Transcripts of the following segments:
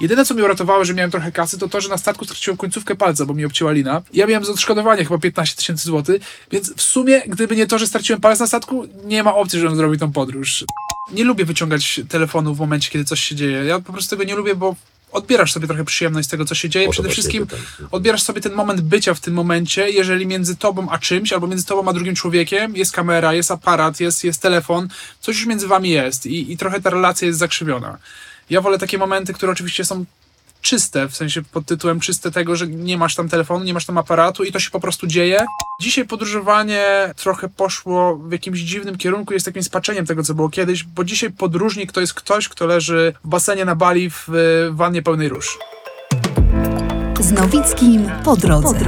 Jedyne, co mnie uratowało, że miałem trochę kasy, to to, że na statku straciłem końcówkę palca, bo mi obcięła lina. Ja miałem z odszkodowania chyba 15 tysięcy złotych, więc w sumie, gdyby nie to, że straciłem palec na statku, nie ma opcji, żebym zrobił tą podróż. Nie lubię wyciągać telefonu w momencie, kiedy coś się dzieje. Ja po prostu tego nie lubię, bo odbierasz sobie trochę przyjemność z tego, co się dzieje. Przede wszystkim odbierasz sobie ten moment bycia w tym momencie, jeżeli między tobą a czymś, albo między tobą a drugim człowiekiem jest kamera, jest aparat, jest, jest telefon, coś już między wami jest i, i trochę ta relacja jest zakrzywiona. Ja wolę takie momenty, które oczywiście są czyste, w sensie pod tytułem czyste tego, że nie masz tam telefonu, nie masz tam aparatu i to się po prostu dzieje. Dzisiaj podróżowanie trochę poszło w jakimś dziwnym kierunku, jest takim spaczeniem tego, co było kiedyś, bo dzisiaj podróżnik to jest ktoś, kto leży w basenie na Bali w, w wannie pełnej róż. Z Nowickim po drodze.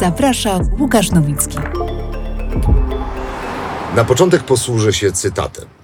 Zaprasza Łukasz Nowicki. Na początek posłużę się cytatem.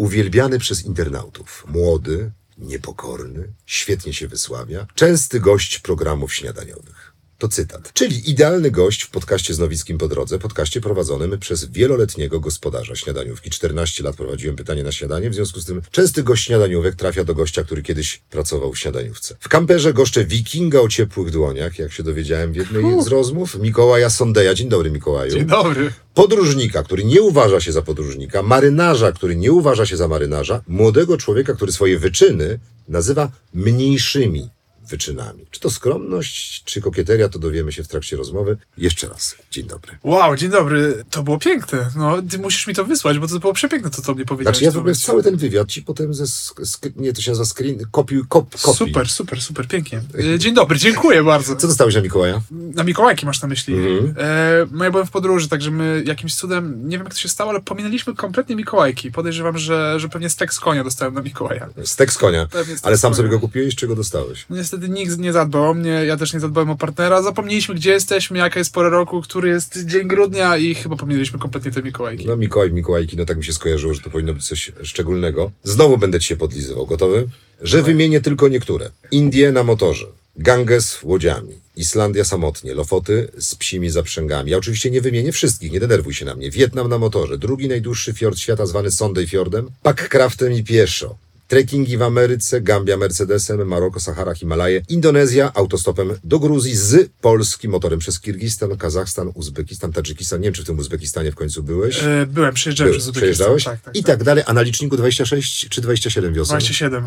Uwielbiany przez internautów, młody, niepokorny, świetnie się wysławia, częsty gość programów śniadaniowych. To cytat. Czyli idealny gość w podcaście z Nowickim po drodze, podcaście prowadzonym przez wieloletniego gospodarza śniadaniówki. 14 lat prowadziłem pytanie na śniadanie, w związku z tym częsty gość śniadaniówek trafia do gościa, który kiedyś pracował w śniadaniówce. W kamperze goszczę wikinga o ciepłych dłoniach, jak się dowiedziałem w jednej z rozmów, Mikołaja Sondeja. Dzień dobry, Mikołaju Dzień dobry. podróżnika, który nie uważa się za podróżnika, marynarza, który nie uważa się za marynarza, młodego człowieka, który swoje wyczyny nazywa mniejszymi wyczynami. Czy to skromność, czy kokieteria, to dowiemy się w trakcie rozmowy. Jeszcze raz, dzień dobry. Wow, dzień dobry. To było piękne. No, ty musisz mi to wysłać, bo to było przepiękne, to co mnie powiedziałeś. Znaczy ja w ogóle cały ten wywiad ci potem ze, sk- nie, to się nazywa screen, kopiuj, kop, kopi. Super, super, super, pięknie. E, Dzień dobry, dziękuję bardzo. Co dostałeś na Mikołaja? Na Mikołajki masz na myśli. Mhm. E, no ja byłem w podróży, także my jakimś cudem, nie wiem jak to się stało, ale pominęliśmy kompletnie Mikołajki. Podejrzewam, że, że pewnie stek z konia dostałem na Mikołaja. Stek z konia. Pewnie Ale sam konia. sobie go kupiłeś, czy go dostałeś? No niestety nikt nie zadbał o mnie, ja też nie zadbałem o partnera. Zapomnieliśmy, gdzie jesteśmy, jaka jest pora roku, który jest dzień grudnia i chyba pominęliśmy kompletnie te Mikołajki. No Mikołaj, Mikołajki, no tak mi się skojarzyło, że to powinno być coś szczególnego. Znowu będę ci się podlizywał. Gotowy? Że wymienię tylko niektóre. Indie na motorze. Ganges łodziami. Islandia samotnie. Lofoty z psimi zaprzęgami. Ja oczywiście nie wymienię wszystkich, nie denerwuj się na mnie. Wietnam na motorze. Drugi najdłuższy fiord świata zwany Sondej Fiordem. Packraftem i pieszo. Trekkingi w Ameryce, Gambia Mercedesem, Maroko, Sahara, Himalaje, Indonezja autostopem do Gruzji z Polski motorem przez Kirgistan, Kazachstan, Uzbekistan, Tadżykistan. Nie wiem, czy w tym Uzbekistanie w końcu byłeś. E, byłem, przyjeżdżałem Byłeś, przez Uzbekistan. przejeżdżałeś? Tak, tak, I tak. tak dalej. A na liczniku 26 czy 27 wiosen? 27.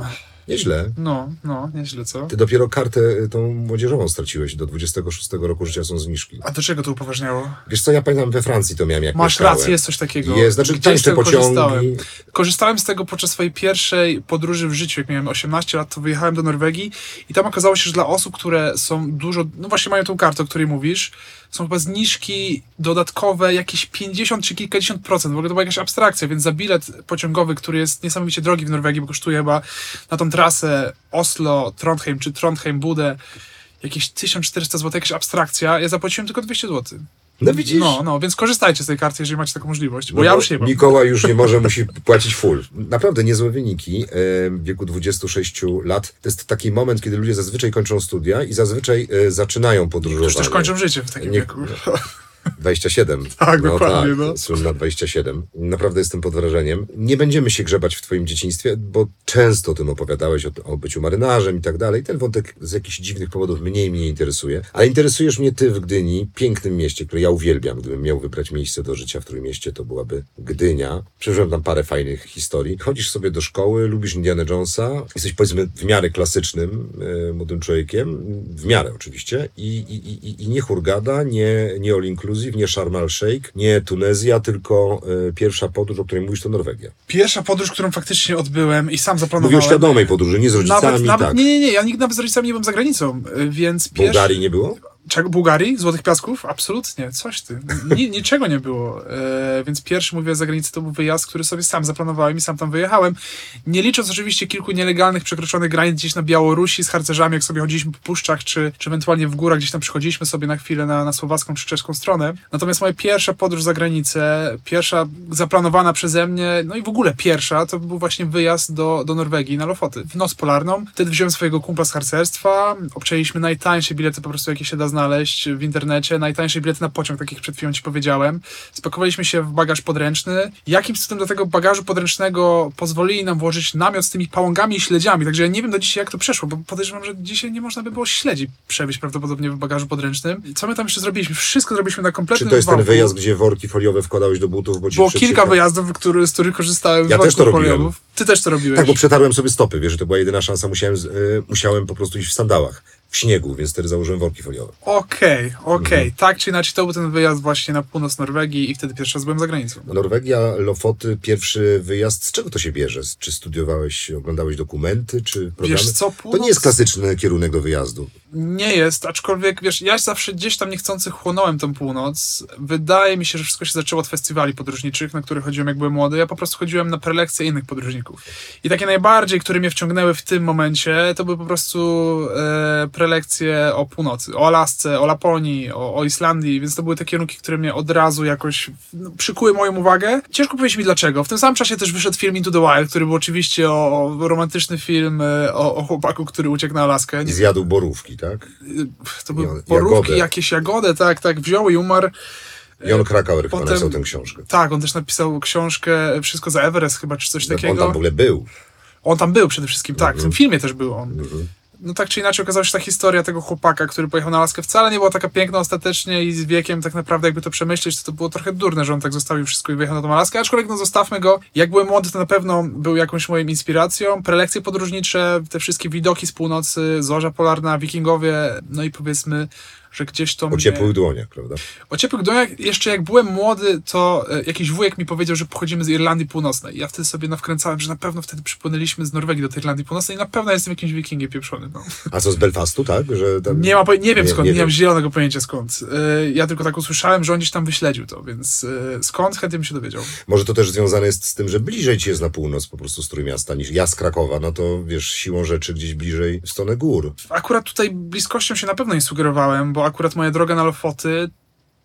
Nieźle. No, no, nieźle, co? Ty dopiero kartę y, tą młodzieżową straciłeś. Do 26 roku życia są zniżki. A do czego to upoważniało? Wiesz co, ja pamiętam we Francji to miałem jak Masz mieszkałem. rację, jest coś takiego. Jest, znaczy Gdzieś tańsze pociągi. Korzystałem. korzystałem z tego podczas swojej pierwszej podróży w życiu. Jak miałem 18 lat, to wyjechałem do Norwegii i tam okazało się, że dla osób, które są dużo, no właśnie mają tą kartę, o której mówisz, są chyba zniżki dodatkowe, jakieś 50 czy kilkadziesiąt procent. W ogóle to była jakaś abstrakcja, więc za bilet pociągowy, który jest niesamowicie drogi w Norwegii, bo kosztuje chyba na tą trasę Oslo, Trondheim czy Trondheim-Budę jakieś 1400 zł, jakaś abstrakcja. Ja zapłaciłem tylko 200 zł. No widzisz? No, no, więc korzystajcie z tej karty, jeżeli macie taką możliwość, bo No ja już nie mam. Mikołaj już nie może, musi płacić full. Naprawdę niezłe wyniki. E, W wieku 26 lat to jest taki moment, kiedy ludzie zazwyczaj kończą studia i zazwyczaj e, zaczynają podróżowanie. Już też kończą życie w takim Nie- wieku. 27. Tak, dokładnie, Tak, no. Słynna 27. Naprawdę jestem pod wrażeniem. Nie będziemy się grzebać w twoim dzieciństwie, bo często o tym opowiadałeś, o, o byciu marynarzem i tak dalej. Ten wątek z jakichś dziwnych powodów mniej mnie interesuje. Ale interesujesz mnie ty w Gdyni, pięknym mieście, które ja uwielbiam. Gdybym miał wybrać miejsce do życia w którym mieście, to byłaby Gdynia. Przeżyłem tam parę fajnych historii. Chodzisz sobie do szkoły, lubisz Indiana Jonesa, jesteś powiedzmy w miarę klasycznym e, młodym człowiekiem, w miarę oczywiście, i, i, i, i nie Hurgada, nie, nie All Inclusive, nie Sharm el Sheikh, nie Tunezja, tylko e, pierwsza podróż, o której mówisz, to Norwegia. Pierwsza podróż, którą faktycznie odbyłem i sam zaplanowałem. Mówię o świadomej podróży, nie z rodzicami, Nawet, nawet, tak. nie, nie, nie, ja nigdy nawet z rodzicami nie byłem za granicą, y, więc pierwszy... Bułgarii nie było? Czego? Bułgarii? Złotych Piasków? Absolutnie, coś ty. Ni, niczego nie było. E, więc pierwszy, mówię, za granicę to był wyjazd, który sobie sam zaplanowałem i sam tam wyjechałem. Nie licząc oczywiście kilku nielegalnych, przekroczonych granic gdzieś na Białorusi z harcerzami, jak sobie chodziliśmy po puszczach, czy, czy ewentualnie w górach, gdzieś tam przychodziliśmy sobie na chwilę na, na słowacką czy czeską stronę. Natomiast moja pierwsza podróż za granicę, pierwsza zaplanowana przeze mnie, no i w ogóle pierwsza, to był właśnie wyjazd do, do Norwegii na Lofoty. W noc polarną. Wtedy wziąłem swojego kumpla z harcerstwa, obczęliśmy najtańsze bilety po prostu, jakie się da znaleźć w internecie. Najtańsze bilety na pociąg, takich przed chwilą ci powiedziałem. Spakowaliśmy się w bagaż podręczny. Jakimś cudem do tego bagażu podręcznego pozwolili nam włożyć namiot z tymi pałągami i śledziami. Także ja nie wiem do dzisiaj, jak to przeszło, bo podejrzewam, że dzisiaj nie można by było śledzi przewieźć prawdopodobnie w bagażu podręcznym. Co my tam jeszcze zrobiliśmy? Wszystko zrobiliśmy na Czy kompletnym to jest ten wyjazd, gdzie worki foliowe wkładałeś do butów, bo Było kilka wyjazdów, który, z których korzystałem Ja też to robiłem. foliowych. Ty też to robiłeś. Tak, bo przetarłem sobie stopy, wiesz, że to była jedyna szansa, musiałem, z- y, musiałem po prostu iść w sandałach, w śniegu, więc wtedy założyłem worki foliowe. Okej, okej. Mhm. Tak czy inaczej, to był ten wyjazd właśnie na północ Norwegii i wtedy pierwszy raz byłem za granicą. Norwegia, Lofoty, pierwszy wyjazd, z czego to się bierze? Czy studiowałeś, oglądałeś dokumenty, czy programy? Wiesz co, To północ- nie jest klasyczny kierunek do wyjazdu. Nie jest, aczkolwiek wiesz, ja zawsze gdzieś tam niechcący chłonąłem tą północ. Wydaje mi się, że wszystko się zaczęło od festiwali podróżniczych, na które chodziłem jak byłem młody. Ja po prostu chodziłem na prelekcje innych podróżników. I takie najbardziej, które mnie wciągnęły w tym momencie, to były po prostu e, prelekcje o północy, o Alasce, o Laponii, o, o Islandii, więc to były te kierunki, które mnie od razu jakoś no, przykuły moją uwagę. Ciężko powiedzieć mi dlaczego. W tym samym czasie też wyszedł film Into the Wild, który był oczywiście o, o romantyczny film e, o, o chłopaku, który uciekł na Alaskę. I zjadł borówki, tak? to były Ja- borówki, jagodę. jakieś jagody, tak, tak, wziął i umarł. Jon Krakauer chyba potem- napisał tę książkę. Tak, on też napisał książkę Wszystko za Everest chyba, czy coś On takiego. tam w ogóle był. On tam był przede wszystkim, tak, w Mhm. tym filmie też był on. No tak czy inaczej okazało się, ta historia tego chłopaka, który pojechał na Alaskę wcale nie była taka piękna ostatecznie i z wiekiem tak naprawdę jakby to przemyśleć, to to było trochę durne, że on tak zostawił wszystko i wyjechał na tą Alaskę, aczkolwiek no zostawmy go. Jak byłem młody, to na pewno był jakąś moją inspiracją. Prelekcje podróżnicze, te wszystkie widoki z północy, zorza polarna, wikingowie, no i powiedzmy, że gdzieś to O mnie... ciepłych dłoniach, prawda? O ciepłych doniach, jeszcze jak byłem młody, to e, jakiś wujek mi powiedział, że pochodzimy z Irlandii Północnej. Ja wtedy sobie nawkręcałem, że na pewno wtedy przypłynęliśmy z Norwegii do tej Irlandii Północnej i na pewno jestem jakimś wikingiem pieprzonym. No. A co z Belfastu, tak? Że tam... Nie, ma, nie wiem skąd, nie, wiem. mam zielonego pojęcia skąd. E, Ja tylko tak usłyszałem, że on gdzieś tam wyśledził to, więc e, skąd chętnie bym się dowiedział. Może to też związane jest z tym, że bliżej ci jest na północ po prostu z Trójmiasta niż ja z Krakowa, no to wiesz, siłą rzeczy gdzieś bliżej w stronę gór. Akurat tutaj bliskością się na pewno nie sugerowałem, bo akurat moja droga na Lofoty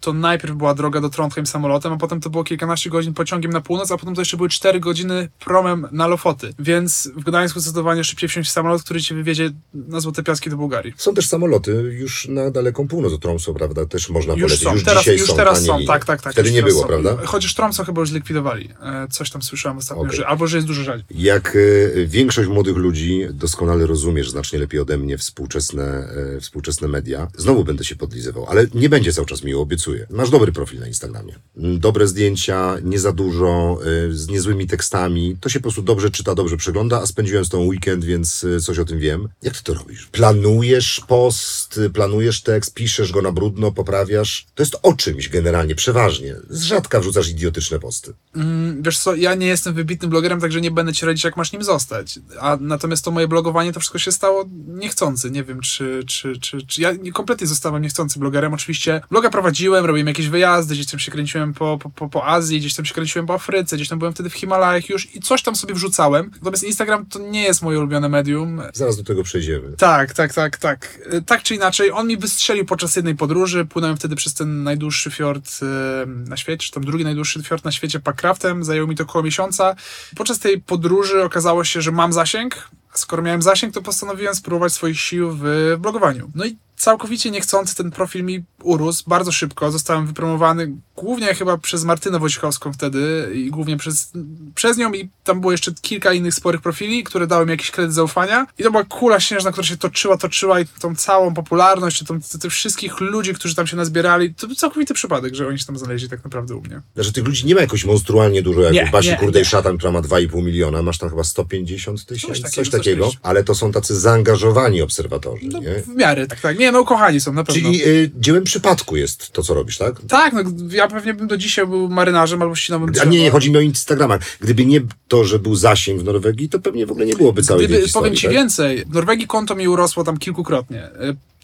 to najpierw była droga do Trondheim samolotem, a potem to było kilkanaście godzin pociągiem na północ, a potem to jeszcze były cztery godziny promem na Lofoty. Więc w Gdańsku zdecydowanie szybciej wsiąść w samolot, który cię wywiezie na Złote Piaski do Bułgarii. Są też samoloty już na daleką północ do Tromsø, prawda? Też można Już polecieć. są, już teraz, dzisiaj już są teraz są, tak, tak, tak. Wtedy nie było, są. prawda? Chociaż Tromsø chyba już zlikwidowali. E, Coś tam słyszałem ostatnio, Okej. że, albo że jest dużo żali. Jak e, większość młodych ludzi doskonale rozumiesz znacznie lepiej ode mnie współczesne, e, współczesne media. Znowu będę się podlizywał, ale nie będzie cały czas miło, obiecuję. Masz dobry profil na Instagramie. Dobre zdjęcia, nie za dużo, e, z niezłymi tekstami. To się po prostu dobrze czyta, dobrze przegląda, a spędziłem z tą weekend, więc e, coś o tym wiem. Jak ty to robisz? Planujesz post, e, planujesz tekst, piszesz go na brudno, poprawiasz? To jest o czymś generalnie, przeważnie. Z rzadka wrzucasz idiotyczne posty. Mm, Wiesz co, ja nie jestem wybitnym blogerem, także nie będę ci radzić, jak masz nim zostać. A natomiast to moje blogowanie, to wszystko się stało niechcący. Nie wiem, czy, czy, czy, czy ja nie- kompletnie zostałem niechcący blogerem. Oczywiście bloga prowadziłem, robiłem jakieś wyjazdy, gdzieś tam się kręciłem po, po, po, Azji, gdzieś tam się kręciłem po Afryce, gdzieś tam byłem wtedy w Himalajach już i coś tam sobie wrzucałem. Natomiast Instagram to nie jest moje ulubione medium. Zaraz do tego przejdziemy. Tak, tak, tak, tak. Y, Tak czy inaczej, on mi wystrzelił podczas jednej podróży. Płynąłem wtedy przez ten najdłuższy fiord y, na świecie, czy tam drugi najdłuższy fiord na świecie Packraftem. Zajęło mi to około miesiąca. Podczas tej podróży okazało się, że mam zasięg. A skoro miałem zasięg, to postanowiłem spróbować swoich sił w blogowaniu. No i całkowicie niechcący ten profil mi urósł bardzo szybko. Zostałem wypromowany głównie chyba przez Martynę Wojciechowską wtedy i głównie przez, przez nią i tam było jeszcze kilka innych sporych profili, które dały mi jakiś kredyt zaufania i to była kula śnieżna, która się toczyła, toczyła i tą całą popularność, tą, tych wszystkich ludzi, którzy tam się nazbierali, to był całkowity przypadek, że oni się tam znaleźli tak naprawdę u mnie. Znaczy tych ludzi nie ma jakoś monstrualnie dużo, jak Nie, u Basi nie, Kurdej nie. Szatan, która ma 2,5 miliona, masz tam chyba 150 tysięcy, Coś takiego, coś takiego. ale to są tacy zaangażowani obserwatorzy, No, nie? w miarę, tak, tak. Nie, no kochani są, na pewno. Czyli y, dziełem przypadku jest to, co robisz, tak? Tak, no ja pewnie bym do dzisiaj był marynarzem albo ścinałbym A nie, nie, chodzi mi o Instagrama. Gdyby nie to, że był zasięg w Norwegii, to pewnie w ogóle nie byłoby całej Gdyby, tej historii, powiem ci tak? więcej, w Norwegii konto mi urosło tam kilkukrotnie.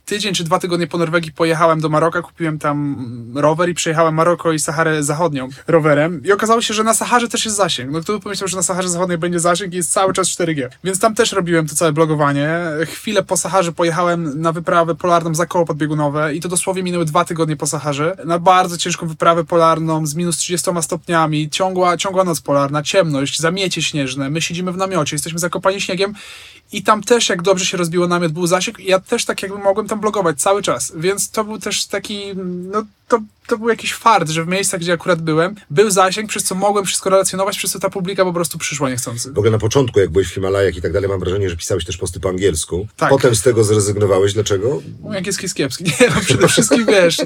Tydzień czy dwa tygodnie po Norwegii pojechałem do Maroka, kupiłem tam rower i przejechałem Maroko i Saharę Zachodnią rowerem. I okazało się, że na Saharze też jest zasięg. No kto by pomyślał, że na Saharze Zachodniej będzie zasięg i jest cały czas 4G. Więc tam też robiłem to całe blogowanie. Chwilę po Saharze pojechałem na wyprawę polarną za koło podbiegunowe i to dosłownie minęły dwa tygodnie po Saharze. Na bardzo ciężką wyprawę polarną z minus 30 stopniami, ciągła, ciągła noc polarna, ciemność, zamiecie śnieżne. My siedzimy w namiocie, jesteśmy zakopani śniegiem i tam też, jak dobrze się rozbiło namiot, był zasięg. I ja też tak jakby mogłem tam blogować cały czas, więc to był też taki, no to, to był jakiś fart, że w miejscach, gdzie akurat byłem, był zasięg, przez co mogłem wszystko relacjonować, przez co ta publika po prostu przyszła niechcący. W ogóle na początku, jak byłeś w Himalajach i tak dalej, mam wrażenie, że pisałeś też posty po angielsku. Tak. Potem z tego zrezygnowałeś. Dlaczego? Mój angielski jest kiepski. Nie, no przede wszystkim wiesz, e,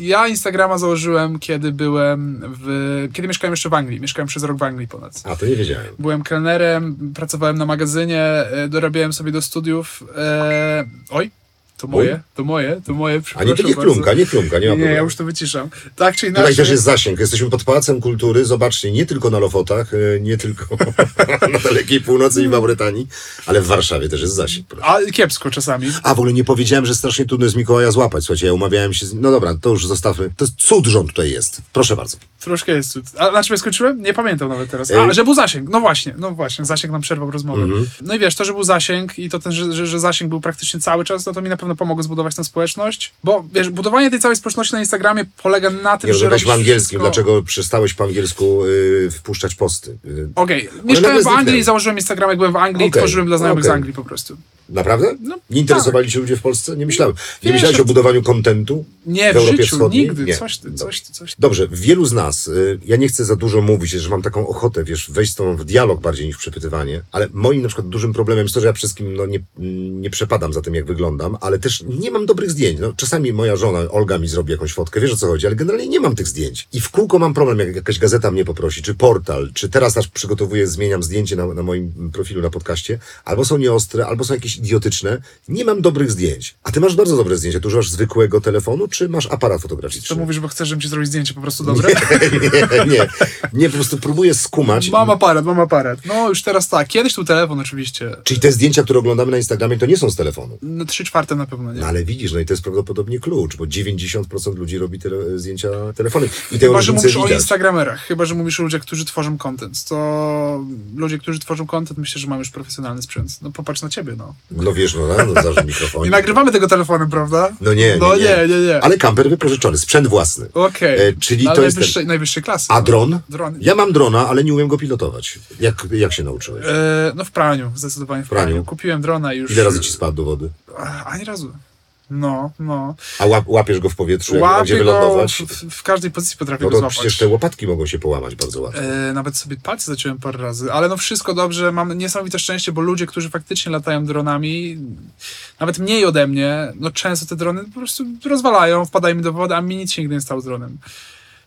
ja Instagrama założyłem, kiedy byłem w, kiedy mieszkałem jeszcze w Anglii. Mieszkałem przez rok w Anglii ponad. A, to nie wiedziałem. Byłem kelnerem, pracowałem na magazynie, e, dorabiałem sobie do studiów. E, oj, to moje, to moje, to moje, A nie, przepraszam to nie klumka, nie klumka, nie ma Nie, ja problemu. już to wyciszam. Tak czy inaczej. Tutaj też jest zasięg. Jesteśmy pod Pałacem Kultury. Zobaczcie, nie tylko na Lofotach, e, nie tylko na dalekiej północy i Mauretanii, ale w Warszawie też jest zasięg. A kiepsko czasami. A w ogóle nie powiedziałem, że strasznie trudno jest Mikołaja złapać. Słuchajcie, ja umawiałem się z... No dobra, to już zostawmy. To jest cud, on tutaj jest. Proszę bardzo. Troszkę jest cud. A na czym ja skończyłem? Nie pamiętam nawet teraz. A, że był zasięg. No właśnie, no właśnie, zasięg nam przerwał rozmowę. Mhm. No i wiesz, to, że był zasięg i to ten, że, że, że zasięg był praktycznie cały czas, no to mi na pewno pomogło zbudować tę społeczność, bo wiesz, budowanie tej całej społeczności na Instagramie polega na tym, Nie że rozmawiałeś w angielskim. wszystko- Dlaczego przestałeś po angielsku y, wpuszczać posty? Y, Okej, nagle mieszkałem w. Anglii, założyłem Instagram, jak byłem w Anglii i Okej, tworzyłem dla znajomych okej. z Anglii po prostu. Naprawdę? No, nie interesowali się ludzie w Polsce? Nie myślałem. Nie Wiesz, myślałeś o budowaniu kontentu? Nie, W w, Europie życiu, Wschodniej? nigdy. Nie. Coś coś coś. Dobrze, wielu z nas, y, ja nie chcę za dużo mówić, że mam taką ochotę, wiesz, wejść z tobą w dialog bardziej niż w przepytywanie, ale moim na przykład dużym problemem jest to, że ja wszystkim no, nie, nie przepadam za tym, jak wyglądam, ale też nie mam dobrych zdjęć. No, czasami moja żona, Olga, mi zrobi jakąś fotkę, wiesz o co chodzi, ale generalnie nie mam tych zdjęć. I w kółko mam problem, jak jakaś gazeta mnie poprosi, czy portal, czy teraz aż przygotowuję, zmieniam zdjęcie na, na moim profilu na podcaście, albo są nieostre, albo są jakieś idiotyczne. Nie mam dobrych zdjęć. A ty masz bardzo dobre zdjęcia. Ty używasz zwykłego telefonu, czy masz aparat fotograficzny? To mówisz, bo chcesz, żebym ci zrobił zdjęcie po prostu dobre? nie, nie, nie, po prostu próbuję skumać. Mam aparat, mam aparat. No już teraz tak. Kiedyś tu telefon oczywiście. Czyli te zdjęcia, które oglądamy na Instagramie, to nie są z telefonu. No trzy czwarte na pewno nie. No ale widzisz, no i to jest prawdopodobnie klucz, bo 90% ludzi robi tele, zdjęcia telefonem. I te Chyba, że mówisz o widać. Instagramerach, chyba, że mówisz o ludziach, którzy tworzą content, to ludzie, którzy tworzą content, myślę, że mają już profesjonalny sprzęt. No popatrz na ciebie, no. No wiesz, no, no, zaraz mikrofon. Nie nagrywamy tego telefonem, prawda? No nie, No nie. nie, nie, nie. Ale kamper wypożyczony, sprzęt własny. Okej. E, czyli No, to jest najwyższej, najwyższej klasy. A no. dron? Dron. Ja mam drona, ale nie umiem go pilotować. Jak, jak się nauczyłeś? E, no w praniu, zdecydowanie w praniu. praniu. Kupiłem drona i już... Ile razy ci spadł do wody? Ani razu. No, no. A łap, łapiesz go w powietrzu, jak Łapię gdzie go wylądować? w, w każdej pozycji potrafię No go złapać. przecież te łopatki mogą się połamać bardzo łatwo. E, nawet sobie palce zaciąłem parę razy, ale no wszystko dobrze, mam niesamowite szczęście, bo ludzie, którzy faktycznie latają dronami, nawet mniej ode mnie, no często te drony po prostu rozwalają, wpadają mi do wody, a mi nic się nigdy nie stało z dronem.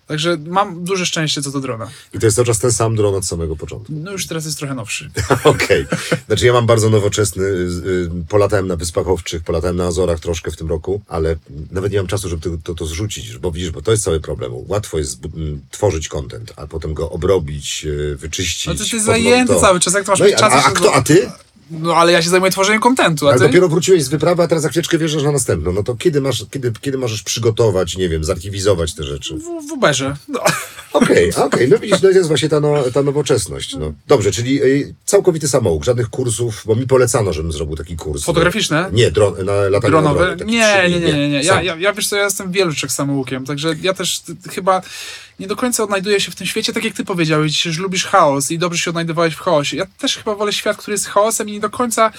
Także mam duże szczęście co do drona. I to jest cały czas ten sam dron od samego początku. No już teraz jest trochę nowszy. Okej. Znaczy ja mam bardzo nowoczesny, y, polatałem na Wyspach Owczych, polatałem na Azorach troszkę w tym roku, ale nawet nie mam czasu, żeby to, to, to zrzucić, bo widzisz, bo to jest cały problem. Łatwo jest zbu- m, tworzyć content, a potem go obrobić, y, wyczyścić. No to ty zajęty cały czas, jak to masz No i, mieć a, czas? a, a kto, a ty? No ale ja się zajmuję tworzeniem kontentu, Ale ty? dopiero wróciłeś z wyprawy, a teraz za chwileczkę wjeżdżasz na następną. No to kiedy masz, kiedy, kiedy możesz przygotować, nie wiem, zarchiwizować te rzeczy? W, w Uberze. No. Okej, okej, no widzisz, to jest właśnie ta, no, ta nowoczesność. No. Dobrze, czyli y, całkowity samouk, żadnych kursów, bo mi polecano, żebym zrobił taki kurs. Fotograficzne? Nie, dron, na latanie na dronowe? dronie, taki Nie, nie, nie, nie, nie. Ja, ja, ja wiesz co, ja jestem wieluczek samoukiem, także ja też chyba nie do końca odnajduję się w tym świecie, tak jak ty powiedziałeś, że lubisz chaos i dobrze się odnajdowałeś w chaosie. Ja też chyba wolę świat, który jest chaosem i nie do końca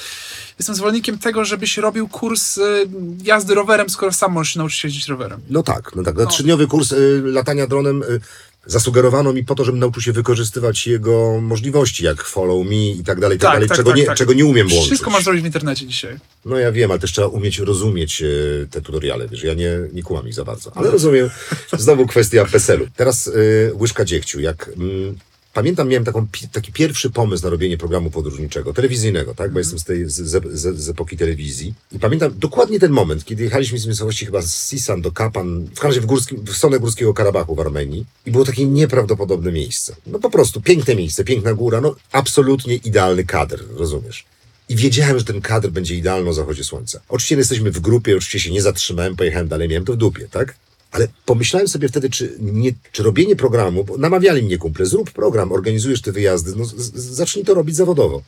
jestem zwolennikiem tego, żebyś robił kurs y, jazdy rowerem, skoro sam możesz się nauczyć jeździć rowerem. No tak, no tak. Na trzydniowy kurs y, latania dronem y, zasugerowano mi po to, żebym nauczył się wykorzystywać jego możliwości, jak follow me i tak dalej, i tak, Tak, dalej, tak, czego, tak, nie, tak. czego nie umiem włączyć. Wszystko masz zrobić w internecie dzisiaj. No ja wiem, ale też trzeba umieć rozumieć te tutoriale, wiesz, ja nie, nie kułam ich za bardzo, ale rozumiem, znowu kwestia PESEL-u. Teraz y, łyżka dziegciu, jak... Mm, Pamiętam, miałem taką, taki pierwszy pomysł na robienie programu podróżniczego, telewizyjnego, tak? Bo jestem z, tej, z, z, z, z epoki telewizji. I pamiętam dokładnie ten moment, kiedy jechaliśmy z miejscowości chyba z Sisan do Kapan, w każdym razie w, górskim, w stronę Górskiego Karabachu w Armenii. I było takie nieprawdopodobne miejsce. No po prostu piękne miejsce, piękna góra, no absolutnie idealny kadr, rozumiesz? I wiedziałem, że ten kadr będzie idealny o zachodzie słońca. Oczywiście jesteśmy w grupie, oczywiście się nie zatrzymałem, pojechałem dalej, miałem to w dupie, tak? Ale pomyślałem sobie wtedy, czy, nie, czy robienie programu, bo namawiali mnie kumple, zrób program, organizujesz te wyjazdy, no z, z, zacznij to robić zawodowo.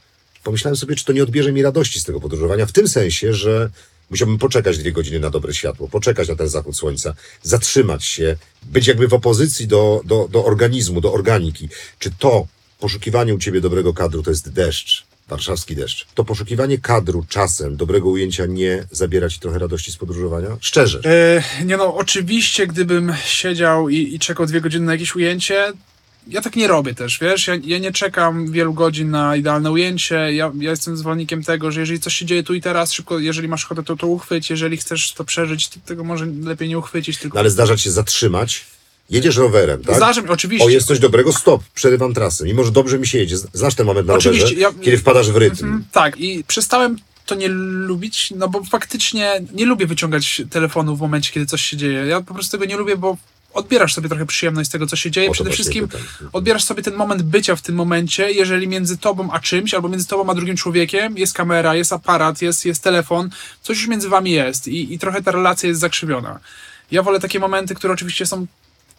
Pomyślałem sobie, czy to nie odbierze mi radości z tego podróżowania, w tym sensie, że musiałbym poczekać dwie godziny na dobre światło, poczekać na ten zachód słońca, zatrzymać się, być jakby w opozycji do, do, do organizmu, do organiki. Czy to poszukiwanie u ciebie dobrego kadru to jest deszcz, warszawski deszcz. To poszukiwanie kadru czasem dobrego ujęcia nie zabiera ci trochę radości z podróżowania? Szczerze. E, nie no, oczywiście, gdybym siedział i, i czekał dwie godziny na jakieś ujęcie, ja tak nie robię też, wiesz, ja, ja nie czekam wielu godzin na idealne ujęcie, ja, ja jestem zwolennikiem tego, że jeżeli coś się dzieje tu i teraz, szybko, jeżeli masz ochotę, to to uchwyć, jeżeli chcesz to przeżyć, to tego może lepiej nie uchwycić, tylko... No ale zdarza się zatrzymać. Jedziesz rowerem, tak? Zdarza mi, oczywiście. O, jest coś dobrego, stop, przerywam trasę. Mimo, że dobrze mi się jedzie. Znasz ten moment na Oczywiście, rowerze, ja- kiedy wpadasz w rytm. Mhm, tak, i przestałem to nie lubić, no bo faktycznie nie lubię wyciągać telefonu w momencie, kiedy coś się dzieje. Ja po prostu tego nie lubię, bo odbierasz sobie trochę przyjemność z tego, co się dzieje. Przede wszystkim pytam. odbierasz sobie ten moment bycia w tym momencie, jeżeli między tobą a czymś, albo między tobą a drugim człowiekiem jest kamera, jest aparat, jest, jest telefon, coś już między wami jest i, i trochę ta relacja jest zakrzywiona. Ja wolę takie momenty, które oczywiście są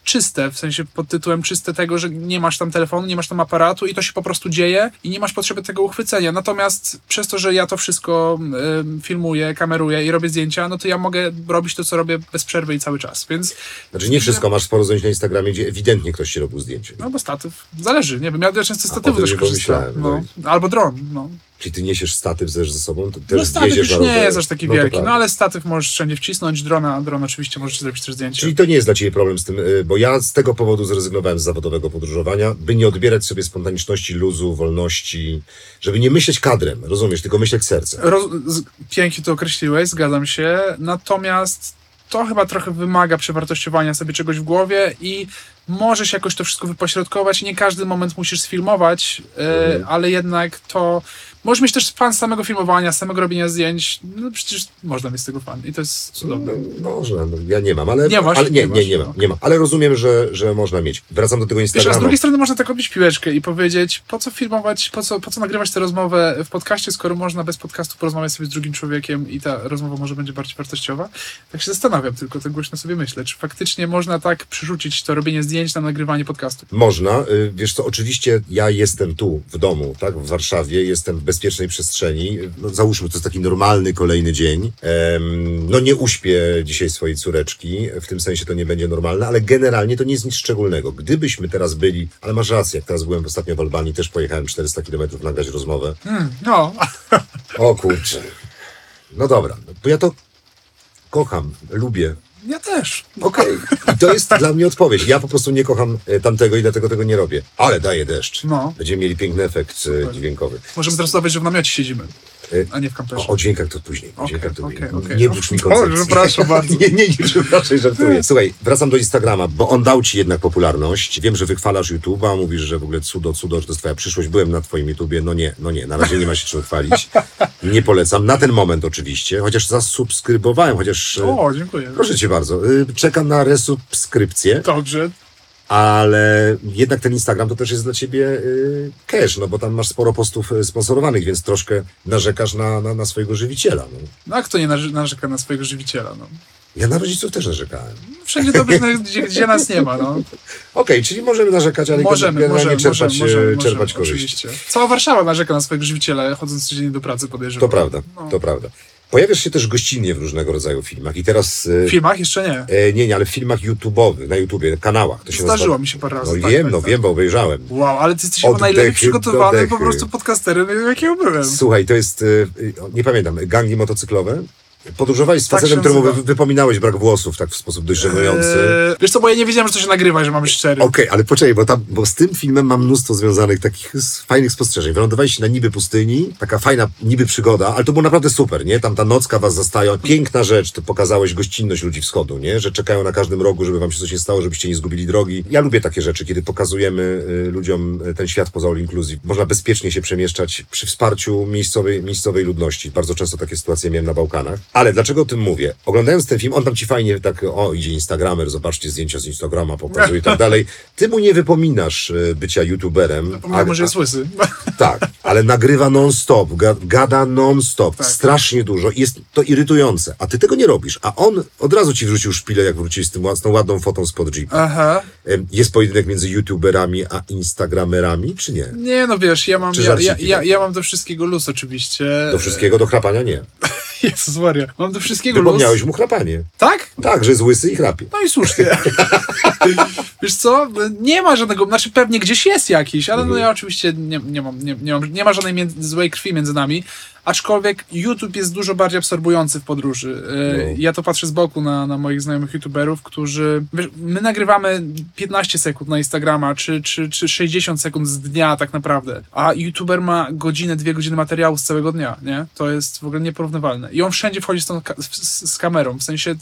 czyste, w sensie pod tytułem czyste tego, że nie masz tam telefonu, nie masz tam aparatu i to się po prostu dzieje i nie masz potrzeby tego uchwycenia. Natomiast przez to, że ja to wszystko ym, filmuję, kameruję i robię zdjęcia, no to ja mogę robić to, co robię bez przerwy i cały czas, więc Znaczy nie wszystko, masz sporo zdjęć na Instagramie, gdzie ewidentnie ktoś ci robił zdjęcie. no bo statyw, zależy, nie wiem, ja często z statywu też korzystam. pomyślałem, No. Albo dron, no. Czyli ty niesiesz statyw ze sobą, to też No statyw już nie jest aż taki No wielki, no ale statyw możesz wszędzie wcisnąć, drona, dron oczywiście możesz zrobić też zdjęcie. Czyli to nie jest dla ciebie problem z tym, y, bo ja z tego powodu zrezygnowałem z zawodowego podróżowania, by nie odbierać sobie spontaniczności, luzu, wolności, żeby nie myśleć kadrem, rozumiesz, tylko myśleć sercem. Roz, pięknie to określiłeś, zgadzam się. Natomiast to chyba trochę wymaga przewartościowania sobie czegoś w głowie i możesz jakoś to wszystko wypośrodkować. Nie każdy moment musisz sfilmować, e, Mhm. ale jednak to. Możesz mieć też fan samego filmowania, samego robienia zdjęć. No przecież można mieć z tego fan i to jest cudowne. No, można, no, ja nie mam, ale, Nie masz? ale nie, Nie nie, masz, nie mam, no. nie mam, ale rozumiem, że, że można mieć. Wracam do tego Wiesz, a z Instagrama. drugiej strony można tak robić piłeczkę i powiedzieć, po co filmować, po co, po co nagrywać tę rozmowę w podcaście, skoro można bez podcastu porozmawiać sobie z drugim człowiekiem i ta rozmowa może będzie bardziej wartościowa. Tak się zastanawiam, tylko tak głośno sobie myślę, czy faktycznie można tak przerzucić to robienie zdjęć na nagrywanie podcastu. Można. Y, Wiesz co, oczywiście ja jestem tu, w domu, tak, w Warszawie, jestem w bezpiecznej przestrzeni. No, załóżmy, to jest taki normalny kolejny dzień. No nie uśpię dzisiaj swojej córeczki, w tym sensie to nie będzie normalne, ale generalnie to nie jest nic szczególnego. Gdybyśmy teraz byli, ale masz rację, jak teraz byłem ostatnio w Albanii, też pojechałem 400 kilometrów nagrać rozmowę. Hmm, no, O kurczę. No dobra, bo ja to kocham, lubię, ja też. Okej, i to jest dla mnie odpowiedź. Ja po prostu nie kocham e, tamtego i dlatego tego nie robię. Ale daje deszcz. No. Będziemy mieli piękny efekt e, dźwiękowy. Możemy teraz udawać, że w namiocie siedzimy, a nie w kamperze. O, o dźwiękach to później. O Okej, dźwiękach to później. okej. Nie bóż mi Boże, koncepcji. przepraszam bardzo. nie, nie, nie, przepraszam, żartuję. Słuchaj, wracam do Instagrama, bo on dał ci jednak popularność. Wiem, że wychwalasz YouTube'a, mówisz, że w ogóle cudo, cudo, że to jest twoja przyszłość. Byłem na twoim YouTubie. No nie, no nie, na razie nie ma się czym chwalić. Nie polecam. Na ten moment oczywiście, chociaż zasubskrybowałem, chociaż... e, O, dziękuję. Proszę cię bardzo. y, Czekam na resubskrypcję. Dobrze. Ale jednak ten Instagram to też jest dla ciebie y, cash, no bo tam masz sporo postów y, sponsorowanych, więc troszkę narzekasz na, na, na swojego żywiciela. No. No a kto nie narzeka na swojego żywiciela, no. Ja na rodziców też narzekałem. Wszędzie to być, no, gdzie, gdzie nas nie ma, no. Okej, czyli możemy narzekać, ale Możemy, generalnie możemy, czerpać, e, możemy, czerpać możemy, korzyści. oczywiście. Cała Warszawa narzeka na swojego żywiciela, chodząc codziennie do pracy, podejrzewam. To prawda, No. to prawda. Pojawiasz się też gościnnie w różnego rodzaju filmach i teraz... e, W filmach jeszcze nie. E, nie, nie, ale w filmach YouTube'owych, na YouTubie, kanałach. To się Zdarzyło nazywa... mi się parę razy. No tak, wiem, tak, no tak. wiem, bo obejrzałem. Wow, ale ty jesteś Oddechy chyba najlepiej przygotowany po prostu podcasterem, jakiego byłem. Słuchaj, to jest, e, e, nie pamiętam, gangi motocyklowe? Podróżowałeś z Tak facetem, się któremu nazywa. wy- wypominałeś brak włosów tak w sposób dość żenujący. Eee, wiesz co, bo ja nie wiedziałem, że to się nagrywa, że mamy szczery. Okej, ale poczekaj, bo, tam, bo z tym filmem mam mnóstwo związanych takich s- fajnych spostrzeżeń. Wylądowaliście na niby pustyni, taka fajna niby przygoda, ale to było naprawdę super, nie? Tam ta nocka was zastają. Piękna rzecz, to pokazałeś gościnność ludzi wschodu, nie? Że czekają na każdym rogu, żeby wam się coś nie stało, żebyście nie zgubili drogi. Ja lubię takie rzeczy, kiedy pokazujemy y, ludziom y, ten świat poza all inclusive. Można bezpiecznie się przemieszczać przy wsparciu miejscowej, miejscowej ludności. Bardzo często takie sytuacje miałem na Bałkanach. Ale dlaczego o tym mówię? Oglądając ten film, on tam ci fajnie tak, o, idzie Instagramer, zobaczcie zdjęcia z Instagrama, pokazuje i tak dalej. Ty mu nie wypominasz y, bycia youtuberem. Pomimo, że jest łysy. Tak, ale nagrywa non-stop, ga- gada non-stop, Tak. strasznie dużo i jest to irytujące. A ty tego nie robisz. A on od razu ci wrzucił szpilę, jak wróciłeś z, tym, z tą ładną fotą spod Jeepa. Aha. Jest pojedynek między youtuberami a instagramerami, czy nie? Nie, no wiesz, ja mam, ja, ja, ja, takie? ja mam do wszystkiego luz oczywiście. Do wszystkiego, do chrapania nie. Jezus Maria, mam do wszystkiego luz. Wypomniałeś mu chrapanie. Tak? Tak, że jest łysy i chrapie. No i słusznie. Wiesz co, nie ma żadnego, znaczy pewnie gdzieś jest jakiś, ale no ja oczywiście nie, nie, mam, nie, nie, mam, nie ma żadnej między, złej krwi między nami, aczkolwiek YouTube jest dużo bardziej absorbujący w podróży. E, No. Ja to patrzę z boku na, na moich znajomych YouTuberów, którzy, wiesz, my nagrywamy 15 sekund na Instagrama, czy, czy, czy 60 sekund z dnia tak naprawdę, a YouTuber ma godzinę, dwie godziny materiału z całego dnia, nie? To jest w ogóle nieporównywalne. I on wszędzie wchodzi z, tą, z, z kamerą, w sensie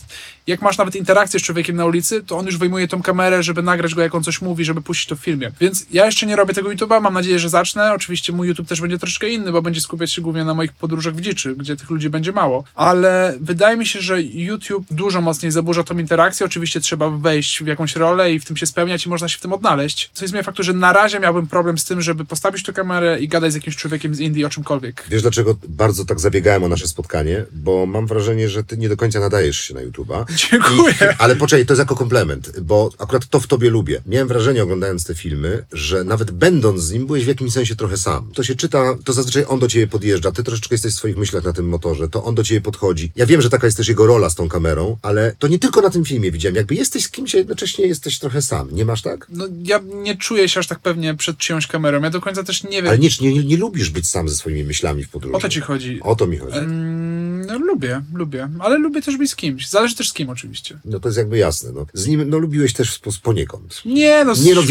jak masz nawet interakcję z człowiekiem na ulicy, to on już wyjmuje tą kamerę, żeby nagrać go, jak on coś mówi, żeby puścić to w filmie. Więc ja jeszcze nie robię tego YouTube'a, mam nadzieję, że zacznę. Oczywiście mój YouTube też będzie troszkę inny, bo będzie skupiać się głównie na moich podróżach w dziczy, gdzie tych ludzi będzie mało. Ale wydaje mi się, że YouTube dużo mocniej zaburza tą interakcję. Oczywiście trzeba wejść w jakąś rolę i w tym się spełniać i można się w tym odnaleźć. Co zmienia faktu, że na razie miałbym problem z tym, żeby postawić tu kamerę i gadać z jakimś człowiekiem z Indii o czymkolwiek. Wiesz dlaczego bardzo tak zabiegałem o nasze spotkanie? Bo mam wrażenie, że ty nie do końca nadajesz się na YouTube'a. Dziękuję. I, ale poczekaj, to jest jako komplement, bo akurat to w tobie lubię. Miałem wrażenie, oglądając te filmy, że nawet będąc z nim, byłeś w jakimś sensie trochę sam. To się czyta, to zazwyczaj on do ciebie podjeżdża, ty troszeczkę jesteś w swoich myślach na tym motorze, to on do ciebie podchodzi. Ja wiem, że taka jest też jego rola z tą kamerą, ale to nie tylko na tym filmie widziałem. Jakby jesteś z kimś, a jednocześnie jesteś trochę sam. Nie masz tak? No, ja nie czuję się aż tak pewnie przed czyjąś kamerą. Ja do końca też nie wiem. Ale nie, nie, nie lubisz być sam ze swoimi myślami w podróży. O to ci chodzi. O to mi chodzi. Mm, no, lubię, lubię, ale lubię też być z kimś. Zależy też z kim oczywiście. No to jest jakby jasne. No. Z nim no, lubibiłeś też spo- poniekąd. Nie no, Nie no,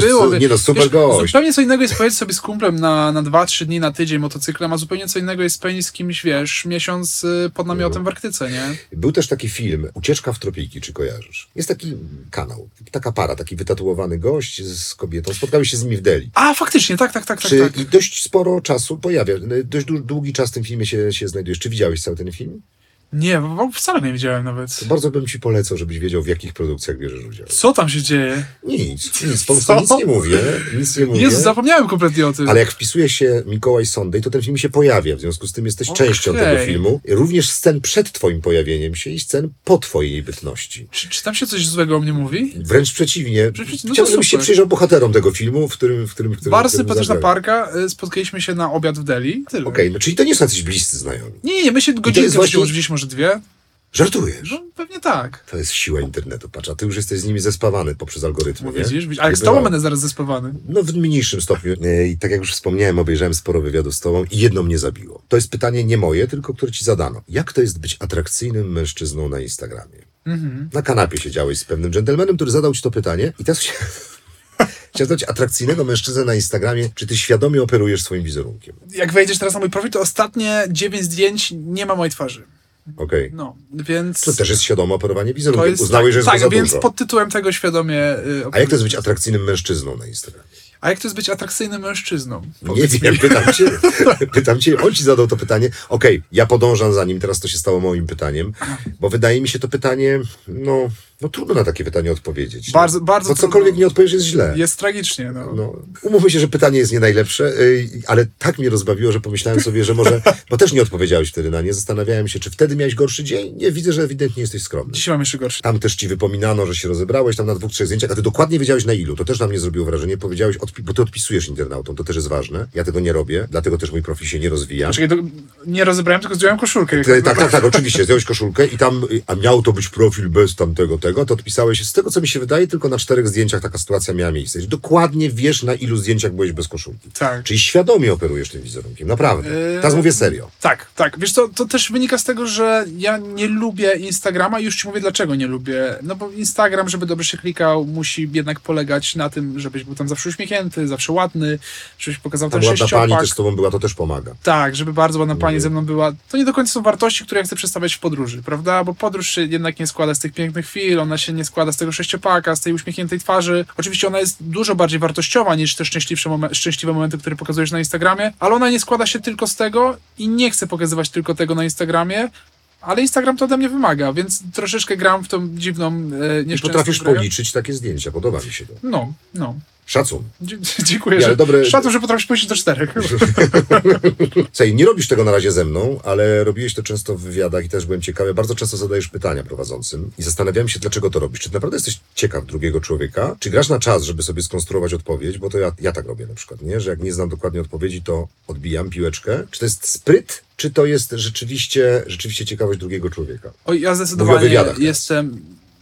było. nie no, super gość. Zupełnie co innego jest pojeździć sobie z kumplem na, na 2-3 dni na tydzień motocyklem, a zupełnie co innego jest spędzić z kimś, wiesz, miesiąc y, pod namiotem w Arktyce, nie? Był też taki film, Ucieczka w tropiki, czy kojarzysz? Jest taki kanał, taka para, taki wytatuowany gość z kobietą. Spotkały się z nimi w Delhi. A, faktycznie, tak, tak, tak, tak. Czy, tak. I dość sporo czasu pojawia, dość dłu- długi czas w tym filmie się, się znajdujesz. Czy widziałeś cały ten film? Nie, bo wcale nie widziałem nawet. To bardzo bym ci polecał, żebyś wiedział, w jakich produkcjach bierzesz udział. Co tam się dzieje? Nic, nic, po prostu nic nie mówię, nic nie mówię. Jezu, zapomniałem kompletnie o tym. Ale jak wpisuje się Mikołaj Sondej, to ten film się pojawia, w związku z tym jesteś Okej. częścią tego filmu. Również scen przed twoim pojawieniem się i scen po twojej bytności. Czy, czy tam się coś złego o mnie mówi? Wręcz przeciwnie. Przeciw- no Chciałbym, żebyś się przyjrzał bohaterom tego filmu, w którym... W którym, w którym sympatyczna zagrałeś. parka, y, spotkaliśmy się na obiad w Delhi. Okej, no czyli to nie są jacyś bliscy znajomi. Nie, nie, my się godzinkę jest właśnie- gdzieś może dwie. Żartujesz. No, pewnie tak. To jest siła internetu, patrz, a ty już jesteś z nimi zespawany poprzez algorytmy, nie? Widzisz? widzisz? A jak z tobą będę zaraz zespawany. No w mniejszym stopniu. I tak jak już wspomniałem, obejrzałem sporo wywiadów z tobą i jedno mnie zabiło. To jest pytanie nie moje, tylko które ci zadano. Jak to jest być atrakcyjnym mężczyzną na Instagramie? Mhm. Na kanapie siedziałeś z pewnym dżentelmenem, który zadał ci to pytanie i teraz chciałem chciałem zadać atrakcyjnego mężczyznę na Instagramie. Czy ty świadomie operujesz swoim wizerunkiem? Jak wejdziesz teraz na mój profil, to ostatnie dziewięć zdjęć nie ma mojej twarzy. Okej. No, więc... To też jest świadome operowanie wizerunkiem. jest Uznałeś, że jest tak, za więc dużo. pod tytułem tego świadomie... y, A jak to jest być atrakcyjnym mężczyzną na Instagramie? A jak to jest być atrakcyjnym mężczyzną? Nie Powiedz wiem, pytam cię. pytam cię, on ci zadał to pytanie. Okej, ja podążam za nim, teraz to się stało moim pytaniem, bo wydaje mi się to pytanie, no, no trudno na takie pytanie odpowiedzieć. Bardzo- no. bardzo To cokolwiek trudno. nie odpowiesz jest źle. Jest tragicznie, no. No, umówmy się, że pytanie jest nie najlepsze, yy, ale tak mnie rozbawiło, że pomyślałem sobie, że może, bo też nie odpowiedziałeś wtedy na nie, zastanawiałem się, czy wtedy miałeś gorszy dzień? Nie, widzę, że ewidentnie jesteś skromny. Dzisiaj mam jeszcze gorszy. Tam też ci wypominano, że się rozebrałeś tam na dwóch, trzech zdjęciach, a ty dokładnie wiedziałeś na ilu. To też na mnie zrobiło wrażenie. Powiedziałeś, bo ty odpisujesz internautom, to też jest ważne. Ja tego nie robię, dlatego też mój profil się nie rozwija. Czekaj, to nie rozebrałem, tylko zdjąłem koszulkę. Ty, tak, tak, tak, oczywiście, zdjąłeś koszulkę i tam, y, a miał to być profil bez tamtego, tego, to odpisałeś, z tego co mi się wydaje, tylko na czterech zdjęciach taka sytuacja miała miejsce. Dokładnie wiesz, na ilu zdjęciach byłeś bez koszulki. Tak. Czyli świadomie operujesz tym wizerunkiem, naprawdę. Yy, Teraz mówię serio. Tak, tak. Wiesz co, to też wynika z tego, że ja nie lubię Instagrama i już ci mówię, dlaczego nie lubię. No bo Instagram, żeby dobrze się klikał, musi jednak polegać na tym, żebyś był tam zawsze uśmiechnięty, zawsze ładny, żebyś pokazał Tam ten ładna pani sześciopak. też z tobą była, to też pomaga. Tak, żeby bardzo ładna pani Mhm. ze mną była. To nie do końca są wartości, które ja chcę przedstawiać w podróży, prawda? Bo podróż się jednak nie składa z tych pięknych chwil, ona się nie składa z tego sześciopaka, z tej uśmiechniętej twarzy. Oczywiście ona jest dużo bardziej wartościowa niż te szczęśliwsze momen- szczęśliwe momenty, które pokazujesz na Instagramie, ale ona nie składa się tylko z tego i nie chcę pokazywać tylko tego na Instagramie. Ale Instagram to ode mnie wymaga, więc troszeczkę gram w tą dziwną, e, I nieszczęsną potrafisz grę. policzyć takie zdjęcia, podoba mi się to. No, no. Szacun. Dzie- Dziękuję, ale że szacun, że potrafisz pójść do czterech. Słuchaj, nie robisz tego na razie ze mną, ale robiłeś to często w wywiadach i też byłem ciekawy. Bardzo często zadajesz pytania prowadzącym i zastanawiałem się, dlaczego to robisz. Czy naprawdę jesteś ciekaw drugiego człowieka? Czy grasz na czas, żeby sobie skonstruować odpowiedź? Bo to ja, ja tak robię na przykład, nie? Że jak nie znam dokładnie odpowiedzi, to odbijam piłeczkę. Czy to jest spryt, czy to jest rzeczywiście, rzeczywiście ciekawość drugiego człowieka? Oj, ja o zdecydowanie wywiadach teraz.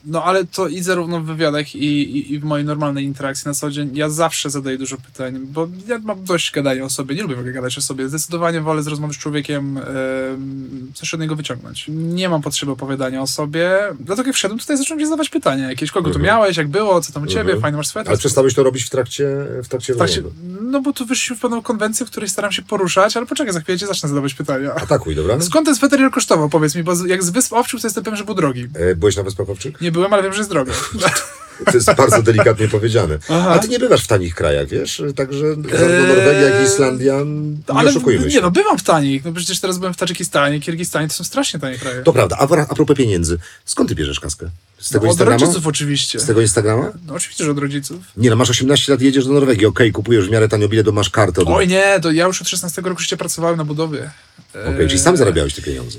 No ale to i zarówno w wywiadach, i, i, i w mojej normalnej interakcji na co dzień, ja zawsze zadaję dużo pytań, bo ja mam dość gadania o sobie, nie lubię w ogóle gadać o sobie. Zdecydowanie wolę z rozmowy z człowiekiem em, coś od niego wyciągnąć. Nie mam potrzeby opowiadania o sobie, dlatego jak wszedłem tutaj, zacząłem się zadawać pytania. Jakieś, kogo tu Mhm. miałeś, jak było, co tam u ciebie, Mhm. fajny masz sweter. Ale przestałeś to robić w trakcie, w trakcie się, rozmowy. no bo tu wyszliśmy w pewną konwencję, w której staram się poruszać, ale poczekaj, za chwilę ci zacznę zadawać pytania. Atakuj, dobra? Skąd ten sweter kosztował, powiedz mi, bo jak z Wysp Owczych, to jestem pewien, że był drogi. E, byłeś na Wyspach Owczych? Nie byłem, ale wiem, że jest drogi. To jest bardzo delikatnie powiedziane. Aha. A ty nie bywasz w tanich krajach, wiesz? Także zarówno Eee, Norwegia, jak i Islandia, nie Ale oszukujmy nie, się. no bywam w tanich. No przecież teraz byłem w Tadżykistanie, Kirgistanie, to są strasznie tanie kraje. To prawda. A, a propos pieniędzy, skąd ty bierzesz kaskę? Z tego no, od Instagrama? rodziców oczywiście. Z tego Instagrama? No oczywiście, że od rodziców. Nie no, masz 18 lat jedziesz do Norwegii, okej, kupujesz w miarę tanio bilet, masz kartę od... Oj nie, to ja już od 16 roku życia pracowałem na budowie. Czyli sam zarabiałeś te pieniądze.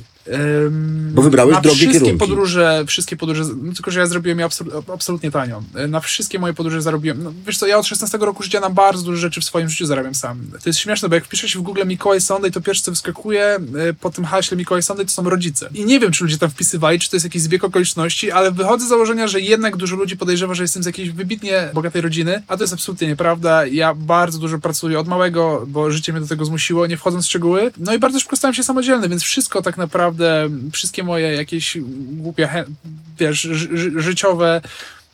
Bo wybrałeś na drogie wszystkie kierunki. podróże, wszystkie podróże, no tylko że ja zrobiłem je absol, absolutnie tanio. E, Na wszystkie moje podróże zarobiłem, no wiesz co, ja od 16 roku życia na bardzo dużo rzeczy w swoim życiu zarabiam sam. To jest śmieszne, bo jak wpiszę się w Google Mikołaj Sunday, to pierwsze co wyskakuje e, po tym haśle Mikołaj Sunday to są rodzice. I nie wiem, czy ludzie tam wpisywali, czy to jest jakiś zbieg okoliczności, ale wychodzę z założenia, że jednak dużo ludzi podejrzewa, że jestem z jakiejś wybitnie bogatej rodziny, a to jest absolutnie nieprawda. Ja bardzo dużo pracuję od małego, bo życie mnie do tego zmusiło, nie wchodząc w szczegóły. No i bardzo szybko stałem się samodzielny, więc wszystko tak naprawdę, wszystkie moje jakieś głupie, wiesz, ży, ży, życiowe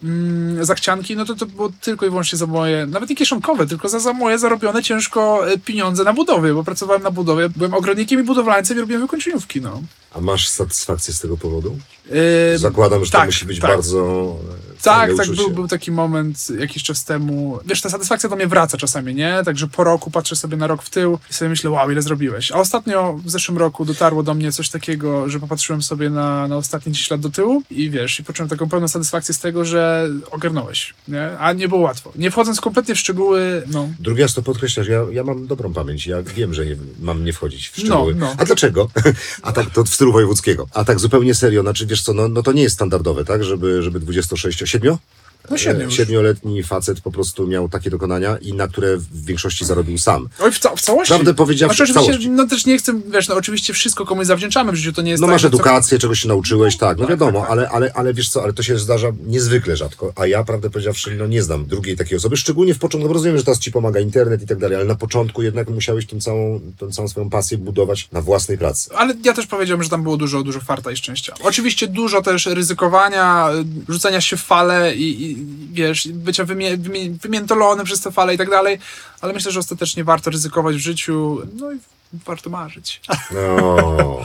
mm, zachcianki, no to to było tylko i wyłącznie za moje, nawet nie kieszonkowe, tylko za, za moje zarobione ciężko e, pieniądze na budowie, bo pracowałem na budowie, byłem ogrodnikiem i budowlańcem i robiłem wykończeniówki, no. A masz satysfakcję z tego powodu? Yy, Zakładam, że to tak, musi być tak. bardzo... tak, tak, uczucie. był, był taki moment jakiś czas temu. Wiesz, ta satysfakcja do mnie wraca czasami, nie? Także po roku patrzę sobie na rok w tył i sobie myślę, wow, ile zrobiłeś. A ostatnio w zeszłym roku dotarło do mnie coś takiego, że popatrzyłem sobie na, na ostatnie 10 lat do tyłu i wiesz, i poczułem taką pełną satysfakcję z tego, że ogarnąłeś, nie? A nie było łatwo. Nie wchodząc kompletnie w szczegóły, no. Drugi raz to podkreślasz, ja, ja mam dobrą pamięć, ja wiem, że nie, mam nie wchodzić w szczegóły. No, no. A dlaczego? A tak to w stylu wojewódzkiego. A tak zupełnie serio, znaczy wiesz co, no, no to nie jest standardowe, tak, żeby, żeby 26, 7? No siedmiu już. Siedmioletni facet po prostu miał takie dokonania i na które w większości zarobił sam. Oj, w, ca- w całości. Prawdę powiedziawszy, znaczy, w całości. no też nie chcę, wiesz, no oczywiście wszystko komuś zawdzięczamy w życiu, to nie jest No tak, masz że co- edukację, czegoś się nauczyłeś, tak, no tak, wiadomo, tak, tak. Ale, ale, ale wiesz co, ale to się zdarza niezwykle rzadko, a ja prawdę powiedziawszy, no nie znam drugiej takiej osoby, szczególnie w początku, no bo rozumiem, że teraz ci pomaga internet i tak dalej, ale na początku jednak musiałeś tą całą, tą całą swoją pasję budować na własnej pracy. Ale ja też powiedziałem, że tam było dużo, dużo farta i szczęścia. Oczywiście dużo też ryzykowania, rzucania się w fale i, i wiesz, bycia wymie, wymiętolonym przez te fale i tak dalej, ale myślę, że ostatecznie warto ryzykować w życiu, no i warto marzyć. No,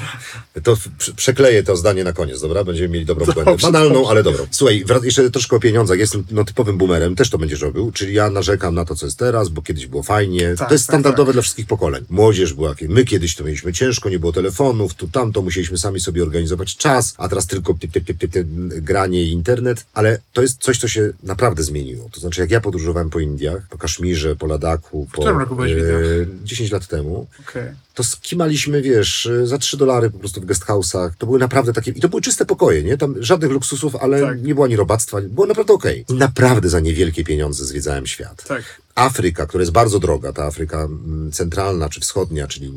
to prze- przekleję to zdanie na koniec, dobra? Będziemy mieli dobrą Dobrze, błędę. Banalną, dobrze. ale dobrą. Słuchaj, jeszcze troszkę o pieniądzach. Jestem no, typowym boomerem, też to będziesz robił, czyli ja narzekam na to, co jest teraz, bo kiedyś było fajnie. Tak, to jest tak, standardowe tak. dla wszystkich pokoleń. Młodzież była, my kiedyś to mieliśmy ciężko, nie było telefonów, tu tamto, musieliśmy sami sobie organizować czas, a teraz tylko typ, typ, typ, typ, typ, granie i internet, ale to jest coś, co się naprawdę zmieniło. To znaczy, jak ja podróżowałem po Indiach, po Kaszmirze, po Ladaku, po... którym roku byłeś w e, 10 lat temu, Okej. to skimaliśmy, wiesz, za 3 dolary po prostu w guesthouse'ach. To były naprawdę takie, i to były czyste pokoje, nie? Tam żadnych luksusów, ale Tak. nie było ani robactwa, było naprawdę okej. I naprawdę za niewielkie pieniądze zwiedzałem świat. Tak. Afryka, która jest bardzo droga, ta Afryka mm, centralna czy wschodnia, czyli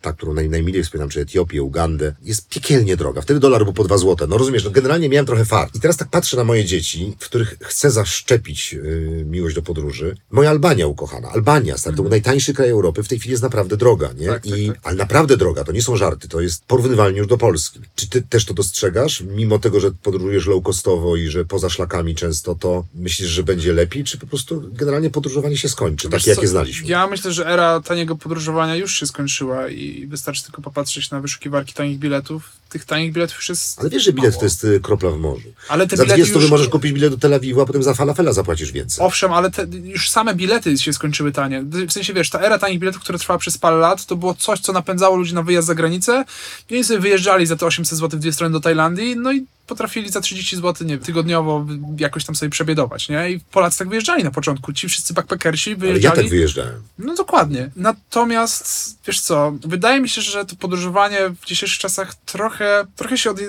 ta, którą naj, najmilej wspominam, czy Etiopię, Ugandę, jest piekielnie droga. Wtedy dolar był po dwa złote. No rozumiesz, no generalnie miałem trochę fart. I teraz tak patrzę na moje dzieci, w których chcę zaszczepić yy, miłość do podróży. Moja Albania ukochana. Albania, stary, to był najtańszy kraj Europy, w tej chwili jest naprawdę droga, nie? Tak, tak, I, tak. Ale naprawdę droga, to nie są żarty, to jest porównywalnie już do Polski. Czy ty też to dostrzegasz? Mimo tego, że podróżujesz low costowo i że poza szlakami często, to myślisz, że będzie lepiej, czy po prostu generalnie podróżowanie się skończy, Wiesz takie jakie co, znaliśmy? Ja myślę, że era taniego podróżowania już się skończyła i wystarczy tylko popatrzeć na wyszukiwarki tanich biletów. Tych tanich biletów już jest Ale wiesz, że bilet mało. to jest y, kropla w morzu. Ale te Za bilety 200 już... możesz kupić bilet do Tel Awiwu, a potem za falafela zapłacisz więcej. Owszem, ale te, już same bilety się skończyły tanie. W sensie, wiesz, ta era tanich biletów, która trwała przez parę lat, to było coś, co napędzało ludzi na wyjazd za granicę. I oni sobie wyjeżdżali za te 800 zł w dwie strony do Tajlandii, no i potrafili za 30 zł nie, tygodniowo jakoś tam sobie przebiedować, nie? I Polacy tak wyjeżdżali na początku. Ci wszyscy backpackersi Ale wyjeżdżali. ja tak wyjeżdżałem. No dokładnie. Natomiast, wiesz co, wydaje mi się, że to podróżowanie w dzisiejszych czasach trochę, trochę się od,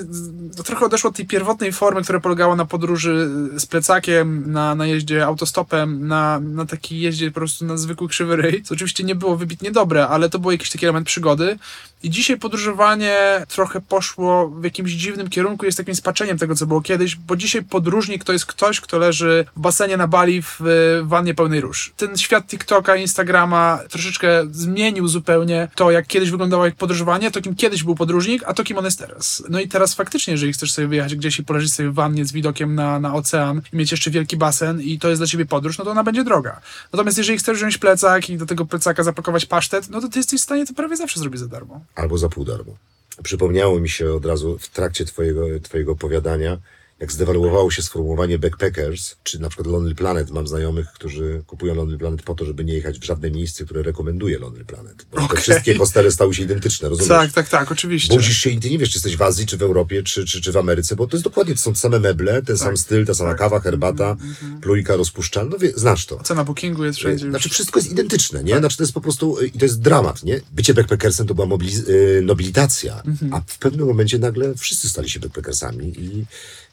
trochę odeszło od tej pierwotnej formy, która polegała na podróży z plecakiem, na, na jeździe autostopem, na, na takiej jeździe po prostu na zwykły krzywy ryj, co oczywiście nie było wybitnie dobre, ale to był jakiś taki element przygody. I dzisiaj podróżowanie trochę poszło w jakimś dziwnym kierunku, jest takim spaczeniem tego, co było kiedyś, bo dzisiaj podróżnik to jest ktoś, kto leży w basenie na Bali w, wannie pełnej róż. Ten świat TikToka, Instagrama troszeczkę zmienił zupełnie to, jak kiedyś wyglądało jak podróżowanie, to kim kiedyś był podróżnik, a to kim on jest teraz. No i teraz faktycznie, jeżeli chcesz sobie wyjechać gdzieś i poleżeć sobie w wannie z widokiem na, na ocean i mieć jeszcze wielki basen i to jest dla ciebie podróż, no to ona będzie droga. Natomiast jeżeli chcesz wziąć plecak i do tego plecaka zapakować pasztet, no to ty jesteś w stanie to prawie zawsze zrobić za darmo. Albo za pół darmo. Przypomniało mi się od razu w trakcie twojego, twojego opowiadania, jak zdewaluowało się sformułowanie backpackers, czy na przykład Lonely Planet. Mam znajomych, którzy kupują Lonely Planet po to, żeby nie jechać w żadne miejsce, które rekomenduje Lonely Planet. Bo Okej. te wszystkie hostele stały się identyczne, rozumiesz? Tak, tak, tak, oczywiście. Budzisz się i ty nie wiesz, czy jesteś w Azji, czy w Europie, czy, czy, czy w Ameryce, bo to jest dokładnie, to są te same meble, ten sam styl, ta sama tak. kawa, herbata, plujka rozpuszczalna, no wie, znasz to. Cena bookingu jest wszędzie. już. Znaczy wszystko jest identyczne, nie? Znaczy to jest po prostu, i to jest dramat, nie? Bycie backpackersem to była mobiliz- y, nobilitacja, a w pewnym momencie nagle wszyscy stali się backpackersami i,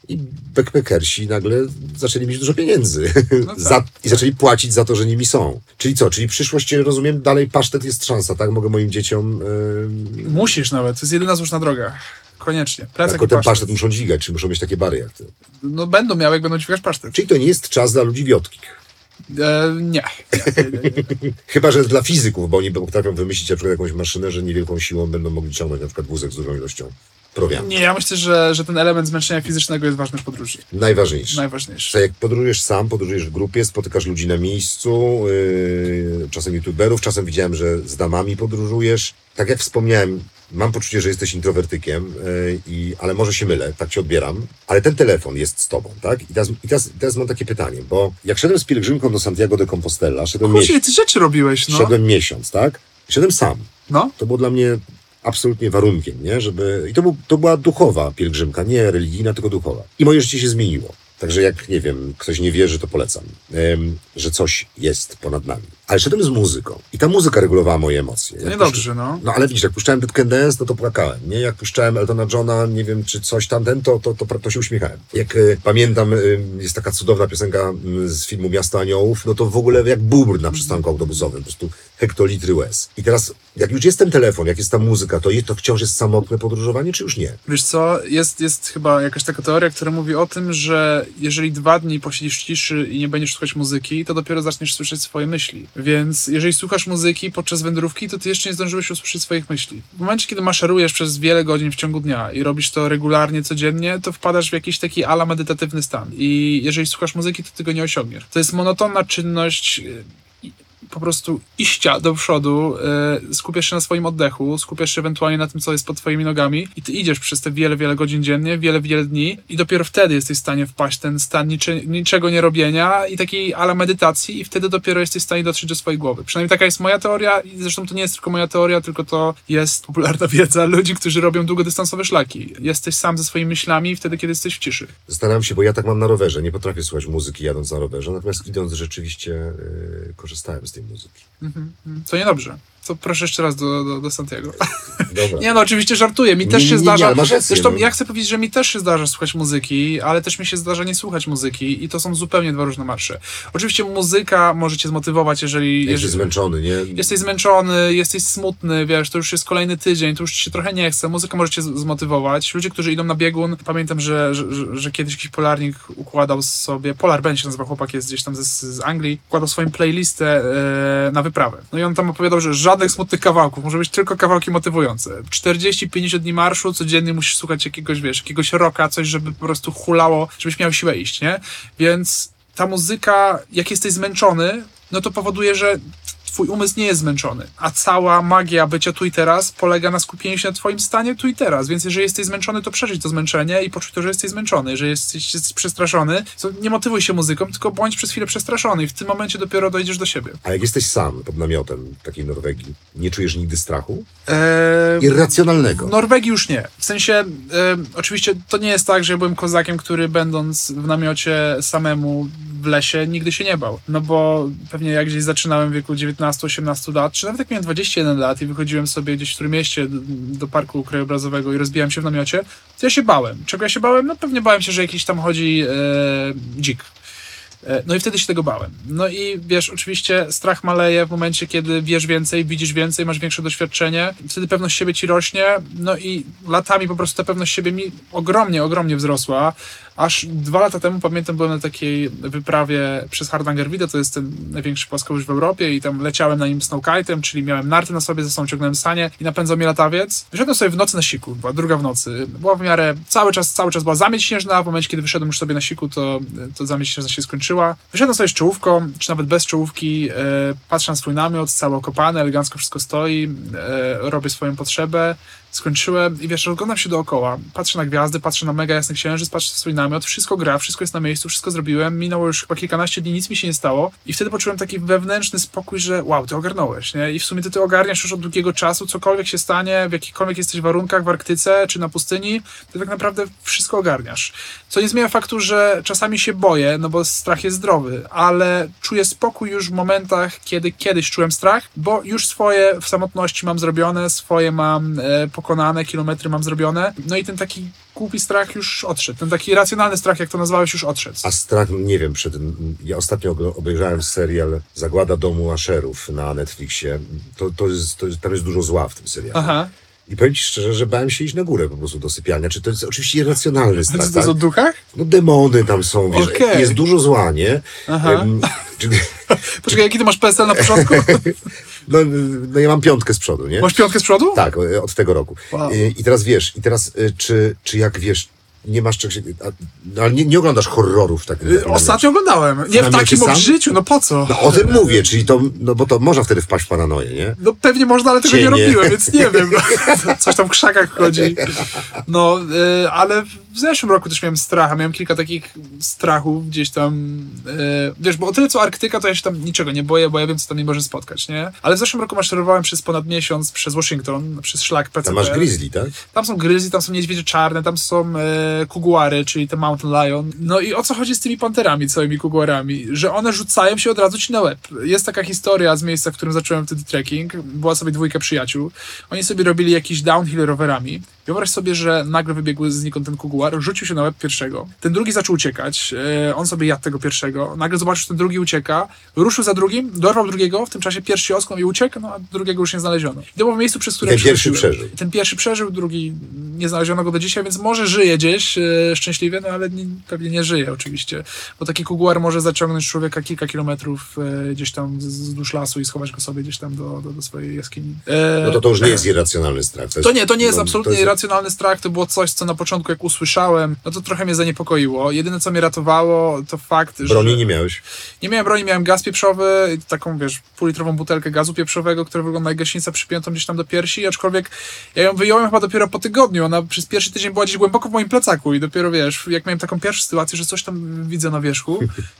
i backpackersi nagle zaczęli mieć dużo pieniędzy tak. za, i zaczęli płacić za to, że nimi są. Czyli co? Czyli przyszłość, rozumiem, dalej pasztet jest szansa, tak? Mogę moim dzieciom y, Musisz nawet, to jest jedyna słuszna droga. Koniecznie. Plecak tylko ten pasztet. pasztet muszą dźwigać, czy muszą mieć takie bary jak ty. No będą miały, jak będą dźwigać pasztet. Czyli to nie jest czas dla ludzi wiotkich. E, nie. nie, nie, nie, nie. Chyba, że dla fizyków, bo oni potrafią wymyślić na przykład jakąś maszynę, że niewielką siłą będą mogli ciągnąć na przykład wózek z dużą ilością Nie, ja myślę, że, że ten element zmęczenia fizycznego jest ważny w podróży. Najważniejsze. Najważniejszy. Że jak podróżujesz sam, podróżujesz w grupie, spotykasz ludzi na miejscu, yy, czasem youtuberów, czasem widziałem, że z damami podróżujesz. Tak jak wspomniałem, mam poczucie, że jesteś introwertykiem, yy, i, ale może się mylę, tak cię odbieram, ale ten telefon jest z tobą, tak? I teraz, i teraz, teraz mam takie pytanie, bo jak szedłem z pielgrzymką do Santiago de Compostela, szedłem, Kurczę, miesiąc, ty rzeczy robiłeś, no. szedłem miesiąc, tak? Szedłem sam. No, To było dla mnie absolutnie warunkiem, nie? Żeby... I to, był, to była duchowa pielgrzymka, nie religijna, tylko duchowa. I moje życie się zmieniło. Także jak, nie wiem, ktoś nie wierzy, to polecam, em, że coś jest ponad nami. Ale szedłem z muzyką i ta muzyka regulowała moje emocje. Jak niedobrze, no. no ale widzisz, jak puszczałem Dead Can Dance, no to płakałem, nie? Jak puszczałem Eltona Johna, nie wiem, czy coś tamten, to, to, to, to się uśmiechałem. Jak y, pamiętam, y, jest taka cudowna piosenka y, z filmu Miasto Aniołów, no to w ogóle jak bubr na przystanku autobusowym, po prostu hektolitry łez. I teraz, jak już jest ten telefon, jak jest ta muzyka, to, to wciąż jest samotne podróżowanie, czy już nie? Wiesz co, jest, jest chyba jakaś taka teoria, która mówi o tym, że jeżeli dwa dni posiedzisz w ciszy i nie będziesz słuchać muzyki, to dopiero zaczniesz słyszeć swoje myśli. Więc jeżeli słuchasz muzyki podczas wędrówki, to ty jeszcze nie zdążyłeś usłyszeć swoich myśli. W momencie, kiedy maszerujesz przez wiele godzin w ciągu dnia i robisz to regularnie, codziennie, to wpadasz w jakiś taki ala medytatywny stan. I jeżeli słuchasz muzyki, to tego nie osiągniesz. To jest monotonna czynność po prostu iścia do przodu, y, skupiasz się na swoim oddechu, skupiasz się ewentualnie na tym, co jest pod twoimi nogami i ty idziesz przez te wiele, wiele godzin dziennie, wiele, wiele dni i dopiero wtedy jesteś w stanie wpaść w ten stan niczy, niczego nie robienia i takiej ala medytacji i wtedy dopiero jesteś w stanie dotrzeć do swojej głowy. Przynajmniej taka jest moja teoria i zresztą to nie jest tylko moja teoria, tylko to jest popularna wiedza ludzi, którzy robią długodystansowe szlaki. Jesteś sam ze swoimi myślami wtedy, kiedy jesteś w ciszy. Zastanawiam się, bo ja tak mam na rowerze, nie potrafię słuchać muzyki jadąc na rowerze, natomiast idąc rzeczywiście y, korzystałem z tej muzyki. To niedobrze. To proszę jeszcze raz do, do, do Santiago. Dobra. Nie no, oczywiście żartuję. Mi też Nie, się nie, nie, zdarza. masz rację, Zresztą no. ja chcę powiedzieć, że mi też się zdarza słuchać muzyki, ale też mi się zdarza nie słuchać muzyki i to są zupełnie dwa różne marsze. Oczywiście muzyka może cię zmotywować, jeżeli, Jesteś jeżeli zmęczony, nie? jesteś zmęczony, jesteś smutny, wiesz, to już jest kolejny tydzień, to już się trochę nie chce. Muzyka może cię zmotywować. Ludzie, którzy idą na biegun, pamiętam, że, że, że, kiedyś jakiś polarnik układał sobie, Polar Ben się nazywa chłopak, jest gdzieś tam z, z Anglii, układał swoją playlistę e, na wyprawę. No i on tam opowiadał, że żadnych smutnych kawałków, może być tylko kawałki motywujące. 40-50 dni marszu, codziennie musisz słuchać jakiegoś, wiesz, jakiegoś rocka, coś, żeby po prostu hulało, żebyś miał siłę iść, nie? Więc ta muzyka, jak jesteś zmęczony, no to powoduje, że twój umysł nie jest zmęczony, a cała magia bycia tu i teraz polega na skupieniu się na twoim stanie tu i teraz, więc jeżeli jesteś zmęczony, to przeżyć to zmęczenie i poczuć to, że jesteś zmęczony. Jeżeli jesteś, jesteś przestraszony, to nie motywuj się muzyką, tylko bądź przez chwilę przestraszony i w tym momencie dopiero dojdziesz do siebie. A jak jesteś sam pod namiotem takiej Norwegii, nie czujesz nigdy strachu? Eee, Irracjonalnego. w Norwegii już nie. W sensie, e, oczywiście to nie jest tak, że ja byłem kozakiem, który będąc w namiocie samemu w lesie nigdy się nie bał. No bo pewnie jak gdzieś zaczynałem w wieku 19-18 lat, czy nawet jak miałem 21 lat i wychodziłem sobie gdzieś w Trójmieście do, do parku krajobrazowego i rozbijałem się w namiocie, to ja się bałem. Czego ja się bałem? No pewnie bałem się, że jakiś tam chodzi e, dzik. E, No i wtedy się tego bałem. No i wiesz, oczywiście strach maleje w momencie, kiedy wiesz więcej, widzisz więcej, masz większe doświadczenie, wtedy pewność siebie ci rośnie, no i latami po prostu ta pewność siebie mi ogromnie, ogromnie wzrosła. Aż dwa lata temu, pamiętam, byłem na takiej wyprawie przez Hardangervide, to jest ten największy płaskowyż w Europie i tam leciałem na nim snowkite'em, czyli miałem narty na sobie, ze sobą ciągnąłem sanie i napędzał mnie latawiec. Wyszedłem sobie w nocy na siku, była druga w nocy. Była w miarę, cały czas, cały czas była zamieć śnieżna, w momencie, kiedy wyszedłem już sobie na siku, to, to zamieć śnieżna się skończyła. Wyszedłem sobie z czołówką, czy nawet bez czołówki, e, patrzę na swój namiot, cały okopany, elegancko wszystko stoi, e, robię swoją potrzebę, skończyłem i wiesz, rozglądam się dookoła, patrzę na gwiazdy, patrzę na mega jasny księżyc, patrzę na swój namiot, wszystko gra, wszystko jest na miejscu, wszystko zrobiłem, minęło już chyba kilkanaście dni, nic mi się nie stało i wtedy poczułem taki wewnętrzny spokój, że wow, ty ogarnąłeś, nie? I w sumie ty ty ogarniasz już od długiego czasu, cokolwiek się stanie, w jakichkolwiek jesteś warunkach w Arktyce czy na pustyni, ty tak naprawdę wszystko ogarniasz. Co nie zmienia faktu, że czasami się boję, no bo strach jest zdrowy, ale czuję spokój już w momentach, kiedy kiedyś czułem strach, bo już swoje w samotności mam zrobione, swoje mam e, pokonane, kilometry mam zrobione, no i ten taki głupi strach już odszedł, ten taki racjonalny strach, jak to nazwałeś, już odszedł. A strach, nie wiem, przed, ja ostatnio obejrzałem serial Zagłada domu Asherów na Netflixie. To, to jest, to jest, tam jest dużo zła w tym serialu. Aha. I powiem ci szczerze, że bałem się iść na górę po prostu do sypialnia. Czy to jest oczywiście irracjonalny Co strach, to jest o tak? duchach? No demony tam są, wiesz, Okej. jest dużo zła, nie? Aha. Em, czy, Poczekaj, jaki ty masz PSL na początku? no, no ja mam piątkę z przodu, nie? Masz piątkę z przodu? Tak, o- od tego roku. Wow. I, I teraz wiesz, i teraz y, czy, czy jak wiesz, nie masz czegoś, a, no, ale nie, nie oglądasz horrorów tak. Y, Ostatnio oglądałem. Nie w takim sam? odżyciu, no po co? No o tym mówię, czyli to, no bo to można wtedy wpaść w paranoję, nie? No pewnie można, ale tego nie Cienie. robiłem, więc nie wiem. Coś tam w krzakach chodzi. No, y, ale w zeszłym roku też miałem strach, a miałem kilka takich strachów gdzieś tam. Y, wiesz, bo o tyle co Arktyka, to ja się tam niczego nie boję, bo ja wiem, co tam mnie może spotkać, nie? Ale w zeszłym roku maszerowałem przez ponad miesiąc przez Washington, przez szlak PCP. Tam masz grizzly, tak? Tam są gryzli, tam są niedźwiedzie czarne, tam są e, kuguary, czyli te mountain lion. No i o co chodzi z tymi panterami, całymi kuguarami? Że one rzucają się od razu ci na łeb. Jest taka historia z miejsca, w którym zacząłem wtedy trekking. Była sobie dwójka przyjaciół. Oni sobie robili jakiś downhill rowerami. Wyobraź sobie, że nagle wybiegł znikąd ten kuguar, rzucił się na łeb pierwszego. Ten drugi zaczął uciekać. E, on sobie jadł tego pierwszego. Nagle zobaczył, że ten drugi ucieka. Ruszył za drugim, dorwał drugiego. W tym czasie pierwszy osknął i uciekł, no a drugiego już nie znaleziono. I to było w miejscu, przez które Ten pierwszy przeżył. Ten pierwszy przeżył, drugi nie znaleziono go do dzisiaj, więc może żyje gdzieś e, szczęśliwie, no ale nie, pewnie nie żyje oczywiście. Bo taki kuguar może zaciągnąć człowieka kilka kilometrów e, gdzieś tam wzdłuż lasu i schować go sobie gdzieś tam do, do, do swojej jaskini. E, No to to już nie jest irracjonalny strach. to nie, to nie jest no, absolutnie jest- irracjonalny strach, to było coś, co na początku jak usłyszałem, no to trochę mnie zaniepokoiło. Jedyne, co mnie ratowało, to fakt, że... Broni nie miałeś. Nie miałem broni, miałem gaz pieprzowy, taką, wiesz, półlitrową butelkę gazu pieprzowego, która wygląda jak gaśnica przypiętą gdzieś tam do piersi, aczkolwiek ja ją wyjąłem chyba dopiero po tygodniu. Ona przez pierwszy tydzień była gdzieś głęboko w moim plecaku i dopiero, wiesz, jak miałem taką pierwszą sytuację, że coś tam widzę na wierzchu,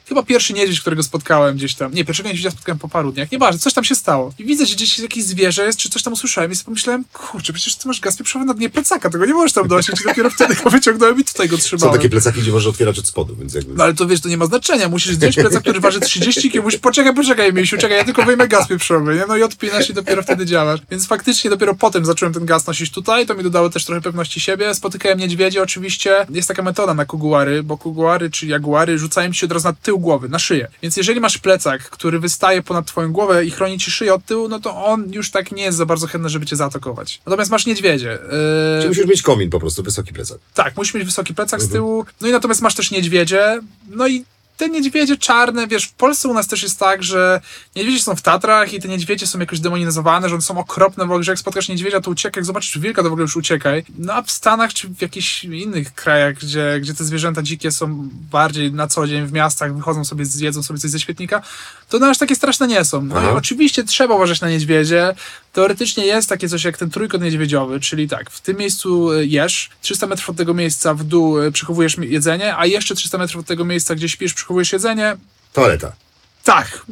chyba pierwszy niedźwiedź, którego spotkałem gdzieś tam, nie, pierwszego niedźwiedzia spotkałem po paru dniach, nieważne, coś tam się stało. I widzę, że gdzieś jakieś zwierzę jest, czy coś tam usłyszałem i sobie pomyślałem, kurczę, przecież ty masz gaz pieprzowy na dnie plecaka, tego nie możesz tam nosić i dopiero wtedy go wyciągnąłem i tutaj go Są trzymałem. takie plecaki, gdzie możesz otwierać od spodu, więc jakby... No ale to wiesz, to nie ma znaczenia. Musisz zdjąć plecak, który waży 30 kg. Musisz, poczekaj, poczekaj, misiu, czekaj, ja tylko wyjmę gaz pieprzowy, nie? No i odpinasz i dopiero wtedy działasz. Więc faktycznie dopiero potem zacząłem ten gaz nosić tutaj, to mi dodało też trochę pewności siebie. Spotykałem niedźwiedzie oczywiście. Jest taka metoda na kuguary, bo kuguary czy jaguary rzucają ci się od razu na tył głowy, na szyję. Więc jeżeli masz plecak, który wystaje ponad twoją głowę i chroni ci szyję od tyłu, no to on już tak nie jest za bardzo chętny, żeby cię zaatakować. Natomiast masz niedźwiedzie. Czy Yy, musisz mieć komin po prostu, wysoki plecak. tak, musisz mieć wysoki plecak z tyłu. No i natomiast masz też niedźwiedzie. No i te niedźwiedzie czarne, wiesz, w Polsce u nas też jest tak, że niedźwiedzie są w Tatrach i te niedźwiedzie są jakoś demonizowane, że one są okropne w ogóle, że jak spotkasz niedźwiedzia, to uciekaj, jak zobaczysz wilka, to w ogóle już uciekaj. No a w Stanach czy w jakichś innych krajach, gdzie, gdzie te zwierzęta dzikie są bardziej na co dzień w miastach, wychodzą sobie, zjedzą sobie coś ze świetnika, to no aż takie straszne nie są. No oczywiście trzeba uważać na niedźwiedzie. Teoretycznie jest takie coś jak ten trójkąt niedźwiedziowy, czyli tak, w tym miejscu y, jesz, 300 metrów od tego miejsca w dół y, przechowujesz jedzenie, a jeszcze 300 metrów od tego miejsca, gdzie śpisz, przechowujesz jedzenie. Toaleta. Tak.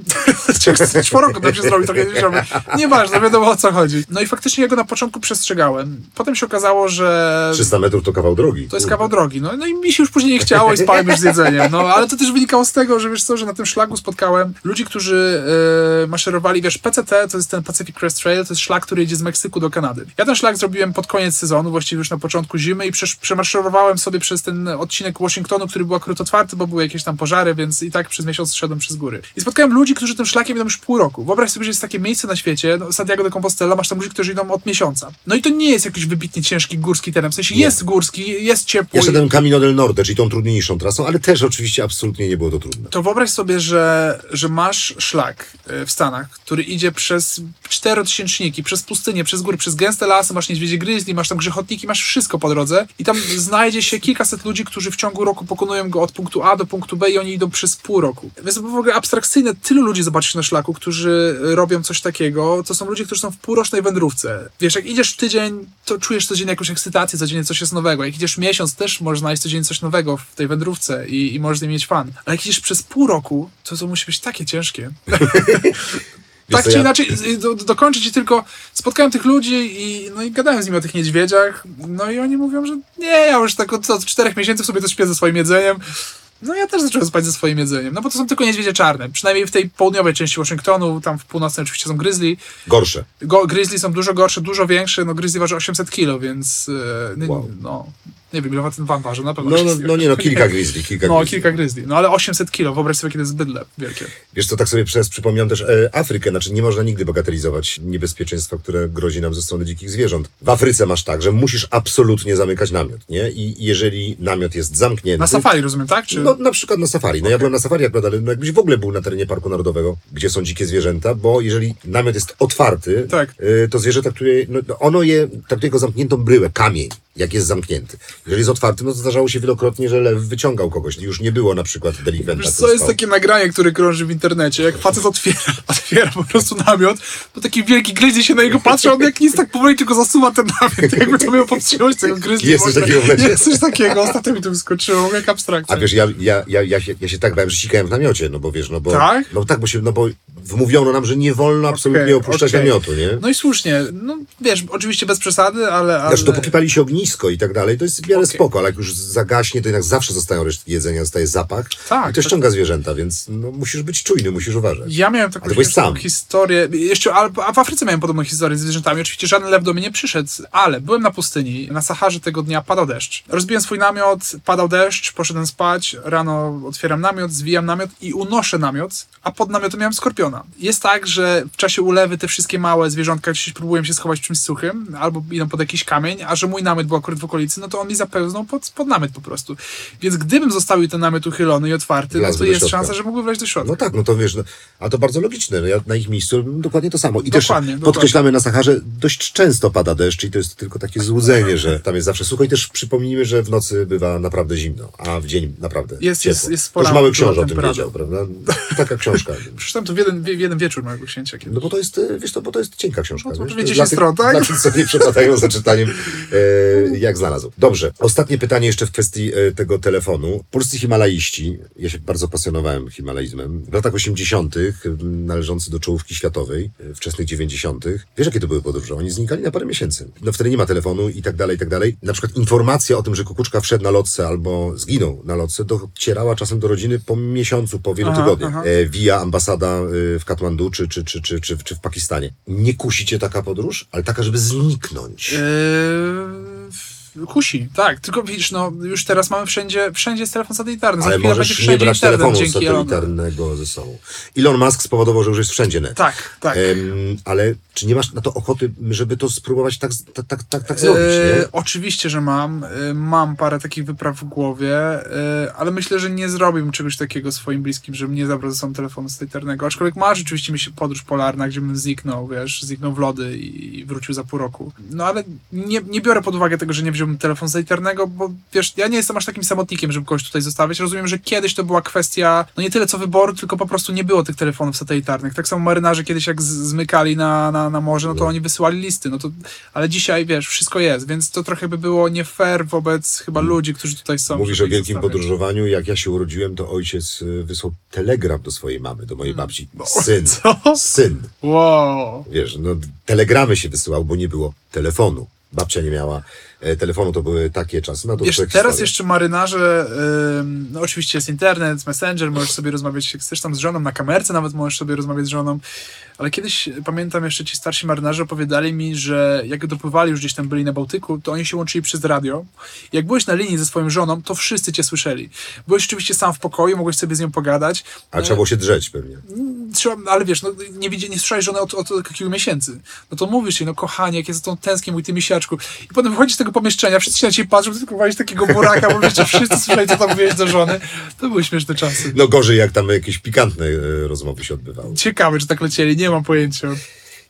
Czworokąt się zrobi trochę niżowy. Nieważne, wiadomo o co chodzi. No i faktycznie ja go na początku przestrzegałem. Potem się okazało, że 300 metrów to kawał drogi. to jest kawał drogi. No, no i mi się już później nie chciało i spałem już z jedzeniem. No ale to też wynikało z tego, że wiesz co, że na tym szlaku spotkałem ludzi, którzy e, maszerowali, wiesz, PCT to jest ten Pacific Crest Trail, to jest szlak, który jedzie z Meksyku do Kanady. Ja ten szlak zrobiłem pod koniec sezonu, właściwie już na początku zimy i przemarszowałem sobie przez ten odcinek Washingtonu, który był akurat otwarty, bo były jakieś tam pożary, więc i tak przez miesiąc szedłem przez góry. I spotkałem ludzi, którzy tym szlakiem idą już pół roku. Wyobraź sobie, że jest takie miejsce na świecie, no, Santiago de Compostela, masz tam ludzi, którzy idą od miesiąca. No i to nie jest jakiś wybitnie ciężki górski teren, w sensie Nie. jest górski, jest ciepło. Ja szedłem Camino del Norte, czyli tą trudniejszą trasą, ale też oczywiście absolutnie nie było to trudne. To wyobraź sobie, że, że masz szlak e, w Stanach, który idzie przez czterotysięczniki, przez pustynię, przez góry, przez gęste lasy, masz niedźwiedzie grizzly, masz tam grzechotniki, masz wszystko po drodze i tam znajdzie się kilkaset ludzi, którzy w ciągu roku pokonują go od punktu A do punktu B i oni idą przez pół roku. Więc to w ogóle abstrakcyjne, tylu ludzi zobaczysz na szlaku, którzy robią coś takiego, to są ludzie, którzy są w półrocznej wędrówce. Wiesz, jak idziesz tydzień, to czujesz codziennie jakąś ekscytację, codziennie coś jest nowego. Jak idziesz miesiąc, też możesz znaleźć codziennie coś nowego w tej wędrówce i, i możesz z nim mieć fan. Ale jak idziesz przez pół roku, to to musi być takie ciężkie. tak czy ja- inaczej, do, dokończę ci tylko, spotkałem tych ludzi i, no i gadałem z nimi o tych niedźwiedziach, no i oni mówią, że nie, ja już tak od, od czterech miesięcy sobie to śpię ze swoim jedzeniem. No ja też zacząłem spać ze swoim jedzeniem, no bo to są tylko niedźwiedzie czarne, przynajmniej w tej południowej części Waszyngtonu, tam w północnej oczywiście są grizzly. Gorsze. Go, grizzly są dużo gorsze, dużo większe, no grizzly waży 800 kilo, więc nie- Wow. no, nie wiem, ile ten van waży, na pewno. No, no, 800 no nie no, kilka grizzly, kilka No, grizzly. kilka grizzly, no ale 800 kilo, wyobraź sobie, kiedy jest bydle wielkie. Wiesz co, tak sobie przez przypomniałem też e, Afrykę, znaczy nie można nigdy bagatelizować niebezpieczeństwa, które grozi nam ze strony dzikich zwierząt. W Afryce masz tak, że musisz absolutnie zamykać namiot, nie? I jeżeli namiot jest zamknięty... Na safari, rozumiem, tak? Czy... No na przykład na safari. No ja byłem na safari akurat, ale no jakbyś w ogóle był na terenie Parku Narodowego, gdzie są dzikie zwierzęta, bo jeżeli namiot jest otwarty, Tak. y, to zwierzę traktuje, no, no, ono je traktuje jako zamkniętą bryłę, kamień, jak jest zamknięty. Jeżeli jest otwarty, no to zdarzało się wielokrotnie, że lew wyciągał kogoś. Już nie było na przykład delikwenta. Wiesz co, jest spał. takie nagranie, które krąży w internecie, jak facet otwiera, otwiera po prostu namiot, to taki wielki gryzly się na niego patrzy, on jak nic tak powoli tylko zasuwa ten namiot, jakby to miał podtrzymać tego gryzly. Jest coś takiego w? Jest coś takiego, ostatnio mi to wyskoczyło, jak abstrakcja. A wiesz, ja, ja, ja, ja, się, ja się tak bałem, że sikałem w namiocie, no bo wiesz, no bo... Tak? No tak, bo się, no bo wmówiono nam, że nie wolno absolutnie Okej, opuszczać okej. namiotu, nie? No i słusznie, no wiesz, oczywiście bez przesady, ale... ale... Znaczy, dopóki pali się ognisko i tak dalej, to jest w miarę Okej. spoko, ale jak już zagaśnie, to jednak zawsze zostają resztki jedzenia, zostaje zapach Tak, i to tak. ściąga zwierzęta, więc no, musisz być czujny, musisz uważać. Ja miałem taką byłeś śmieszną sam. historię, jeszcze, a, a w Afryce miałem podobną historię z zwierzętami. Oczywiście żaden lew do mnie nie przyszedł, ale byłem na pustyni, na Saharze tego dnia padał deszcz. Rozbiłem swój namiot, padał deszcz, poszedłem spać, rano otwieram namiot, zwijam namiot i unoszę namiot, a pod namiotem miałem skorpiona. Jest tak, że w czasie ulewy te wszystkie małe zwierzątka gdzieś próbują się schować w czymś suchym, albo idą pod jakiś kamień, a że mój namiot był akurat w okolicy, no to on mi zapełznął pod, pod namiot po prostu. Więc gdybym zostawił ten namiot uchylony i otwarty, no to jest środka. szansa, że mógłby wejść do środka. No tak, no to wiesz, no, a to bardzo logiczne. No ja na ich miejscu dokładnie to samo. I też Dokładnie, podkreślamy na Saharze, dość często pada deszcz i to jest tylko takie złudzenie, że tam jest zawsze sucho i też przypomnijmy, że w nocy bywa naprawdę zimno, a w dzień naprawdę Jest- ciepło. jest- jest to spora już mały książę o tym wiedział, prawda? Taka książka. Przeczytałem to w jeden, jeden wieczór mojego księcia kiedyś. No bo to jest, e, wiesz to, bo to jest cienka książka. No to wiesz? pewnie jest 10 dla tych- stron, tak? Dla tych, co nie przepadają za czytaniem, e, jak znalazł. Dobrze, ostatnie pytanie jeszcze w kwestii e, tego telefonu. Polscy himalaiści, ja się bardzo pasjonowałem himalaizmem, w latach 80. m, należący do czołówki światowej, e, wczesnych 90. Wiesz, jakie to były podróże? Oni znikali na parę miesięcy. No wtedy nie ma telefonu i tak dalej, i tak dalej. Na przykład informacja o tym, że kukuczka wszedł na lotce albo zginął na lotce, docierała czasem do rodziny po miesiącu, po wielu Aha, tygodniach. aha. E, via ambasada w Katmandu czy, czy, czy, czy, czy, czy w Pakistanie. Nie kusi cię taka podróż, ale taka, żeby zniknąć. Eee, kusi, tak. Tylko widzisz, no już teraz mamy wszędzie, wszędzie jest telefon satelitarny. Ale możesz nie brać internet telefonu satelitarnego ze sobą. Elon Musk spowodował, że już jest wszędzie net. Tak, tak. Ale Czy nie masz na to ochoty, żeby to spróbować tak, tak, tak, tak, tak zrobić? E, oczywiście, że mam. E, mam parę takich wypraw w głowie, e, ale myślę, że nie zrobiłbym czegoś takiego swoim bliskim, żebym nie zabrał ze sobą telefonu satelitarnego. Aczkolwiek ma rzeczywiście mi się podróż polarna, gdzie bym zniknął, wiesz, zniknął w lody i, wrócił za pół roku. No ale nie, nie biorę pod uwagę tego, że nie wziąłbym telefonu satelitarnego, bo wiesz, ja nie jestem aż takim samotnikiem, żeby kogoś tutaj zostawiać. Rozumiem, że kiedyś to była kwestia, no nie tyle co wyboru, tylko po prostu nie było tych telefonów satelitarnych. Tak samo marynarze kiedyś jak zmykali na, na, na morze, no to oni wysyłali listy, no to, ale dzisiaj, wiesz, wszystko jest, więc to trochę by było nie fair wobec chyba ludzi, którzy tutaj są. Mówisz o wielkim zostawiać. podróżowaniu. Jak ja się urodziłem, to ojciec y, wysłał telegram do swojej mamy, do mojej babci. Syn. Hmm. Co? Syn. Wow. Wiesz, no telegramy się wysyłał, bo nie było telefonu. Babcia nie miała telefonu, to były takie czasy. No to teraz historia. jeszcze marynarze, ym, no oczywiście jest internet, messenger, możesz sobie rozmawiać jak chcesz tam z żoną, na kamerce nawet możesz sobie rozmawiać z żoną, ale kiedyś, y, pamiętam jeszcze ci starsi marynarze opowiadali mi, że jak dopływali już gdzieś tam byli na Bałtyku, to oni się łączyli przez radio. Jak byłeś na linii ze swoją żoną, to wszyscy cię słyszeli. Byłeś oczywiście sam w pokoju, mogłeś sobie z nią pogadać. A trzeba było się drzeć pewnie. Trzeba, ale wiesz, no, nie, widzi, nie słyszałeś żony od, od, od kilku miesięcy. No to mówisz jej, no kochanie, jak ja za tą tęsknię, mój ty misiaczku. I potem wychodzisz z tego pomieszczenia, wszyscy się na ciebie patrzą, ty tylko takiego buraka, bo wiecie, wszyscy słyszeli, co tam mówiłeś do żony. To były śmieszne czasy. No gorzej, jak tam jakieś pikantne e, rozmowy się odbywały. Ciekawe, czy tak lecieli, nie mam pojęcia.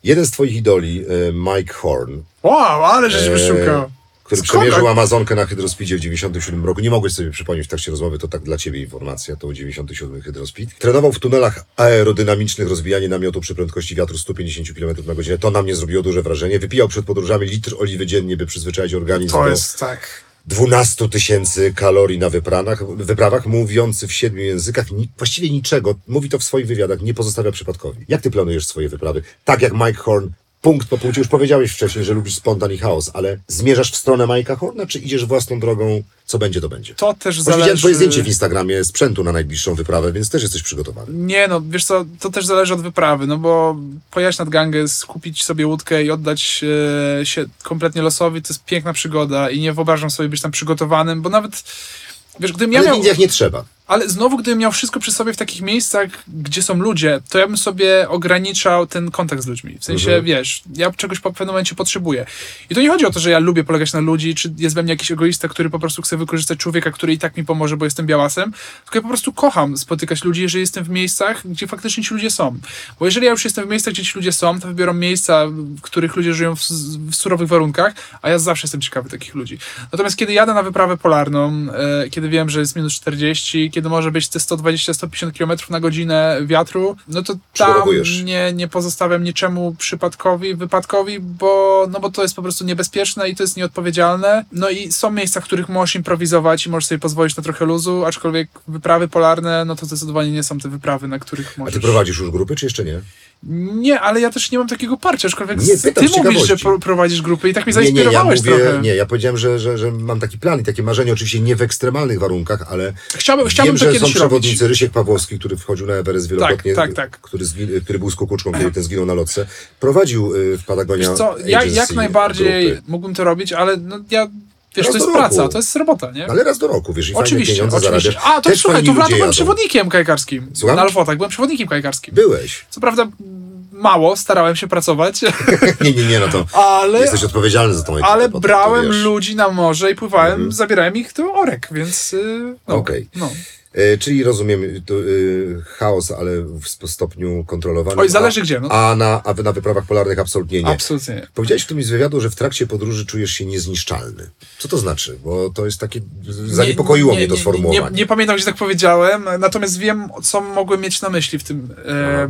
Jeden z twoich idoli, e, Mike Horn, Wow, ale żeś e, wyszukał. który Skąd przemierzył tak? Amazonkę na Hydrospeedzie w 97 roku. Nie mogłeś sobie przypomnieć w trakcie rozmowy, to tak dla ciebie informacja, to 97 Hydrospeed. Trenował w tunelach aerodynamicznych rozbijanie namiotu przy prędkości wiatru 150 km na godzinę. To na mnie zrobiło duże wrażenie. Wypijał przed podróżami litr oliwy dziennie, by przyzwyczaić organizm To do jest tak. 12 tysięcy kalorii na wypranach, wyprawach, mówiący w siedmiu językach, ni, właściwie niczego, mówi to w swoich wywiadach, nie pozostawia przypadkowi. Jak ty planujesz swoje wyprawy? Tak jak Mike Horn, punkt po punkcie, już powiedziałeś wcześniej, że lubisz spontan i chaos, ale zmierzasz w stronę Mike'a Horna, czy idziesz własną drogą, co będzie, to będzie? To też Bo widziałem zależy... twoje zdjęcie w Instagramie sprzętu na najbliższą wyprawę, więc też jesteś przygotowany. Nie no, wiesz co, to też zależy od wyprawy, no bo pojechać nad Ganges, kupić sobie łódkę i oddać e, się kompletnie losowi, to jest piękna przygoda i nie wyobrażam sobie być tam przygotowanym, bo nawet, wiesz, gdybym ja Ale miał... w Indiach nie trzeba. Ale znowu, gdybym miał wszystko przy sobie w takich miejscach, gdzie są ludzie, to ja bym sobie ograniczał ten kontakt z ludźmi. W sensie, Mhm. wiesz, ja czegoś po pewnym momencie potrzebuję. I to nie chodzi o to, że ja lubię polegać na ludzi, czy jest we mnie jakiś egoista, który po prostu chce wykorzystać człowieka, który i tak mi pomoże, bo jestem białasem. Tylko ja po prostu kocham spotykać ludzi, jeżeli jestem w miejscach, gdzie faktycznie ci ludzie są. Bo jeżeli ja już jestem w miejscach, gdzie ci ludzie są, to wybiorą miejsca, w których ludzie żyją w, w surowych warunkach, a ja zawsze jestem ciekawy takich ludzi. Natomiast kiedy jadę na wyprawę polarną, e, kiedy wiem, że jest minus 40, kiedy może być te 120-150 km na godzinę wiatru, no to tam nie, nie pozostawiam niczemu przypadkowi, wypadkowi, bo, no bo to jest po prostu niebezpieczne i to jest nieodpowiedzialne. No i są miejsca, w których możesz improwizować i możesz sobie pozwolić na trochę luzu, aczkolwiek wyprawy polarne, no to zdecydowanie nie są te wyprawy, na których A możesz... ty prowadzisz już grupy, czy jeszcze nie? Nie, ale ja też nie mam takiego parcia, aczkolwiek Nie, pytam ty mówisz, że pro- prowadzisz grupy i tak mnie Nie, nie, ja zainspirowałeś mówię, trochę. nie, ja powiedziałem, że, że, że mam taki plan i takie marzenie, oczywiście nie w ekstremalnych warunkach, ale Chciałbym, chciałbym Wiem, że są przewodnicy, robić. Rysiek Pawłowski, który wchodził na Everest wielokrotnie, tak, tak. Który, zgi- który był z kukuczką, kiedy ten zginął na lotce, prowadził y, w Patagonia Wiesz co, ja, jak najbardziej grupy. mógłbym to robić, ale no ja, wiesz, Raz to jest praca, roku. to jest robota, nie? Ale raz do roku, wiesz, i fajne Oczywiście, pieniądze oczywiście. zarabiasz. A, to Też słuchaj, to w lato byłem jadą. przewodnikiem kajkarskim. Słucham? Na Alfotach byłem przewodnikiem kajkarskim. Byłeś. Co prawda mało, starałem się pracować, Nie, nie, nie, no to ale, jesteś odpowiedzialny za tą ekipę. ale potem, brałem ludzi na morze i pływałem, zabierałem ich do orek, więc y, no, Okej. no. E, czyli rozumiem, to, y, chaos, ale w stopniu kontrolowanym. Oj, zależy a, gdzie, no. A na, a na wyprawach polarnych absolutnie nie. Absolutnie nie. Powiedziałeś w którymś z wywiadu, że w trakcie podróży czujesz się niezniszczalny. Co to znaczy? Bo to jest takie... Zaniepokoiło Nie, mnie to nie, sformułowanie. Nie, nie pamiętam, gdzie tak powiedziałem, natomiast wiem, co mogłem mieć na myśli w tym, e,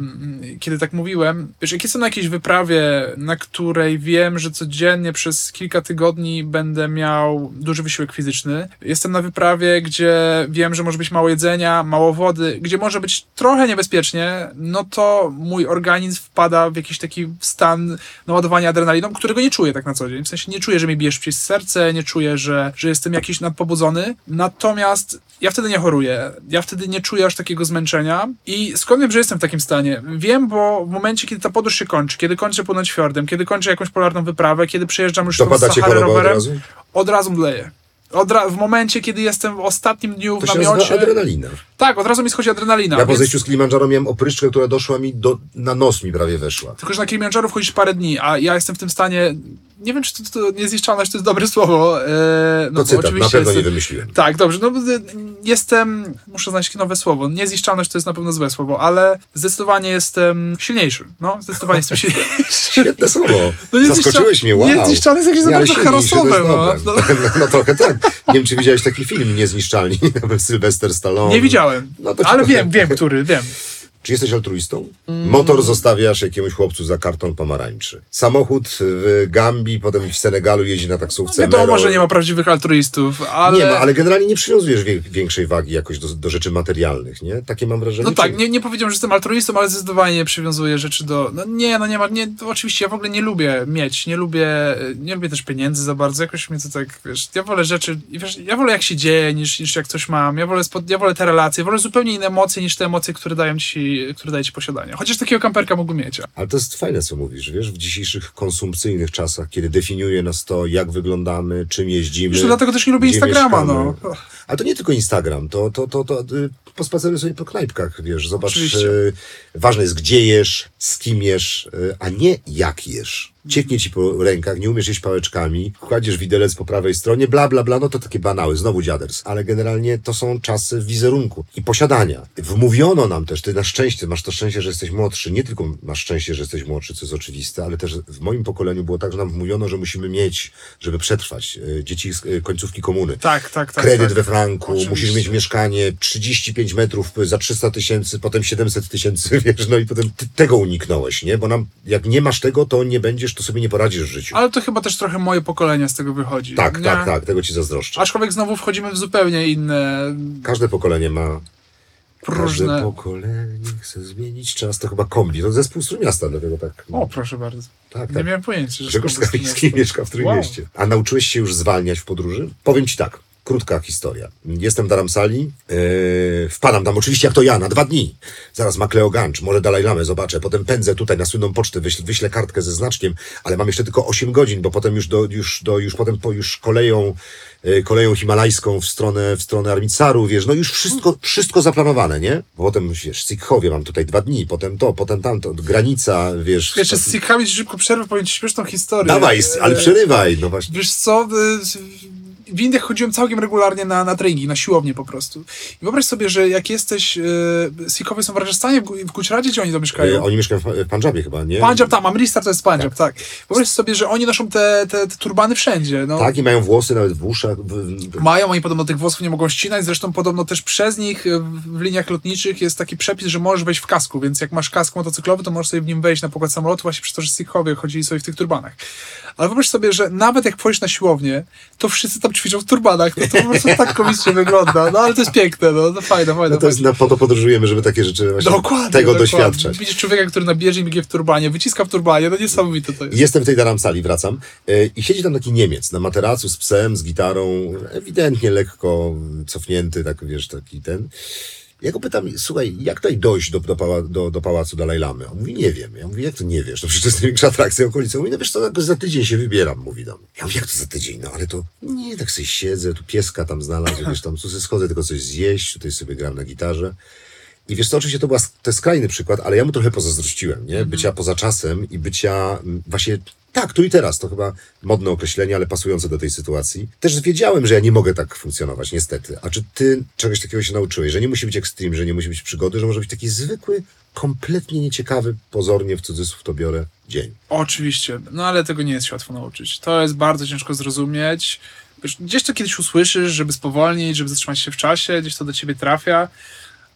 kiedy tak mówiłem. Wiesz, jak jestem na jakiejś wyprawie, na której wiem, że codziennie przez kilka tygodni będę miał duży wysiłek fizyczny. Jestem na wyprawie, gdzie wiem, że może być mało jedzenia, mało wody, gdzie może być trochę niebezpiecznie, no to mój organizm wpada w jakiś taki stan naładowania adrenaliną, którego nie czuję tak na co dzień. W sensie nie czuję, że mi bije szybciej serce, nie czuję, że, że jestem jakiś nadpobudzony. Natomiast ja wtedy nie choruję. Ja wtedy nie czuję aż takiego zmęczenia. I skąd wiem, że jestem w takim stanie? Wiem, bo w momencie, kiedy ta podróż się kończy, kiedy kończę płynąć fiordem, kiedy kończę jakąś polarną wyprawę, kiedy przejeżdżam już tą Dopada cię Saharę choroba od rowerem, razu? od razu mdleję. Od ra- w momencie, kiedy jestem w ostatnim dniu To w się namiocie, adrenalina. Tak, od razu mi schodzi adrenalina. Ja po więc- zejściu z Kilimandżaro miałem opryszczkę, która doszła mi do, na nos mi prawie weszła. Tylko, że na Kilimandżaro wchodzisz parę dni, a ja jestem w tym stanie. Nie wiem, czy to, to niezniszczalność to jest dobre słowo. E, no To cytat, na oczywiście pewno nie jest- wymyśliłem. Tak, dobrze. No, y, jestem. Muszę znaleźć nowe słowo. Niezniszczalność to jest na pewno złe słowo, ale zdecydowanie jestem silniejszy. No, zdecydowanie jestem silniejszy. Świetne słowo. No nie Zaskoczyłeś mnie, wow. Niezniszczalny jest jakieś Nie, bardzo jest No, dobre. no. No, no trochę tak. Nie wiem, czy widziałeś taki film Niezniszczalni, Sylwester Stallone. Nie widziałem. No to ci ale wiem, wiem, który, wiem. Czy jesteś altruistą? Motor zostawiasz jakiemuś chłopcu za karton pomarańczy. Samochód w Gambii, potem w Senegalu jeździ na taksówce. Wiadomo, Mero. że nie ma prawdziwych altruistów, ale. Nie ma, ale generalnie nie przywiązujesz wie, większej wagi jakoś do, do rzeczy materialnych, nie? Takie mam wrażenie. No czy- tak, nie, nie powiedziałem, że jestem altruistą, ale zdecydowanie nie przywiązuję rzeczy do. No nie, no nie ma. Nie, to oczywiście ja w ogóle nie lubię mieć, nie lubię, nie lubię też pieniędzy za bardzo. Jakoś mnie to tak, wiesz, ja wolę rzeczy, i wiesz, ja wolę jak się dzieje niż, niż jak coś mam. Ja wolę, spod, ja wolę te relacje, wolę zupełnie inne emocje niż te emocje, które dają ci, które daje ci posiadanie. Chociaż takiego kamperka mógłbym mieć. Ale to jest fajne, co mówisz, wiesz, w dzisiejszych konsumpcyjnych czasach, kiedy definiuje nas to, jak wyglądamy, czym jeździmy. To dlatego też nie lubię Instagrama, mieszkamy. no. Ale to nie tylko Instagram, to, to, to, to y, pospaceruj sobie po knajpkach, wiesz, zobacz, Oczywiście. y, ważne jest gdzie jesz, z kim jesz, y, a nie jak jesz. Cieknie ci po rękach, nie umiesz jeść pałeczkami, kładziesz widelec po prawej stronie, bla, bla, bla, no to takie banały, znowu dziaders. Ale generalnie to są czasy wizerunku i posiadania. Wmówiono nam też, ty na szczęście, masz to szczęście, że jesteś młodszy, nie tylko masz szczęście, że jesteś młodszy, co jest oczywiste, ale też w moim pokoleniu było tak, że nam wmówiono, że musimy mieć, żeby przetrwać. Y, Dzieci z y, końcówki komuny Tak, tak, tak. kredyt tak. we franku, Oczywiście. musisz mieć mieszkanie 35 metrów za 300 tysięcy, potem 700 tysięcy, wiesz, no i potem ty tego uniknąłeś, nie? Bo nam, jak nie masz tego, to nie będziesz, to sobie nie poradzisz w życiu. Ale to chyba też trochę moje pokolenie z tego wychodzi. tak, nie? tak, tak, tego ci zazdroszczę. Aczkolwiek znowu wchodzimy w zupełnie inne, Każde pokolenie ma, każde różne. pokolenie chce zmienić czas, to chyba kombi, to zespół z Trójmiasta, dlatego tak. O, proszę bardzo. tak, Nie tak. miałem pojęcia, że Grzegorz jest. mieszka w Trójmieście. A nauczyłeś się już zwalniać w podróży? Powiem ci tak. Krótka historia. Jestem w Dharamsali, yy, wpadam tam oczywiście jak to ja, na dwa dni. Zaraz Makleo Ganj, może Dalaj Lamę zobaczę, potem pędzę tutaj na słynną pocztę, wyślę, wyślę kartkę ze znaczkiem, ale mam jeszcze tylko 8 godzin, bo potem już do, już do, już potem po, już koleją, yy, koleją himalajską w stronę, w stronę Armitsaru, wiesz, no już wszystko, wszystko zaplanowane, nie? Bo potem, wiesz, Sikhowie mam tutaj dwa dni, potem to, potem tamto, granica, wiesz. Jeszcze z Sikhami szybko przerwę, powiem ci śmieszną historię. Dawaj, ale E, przerywaj, no właśnie. Wiesz co, y, w Indiach chodziłem całkiem regularnie na, na treningi, na siłownię po prostu. I wyobraź sobie, że jak jesteś, yy, Sikhowie są w Rajasthanie, w, w gdzie oni to mieszkają? E, Oni mieszkają w w Pandżabie chyba, nie? Punjab, tam, Amritsar to jest Punjab, tak. Wyobraź sobie, że oni noszą te, te, te turbany wszędzie. No. Tak, i mają włosy nawet w uszach. W, Mają, oni podobno tych włosów nie mogą ścinać, zresztą podobno też przez nich w liniach lotniczych jest taki przepis, że możesz wejść w kasku, więc jak masz kask motocyklowy, to możesz sobie w nim wejść na pokład samolotu właśnie przez to, że Sikhowie chodzili sobie w tych turbanach. Ale wyobraź sobie, że nawet jak wchodzisz na siłownię, to wszyscy tam ćwiczą w turbanach, no to po prostu tak komicznie wygląda, no ale to jest piękne, no, no fajne, fajne. no to jest, fajne. po to podróżujemy, żeby takie rzeczy właśnie Dokładnie, tego dokładnie. doświadczać. Widzisz człowieka, który na bieżni biegnie w turbanie, wyciska w turbanie, no niesamowite to jest. Jestem w tej Dharamsali, wracam. e, I siedzi tam taki Niemiec na materacu z psem, z gitarą, ewidentnie lekko cofnięty, tak wiesz, taki ten. Ja go pytam, słuchaj, jak tutaj dojść do, do, pała, do, do pałacu Dalaj Lamy? On mówi, nie wiem. Ja mówię, jak to nie wiesz? To przecież to jest największa atrakcja okolicy. On mówi, no wiesz co, jakoś za tydzień się wybieram, mówi do mnie. Ja mówię, jak to za tydzień? No ale to nie, tak sobie siedzę, tu pieska tam znalazłem, wiesz, tam tu sobie schodzę tylko coś zjeść, tutaj sobie gram na gitarze. I wiesz co, oczywiście to, była, to jest skrajny przykład, ale ja mu trochę pozazdrościłem, nie? Bycia poza czasem i bycia mm, właśnie tak, tu i teraz. To chyba modne określenie, ale pasujące do tej sytuacji. Też wiedziałem, że ja nie mogę tak funkcjonować, niestety. A czy ty czegoś takiego się nauczyłeś? Że nie musi być ekstrem, że nie musi być przygody, że może być taki zwykły, kompletnie nieciekawy, pozornie w cudzysłów to biorę, dzień. Oczywiście, no ale tego nie jest się łatwo nauczyć. To jest bardzo ciężko zrozumieć. Wiesz, gdzieś to kiedyś usłyszysz, żeby spowolnić, żeby zatrzymać się w czasie, gdzieś to do ciebie trafia,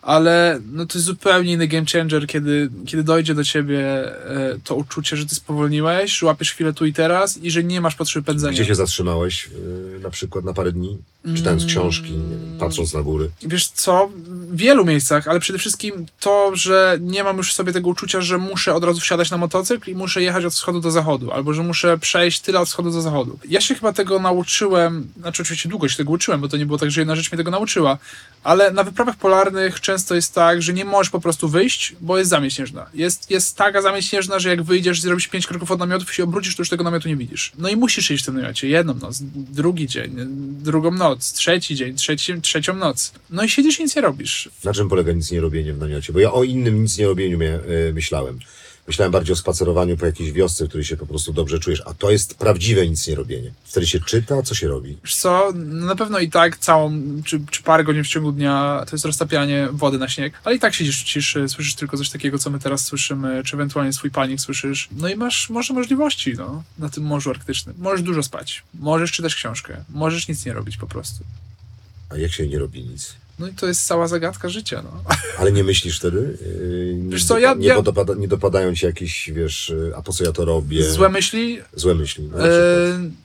ale no to jest zupełnie inny game changer, kiedy, kiedy dojdzie do ciebie e, to uczucie, że ty spowolniłeś, że łapiesz chwilę tu i teraz i że nie masz potrzeby pędzenia. Gdzie się zatrzymałeś, yy, na przykład na parę dni, czytając książki, nie wiem, patrząc na góry? Wiesz co, w wielu miejscach, ale przede wszystkim to, że nie mam już w sobie tego uczucia, że muszę od razu wsiadać na motocykl i muszę jechać od wschodu do zachodu, albo że muszę przejść tyle od wschodu do zachodu. Ja się chyba tego nauczyłem, znaczy oczywiście długo się tego uczyłem, bo to nie było tak, że jedna rzecz mnie tego nauczyła, ale na wyprawach polarnych często jest tak, że nie możesz po prostu wyjść, bo jest zamieć śnieżna. Jest, jest taka zamieć śnieżna, że jak wyjdziesz zrobisz pięć kroków od namiotów i się obrócisz, to już tego namiotu nie widzisz. No i musisz iść w tym namiocie jedną noc, drugi dzień, drugą noc, trzeci dzień, trzeci, trzecią noc. No i siedzisz i nic nie robisz. Na czym polega nic nie robienie w namiocie? Bo ja o innym nic nie robieniu y, myślałem. Myślałem bardziej o spacerowaniu po jakiejś wiosce, w której się po prostu dobrze czujesz, a to jest prawdziwe nic nie robienie. Wtedy się czyta, co się robi. wiesz co, no na pewno i tak całą, czy, czy parę godzin w ciągu dnia to jest roztapianie wody na śnieg, ale i tak siedzisz w ciszy, słyszysz tylko coś takiego, co my teraz słyszymy, czy ewentualnie swój palnik słyszysz, no i masz może możliwości, no, na tym morzu arktycznym. Możesz dużo spać, możesz czytać książkę, możesz nic nie robić po prostu. A jak się nie robi nic? No i to jest cała zagadka życia, no. Ale nie myślisz wtedy? Yy, nie Wiesz co, ja- nie, ja- dopada, nie dopadają ci jakieś, wiesz, yy, a po co ja to robię? Złe myśli, Złe myśli. No, E,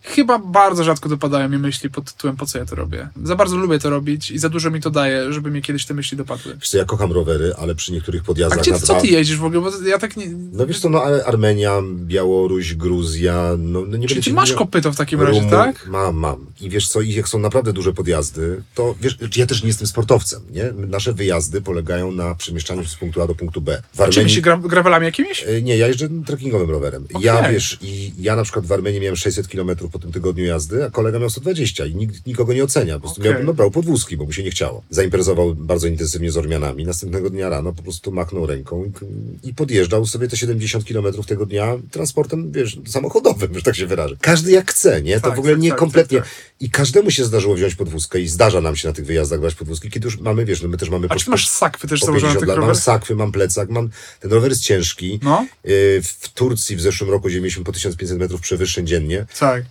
chyba bardzo rzadko dopadają mi myśli pod tytułem po co ja to robię. Za bardzo lubię to robić i za dużo mi to daje, żeby mnie kiedyś te myśli dopadły. Wiesz co, ja kocham rowery, ale przy niektórych A podjazdach gdzie, na co dwa... ty jeździsz w ogóle? Bo ja tak nie... No wiesz co, no Armenia, Białoruś, Gruzja, no, no nie Czyli ty masz kopyto w takim razie, Rumu- tak? Mam, mam. I wiesz co, i jak są naprawdę duże podjazdy, to wiesz, ja też nie jestem sportowcem, nie? Nasze wyjazdy polegają na przemieszczaniu się z punktu A do punktu B. W Czym Armenii... się gra, gravelami jakimiś? E, Nie, ja jeżdżę trekkingowym rowerem. Ja Okej. wiesz, i ja na przykład w Armenii miałem 600 km po tym tygodniu jazdy, a kolega miał 120 i nikt nikogo nie ocenia. Po prostu Okej. miał, no, brał podwózki, bo mu się nie chciało. Zaimprezował bardzo intensywnie z Ormianami. Następnego dnia rano po prostu machnął ręką i, i podjeżdżał sobie te 70 km tego dnia transportem, wiesz, samochodowym, że tak się wyrażę. Każdy jak chce, nie? To Tak, w ogóle tak, nie tak, kompletnie. tak, I każdemu się zdarzyło wziąć podwózkę i zdarza nam się na tych wyjazdach brać podwózki, mamy, wiesz, no my też mamy A czy ty masz sakwy też po założone 50 tych. Mam sakwy, mam plecak, mam... Ten rower jest ciężki. No, Yy, W Turcji w zeszłym roku 90 po 1500 metrów przewyższeń dziennie. tak.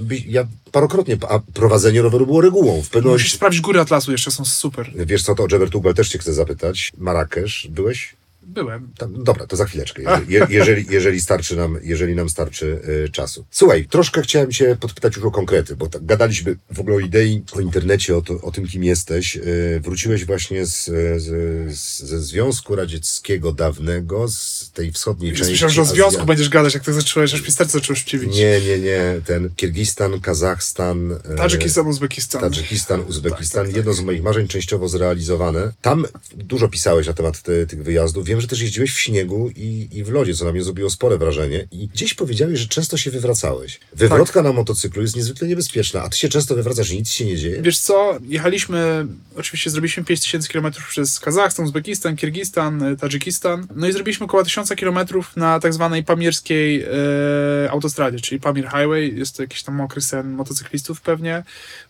By- Ja parokrotnie, a prowadzenie roweru było regułą. W pewnym Musisz sprawdzić góry Atlasu, jeszcze są super. wiesz co, to o Dżebertugal też cię chcę zapytać. Marrakesz, byłeś? Byłem. Tam, dobra, to za chwileczkę, jeżeli, je, jeżeli, jeżeli, starczy nam, jeżeli nam starczy y, czasu. Słuchaj, troszkę chciałem cię podpytać już o konkrety, bo tak gadaliśmy w ogóle o idei, o internecie, o, to, o tym, kim jesteś. Y, wróciłeś właśnie z, z, z, ze Związku Radzieckiego dawnego, z tej wschodniej części Myślałem, że o związku Azja- będziesz gadać, jak to zacząłeś, aż mi serce zaczęło szczywić. Nie, nie, nie. Ten Kirgistan, Kazachstan, e, Tadżykistan, Uzbekistan. Tadżykistan, Uzbekistan. Tak, tak, Jedno z moich marzeń częściowo zrealizowane. Tam dużo pisałeś na temat te, tych wyjazdów. Wiem, że też jeździłeś w śniegu i, i w lodzie, co na mnie zrobiło spore wrażenie. I gdzieś powiedziałeś, że często się wywracałeś. Wywrotka Tak. na motocyklu jest niezwykle niebezpieczna, a ty się często wywracasz i nic się nie dzieje. Wiesz co, jechaliśmy, oczywiście zrobiliśmy 5000 km przez Kazachstan, Uzbekistan, Kirgistan, e, Tadżykistan, no i zrobiliśmy około 1000 km na tak zwanej pamirskiej e, autostradzie, czyli Pamir Highway, jest to jakiś tam mokry sen motocyklistów pewnie,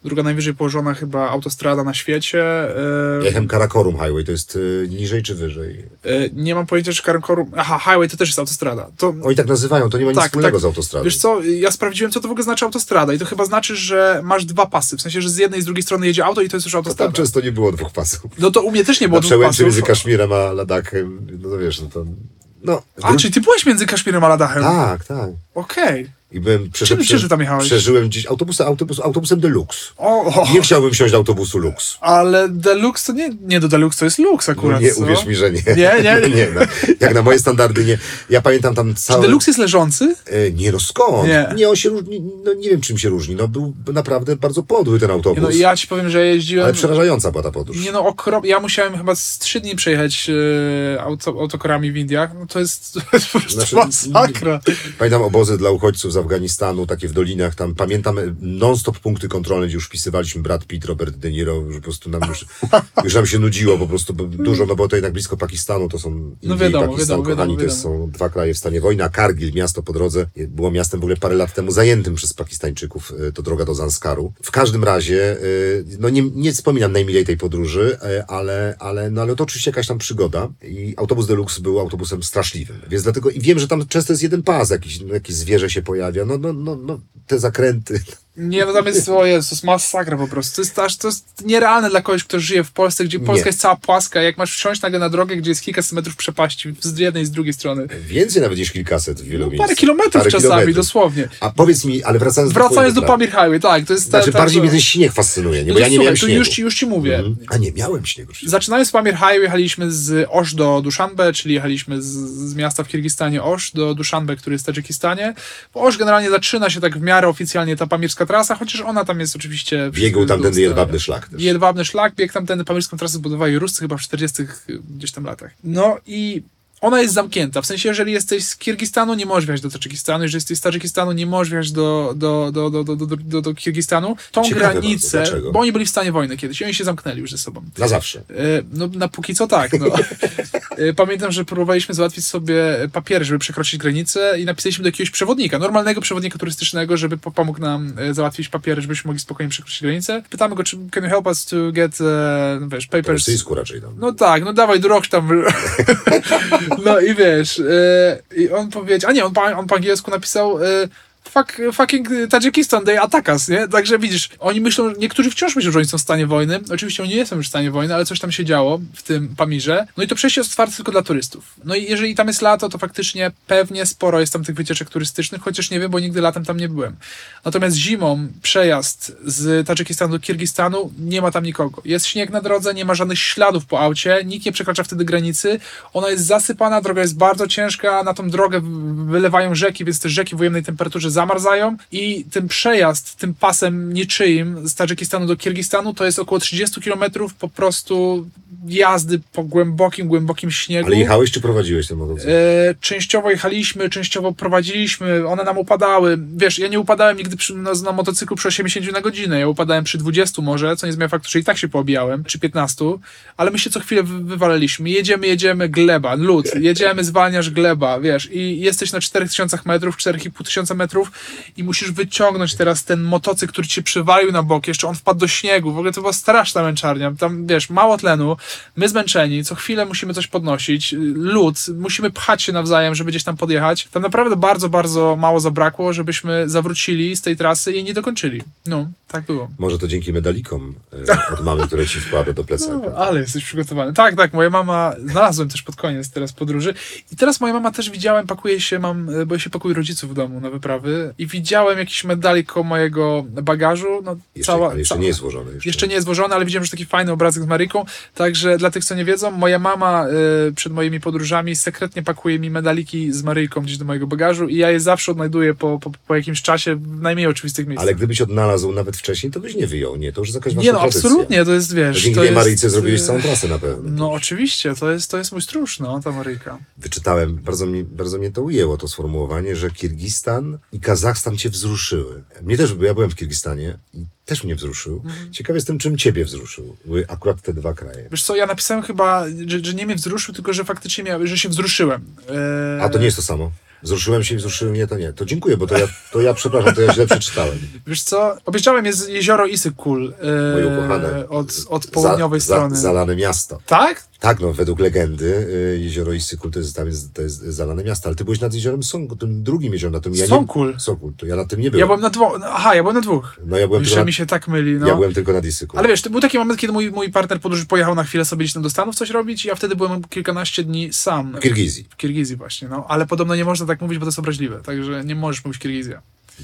druga najwyżej położona chyba autostrada na świecie. E, Ja jechałem Karakorum Highway, to jest y, niżej czy wyżej? Nie mam pojęcia, czy Karankorum, aha, Highway to też jest autostrada. To, Oni tak nazywają, to nie ma nic Tak, wspólnego tak. z autostradą. Wiesz co, ja sprawdziłem, co to w ogóle znaczy autostrada i to chyba znaczy, że masz dwa pasy, w sensie, że z jednej i z drugiej strony jedzie auto i to jest już to autostrada. tam często nie było dwóch pasów. No to u mnie też nie było Na dwóch przełęczy między pasów. Kaszmirem a Ladakiem, no to wiesz, no to... No, A, czyli ty byłeś między Kaszmirem a Ladachem? Tak, tak. Okej. I byłem przesze- Czym- czym ty tam jechałeś? Przeżyłem gdzieś autobusem, autobus, autobusem Deluxe. O, o, Nie chciałbym wsiąść do autobusu Lux. ale Deluxe to nie, nie do Deluxe, to jest Lux No akurat, nie, co? uwierz mi, że nie. Nie, nie, nie. nie no, jak na moje standardy nie. Ja pamiętam tam Czy całe... Deluxe jest leżący? E, Nie, no skąd? Nie. on się różni, no nie wiem czym się różni. No był naprawdę bardzo podły ten autobus. Nie, no ja ci powiem, że jeździłem... Ale przerażająca była ta podróż. Nie no, okrop... ja musiałem chyba z trzy dni przejechać e, auto, autokorami w Indiach, no to jest, to jest po prostu Znaczy, masakra. Pamiętam obozy dla uchodźców z Afganistanu, takie w dolinach, tam pamiętam e, non-stop punkty kontrolne, gdzie już wpisywaliśmy Brad Pitt, Robert De Niro, że po prostu nam już, już nam się nudziło po prostu bo dużo, no bo to jednak blisko Pakistanu, to są Indie No wiadomo, i Pakistan, wiadomo, kochani, wiadomo, to są dwa kraje w stanie wojny, a Kargil, miasto po drodze, było miastem w ogóle parę lat temu zajętym przez Pakistańczyków, e, to droga do Zanskaru. W każdym razie, e, no nie, nie wspominam najmilej tej podróży, ale, ale, no ale to oczywiście jakaś tam przygoda i autobus Deluxe był autobusem straszliwym, więc dlatego i wiem, że tam często jest jeden pas, jakiś, no, jakieś zwierzę się pojawia, no, no, no, no te zakręty. Nie, no tam jest, o Jezus, masakra po prostu. To jest, aż, to jest nierealne dla kogoś, kto żyje w Polsce, gdzie Polska Nie. jest cała płaska. Jak masz wsiąść nagle na drogę, gdzie jest kilkaset metrów przepaści z jednej i z drugiej strony. Więcej nawet niż kilkaset w wielu No, parę kilometrów Parę czasami, kilometrów. dosłownie. A powiedz mi, ale wracając, Wracając do. Pamir Highway, tak, to jest... ta- Znaczy ta- bardziej mnie ten śnieg fascynuje, nie? No bo to ja nie słuchaj, miałem śniegu. już ci, już ci mówię. Mhm. A nie, miałem śniegu. Zaczynając z Pamir Highway, jechaliśmy z Osz do Duszanbe, czyli jechaliśmy z, z miasta w Kirgistanie Osz do Duszanbe, który jest w Tadżykistanie. Bo Osz generalnie zaczyna się tak w miarę oficjalnie ta pamirska trasa, chociaż ona tam jest oczywiście... Biegł tamtędy jedwabny szlak też. Jedwabny szlak, biegł tamtędy pamirską trasę zbudowali Ruscy chyba w 40 gdzieś tam latach. No i ona jest zamknięta. W sensie, jeżeli jesteś z Kirgistanu, nie możesz wjechać do Tadżykistanu. Jeżeli jesteś z Tadżykistanu, nie możesz wjechać do, do, do, do, do, do, do, do Kirgistanu. Tą Ciekawe granicę, bardzo. Bo oni byli w stanie wojny kiedyś i oni się zamknęli już ze sobą. Na zawsze. E, No, na póki co tak. No. E, Pamiętam, że próbowaliśmy załatwić sobie papiery, żeby przekroczyć granicę i napisaliśmy do jakiegoś przewodnika, normalnego przewodnika turystycznego, żeby po- pomógł nam e, załatwić papiery, żebyśmy mogli spokojnie przekroczyć granicę. Pytamy go, czy can you help us to get, e, wiesz, Po papers. rosyjsku raczej tam. No tak, no dawaj, drog tam. no i wiesz, e, i on powiedział, a nie, on, po- on po angielsku napisał e, fuck, fucking Tadżykistan, they attack us, nie? Także widzisz, oni myślą, niektórzy wciąż myślą, że oni są w stanie wojny. Oczywiście oni nie są już w stanie wojny, ale coś tam się działo w tym Pamirze. No i to przejście jest otwarte tylko dla turystów. No i jeżeli tam jest lato, to faktycznie pewnie sporo jest tam tych wycieczek turystycznych, chociaż nie wiem, bo nigdy latem tam nie byłem. Natomiast zimą przejazd z Tadżykistanu do Kirgistanu nie ma tam nikogo. Jest śnieg na drodze, nie ma żadnych śladów po aucie, nikt nie przekracza wtedy granicy. Ona jest zasypana, droga jest bardzo ciężka, na tą drogę wylewają rzeki, więc te rzeki w ujemnej temperaturze zamarzają i ten przejazd tym pasem niczyim z Tadżykistanu do Kirgistanu to jest około 30 km po prostu jazdy po głębokim, głębokim śniegu. Ale jechałeś czy prowadziłeś ten motocykl? E, częściowo jechaliśmy, częściowo prowadziliśmy, one nam upadały. Wiesz, ja nie upadałem nigdy przy, na, na motocyklu przy 80 na godzinę, ja upadałem przy 20 może, co nie zmienia faktu, że i tak się poobijałem, czy 15, ale my się co chwilę wy, wywaliliśmy. Jedziemy, jedziemy, gleba, lód, jedziemy, zwalniasz gleba, wiesz, i jesteś na 4000 metrów, 4500 metrów i musisz wyciągnąć teraz ten motocykl, który cię przywalił na bok, jeszcze on wpadł do śniegu, w ogóle to była straszna męczarnia, tam, wiesz, mało tlenu, my zmęczeni, co chwilę musimy coś podnosić, lód, musimy pchać się nawzajem, żeby gdzieś tam podjechać. Tam naprawdę bardzo, bardzo mało zabrakło, żebyśmy zawrócili z tej trasy i nie dokończyli. No, tak było. Może to dzięki medalikom e, od mamy, które ci wkłada do plecaka. No, ale jesteś przygotowany. Tak, tak, moja mama, znalazłem też pod koniec teraz podróży i teraz moja mama też widziałem, pakuje się, mam, e, bo się pakuje rodziców w domu na wyprawy i widziałem jakiś medalik koło mojego bagażu, no Jeszcze, cała, ale jeszcze cała, nie jest złożony. Jeszcze, jeszcze nie jest złożony, ale widziałem, że taki fajny obrazek z Maryką. Także dla tych, co nie wiedzą, moja mama y, przed moimi podróżami sekretnie pakuje mi medaliki z Maryjką gdzieś do mojego bagażu i ja je zawsze odnajduję po, po, po jakimś czasie w najmniej oczywistych miejscach. Ale gdybyś odnalazł nawet wcześniej, to byś nie wyjął. Nie, to już jest jakaś wasza nie no, tradycja. absolutnie, to jest, wiesz... To dzięki to tej jest, Maryjce zrobiłeś y, całą trasę na pewno. No oczywiście, to jest, to jest mój stróż, no, ta Maryjka. Wyczytałem, bardzo mnie, bardzo mnie to ujęło, to sformułowanie, że Kirgistan i Kazachstan cię wzruszyły. Mnie też, bo ja byłem w Kirgistanie i też mnie wzruszył. Mhm. Ciekaw jestem, czym ciebie wzruszył. Były akurat te dwa kraje. Wiesz co, ja napisałem chyba, że, że nie mnie wzruszył, tylko że faktycznie miał, że się wzruszyłem. Eee, A to nie jest to samo. Wzruszyłem się i wzruszyły mnie, to nie. To dziękuję, bo to ja, to ja przepraszam, to ja źle przeczytałem. Wiesz co, obejrzałem jest jezioro Issyk-Kul Moje eee, ukochane. od, od południowej za, strony. Za, zalane miasto. Tak? Tak, no, według legendy y, jezioro Issyk-Kul to jest, tam jest, to jest zalane miasto, ale ty byłeś nad jeziorem Songul, tym drugim jeziorem, na tym ja nie... Songkul. Songkul, to ja na tym nie byłem. Ja byłem na dwóch. Aha, ja byłem na dwóch. No ja byłem, tylko mi się tak myli, no. ja byłem tylko nad Issyk-Kul. Ale wiesz, to był taki moment, kiedy mój, mój partner podróży pojechał na chwilę sobie gdzieś tam do Stanów coś robić i ja wtedy byłem kilkanaście dni sam. W Kirgizji. W Kirgizji właśnie, no. Ale podobno nie można tak mówić, bo to jest obraźliwe. Także nie możesz mówić Kirgizja.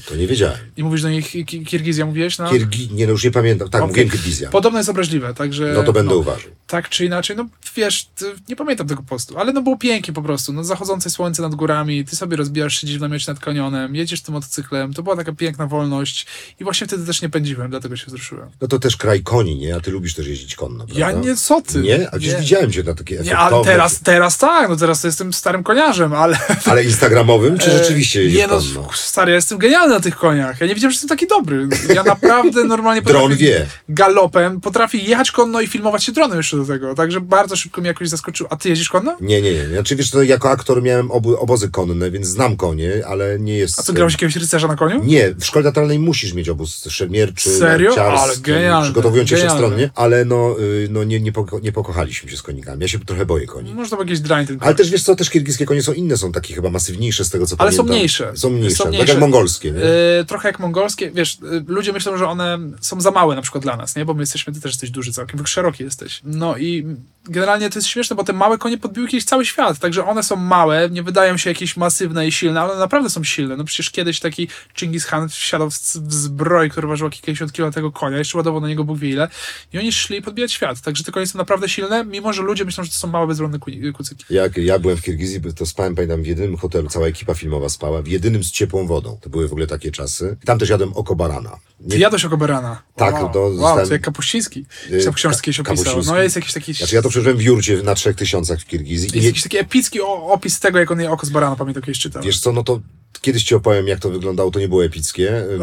To nie wiedziałem. I mówisz do nich Ki- Kirgizja, mówiłeś, no? Kirgi... Nie, no już nie pamiętam. Tak, Okej. mówiłem Kirgizja. Podobno jest obraźliwe, także... No to będę no, uważał. Tak czy inaczej, no wiesz, nie pamiętam tego postu, ale no było pięknie po prostu, no zachodzące słońce nad górami, ty sobie rozbijasz się gdzieś w namiocie nad kanionem, jedziesz tym motocyklem, to była taka piękna wolność i właśnie wtedy też nie pędziłem, dlatego się wzruszyłem. No to też kraj koni, nie? A ty lubisz też jeździć konno, prawda? Ja nie, co ty? Nie? A gdzieś widziałem cię na takie Nie, efektowne... ale teraz, teraz tak, no teraz to jestem starym koniarzem, ale... Ale instagramowym, czy rzeczywiście jeździsz Nie no, konno? stary, ja jestem genialny na tych koniach. Ja nie wiedziałem, że jestem taki dobry. Ja naprawdę normalnie Dron potrafię wie. galopem, potrafię jechać konno i filmować się dronem jeszcze do tego. Także bardzo szybko mnie jakoś zaskoczył. A ty jeździsz konno? Nie, nie, nie. Znaczy wiesz, to jako aktor miałem obu, obozy konne, więc znam konie, ale nie jest... A co, grałeś jakiegoś rycerza na koniu? Nie, w szkole teatralnej musisz mieć obóz szermierczy, Serio? Ale genialne, przygotowują cię wszechstronnie, ale no, y, no nie, nie, poko- nie pokochaliśmy się z konikami. Ja się trochę boję koni. Może to był jakiś drań ten Ale też wiesz co, też kirgijskie konie są inne, są takie chyba masywniejsze z tego co Ale są pamiętam. mniejsze. Są mniejsze, Są tak mniejsze. jak mongolskie, nie? Yy, trochę jak mongolskie, wiesz, yy, ludzie myślą, że one są za małe na przykład dla nas, nie? Bo my jesteśmy, ty też jesteś duży całkiem, szeroki jesteś. No i generalnie to jest śmieszne, bo te małe konie podbiły kiedyś cały świat, także one są małe, nie wydają się jakieś masywne i silne, ale naprawdę są silne. No przecież kiedyś taki Chingis Khan wsiadał w, w zbroj, który ważyła kilkadziesiąt kilo tego konia, jeszcze ładował na niego Bóg wie ile i oni szli podbijać świat. Także te konie są naprawdę silne, mimo że ludzie myślą, że to są małe, bezbronne ku- kucyki. Jak ja byłem w Kirgizji, to spałem, pamiętam, w jedynym hotelu, cała ekipa filmowa spała, w jedynym z ciepłą wodą. To były w ogóle takie czasy. Tam też jadłem oko barana. Ty Nie, jadłeś oko barana. Tak, wow. to Wow, zostałem- to jak Kapuściński. Y, książce kiedyś Ka- opisał. No jest jakiś taki Znaczy ja to przeżyłem w jurcie na trzech tysiącach w Kirgizji. I Jest nie, jakiś taki epicki opis tego, jak on je oko z barana, pamiętam kiedyś czytałem. wiesz co, no to kiedyś ci opowiem, jak to wyglądało. To nie było epickie. Ym,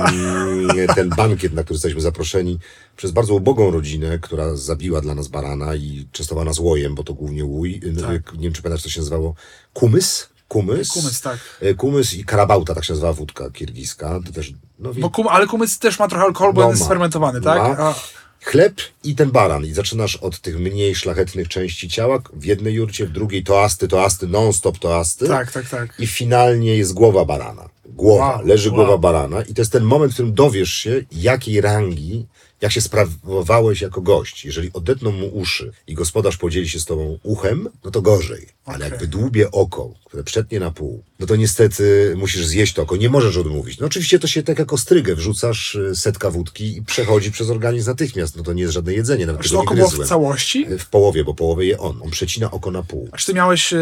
Ten bankiet, na który zostaliśmy zaproszeni przez bardzo ubogą rodzinę, która zabiła dla nas barana i częstowała nas łojem, bo to głównie łój. Yy, Tak. Nie wiem, czy pamiętasz, co się nazywało? Kumys? Kumys? Kumys, tak. E, Kumys i karabałta, tak się nazywa wódka kirgiska. To też, no, wie- kum, ale kumys też ma trochę alkoholu, bo No jest sfermentowany, tak? A, Chleb i ten baran. I zaczynasz od tych mniej szlachetnych części ciała. W jednej jurcie, w drugiej toasty, toasty, non-stop toasty. tak, tak, tak. I finalnie jest głowa barana. Głowa, Wow, leży wow. głowa barana. I to jest ten moment, w którym dowiesz się, jakiej rangi, jak się sprawowałeś jako gość. Jeżeli odetną mu uszy i gospodarz podzieli się z tobą uchem, no to gorzej. Ale Okej. jak wydłubie oko, które przetnie na pół, no to niestety musisz zjeść to oko. Nie możesz odmówić. No oczywiście to się tak jak ostrygę. Wrzucasz y, setka wódki i przechodzi przez organizm natychmiast. No to nie jest żadne jedzenie, nawet Czy tego to oko nie było w całości? W połowie, bo połowę je on. On przecina oko na pół. A czy ty miałeś e,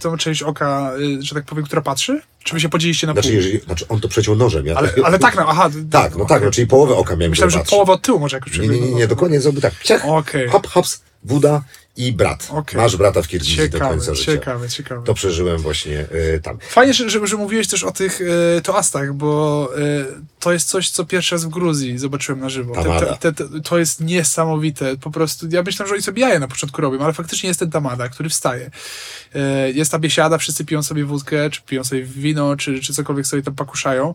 tą część oka, e, że tak powiem, która patrzy? Czy wy się podzieliście na Znaczy, pół? jeżeli, znaczy on to przeciął nożem. Ja, Ale, ale tak, no, aha. Tak, no tak, no, czyli połowę oka miałem. Myślałem, że połowę od tyłu może jakoś Nie, nie, nie, nie, dokładnie zrobił tak. Ciach, hop, hops, woda i brat. Okej. Masz brata w Kirgizji do Ciekawe, końca życia. ciekawe, ciekawe. To przeżyłem właśnie y, tam. Fajnie, że, że, mówiłeś też o tych e, toastach, bo e, to jest coś, co pierwszy raz w Gruzji zobaczyłem na żywo. Te, te, te, to jest niesamowite. Po prostu, ja myślałem, że oni sobie jaje na początku robią, ale faktycznie jest ten tamada, który wstaje. E, jest ta biesiada, wszyscy piją sobie wódkę, czy piją sobie wino, czy, czy cokolwiek sobie tam pakuszają.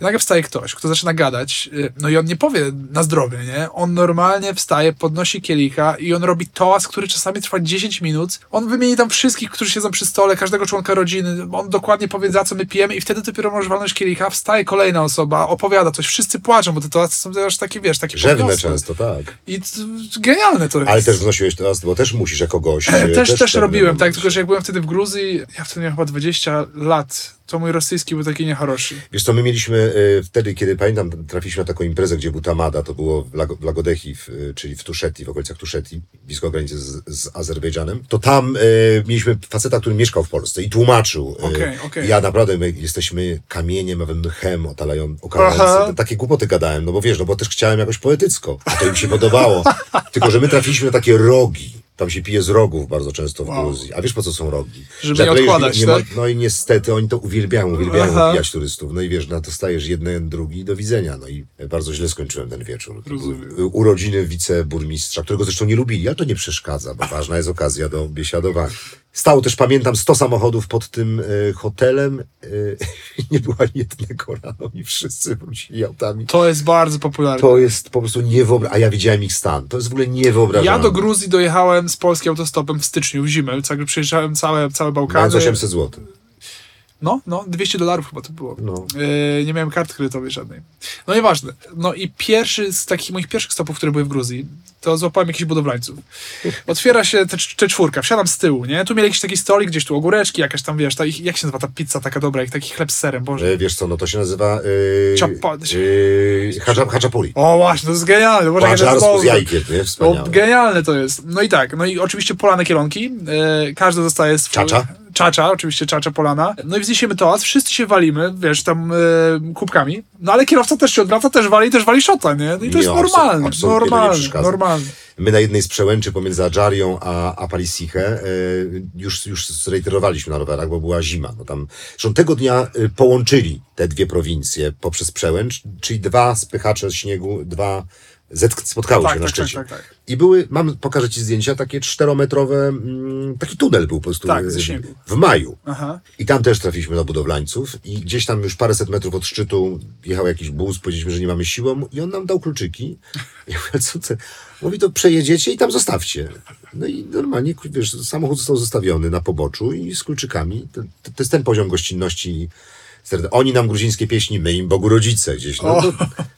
I nagle wstaje ktoś, kto zaczyna gadać, e, no i on nie powie na zdrowie, nie? On normalnie wstaje, podnosi kielicha i on robi toast, który czasami trwa 10 minut. On wymieni tam wszystkich, którzy siedzą przy stole, każdego członka rodziny. On dokładnie powie, za co my pijemy i wtedy dopiero możesz walnąć kielicha. Wstaje kolejna osoba, opowiada coś. Wszyscy płaczą, bo te toasty są też takie, wiesz, takie Rzewne często, tak. I genialne to jest. Ale też wnosiłeś teraz, bo też musisz jako gość. E, y, Też, też, pewne robiłem, tak, tylko że jak byłem wtedy w Gruzji, ja wtedy miałem chyba 20 lat, to mój rosyjski był taki niechoroszy. Wiesz co, my mieliśmy y, wtedy, kiedy pamiętam, trafiliśmy na taką imprezę, gdzie był Tamada, to było w, Lago, w Lagodechi, w, y, czyli w Tuszeti, w okolicach Tuszeti, blisko granicy z, z Azerbejdżanem. To tam y, mieliśmy faceta, który mieszkał w Polsce i tłumaczył. y, Okej, okej. Ja naprawdę, my jesteśmy kamieniem, a mchem otalają, Aha. okalający. Takie głupoty gadałem, no bo wiesz, no bo też chciałem jakoś poetycko, a to im się podobało. Tylko, że my trafiliśmy na takie rogi. Tam się pije z rogów bardzo często w. Gruzji. A wiesz po co są rogi? Żeby lejesz odkładać, nie ma- tak? No i niestety oni to uwielbiają, uwielbiają Aha. opijać turystów. No i wiesz, na to stajesz jeden, drugi, do widzenia. No i bardzo źle skończyłem ten wieczór. Rozumiem. urodziny wiceburmistrza, którego zresztą nie lubili, ale to nie przeszkadza, bo ważna jest okazja do biesiadowania. Stało też, pamiętam, 100 samochodów pod tym e, hotelem. E, nie było ani jednego rano i wszyscy wrócili autami. To jest bardzo popularne. To jest po prostu niewyobrażalne. A ja widziałem ich stan. To jest w ogóle niewyobrażalne. Ja do Gruzji dojechałem z Polski autostopem w styczniu, w zimę, także przejeżdżałem całe, całe Bałkany. Mając 800 zł. No, no, 200 dolarów chyba to było. No. Yy, nie miałem karty kredytowej żadnej. No nieważne. No i pierwszy z takich moich pierwszych stopów, które były w Gruzji, to złapałem jakichś budowlańców. Otwiera się te, te czwórka, wsiadam z tyłu, nie? Tu mieli jakiś taki stolik, gdzieś tu ogóreczki, jakaś tam, wiesz, ta, jak się nazywa ta pizza taka dobra, jak taki chleb z serem, boże. E, wiesz co, no to się nazywa... E, Ciapa- e, hacza, haczapuri. O właśnie, to jest genialne. Boże, jakie to jest Badżarsku z jajkiem, nie? No, Wspaniałe. genialne to jest. No i tak, no i oczywiście polane kielonki. E, każdy dostaje swój... Czacza? Czacza, oczywiście czacza polana. No i wzniesiemy toast, wszyscy się walimy, wiesz, tam e, kubkami. No ale kierowca też się odwraca, też wali, też wali szota, nie? No i to Nie, jest normalne, absolutnie normalne, normalne. My na jednej z przełęczy pomiędzy Adżarią a, a e, już, już zreiterowaliśmy na rowerach, bo była zima. No tam, zresztą tego dnia e, połączyli te dwie prowincje poprzez przełęcz, czyli dwa spychacze śniegu, dwa zetk- spotkały Tak, się na tak, tak, szczycie. tak, tak. I były, mam, pokażę ci zdjęcia, takie czterometrowe, mm, taki tunel był po prostu Tak, e, w maju. Aha. I tam też trafiliśmy do budowlańców i gdzieś tam już paręset metrów od szczytu jechał jakiś bus, powiedzieliśmy, że nie mamy siłą i on nam dał kluczyki. Ja mówię, co ty? Mówi, to przejedziecie i tam zostawcie. No i normalnie, wiesz, samochód został zostawiony na poboczu i z kluczykami. To, to, jest ten poziom gościnności. Oni nam gruzińskie pieśni, my im Bogu rodzice gdzieś. No, to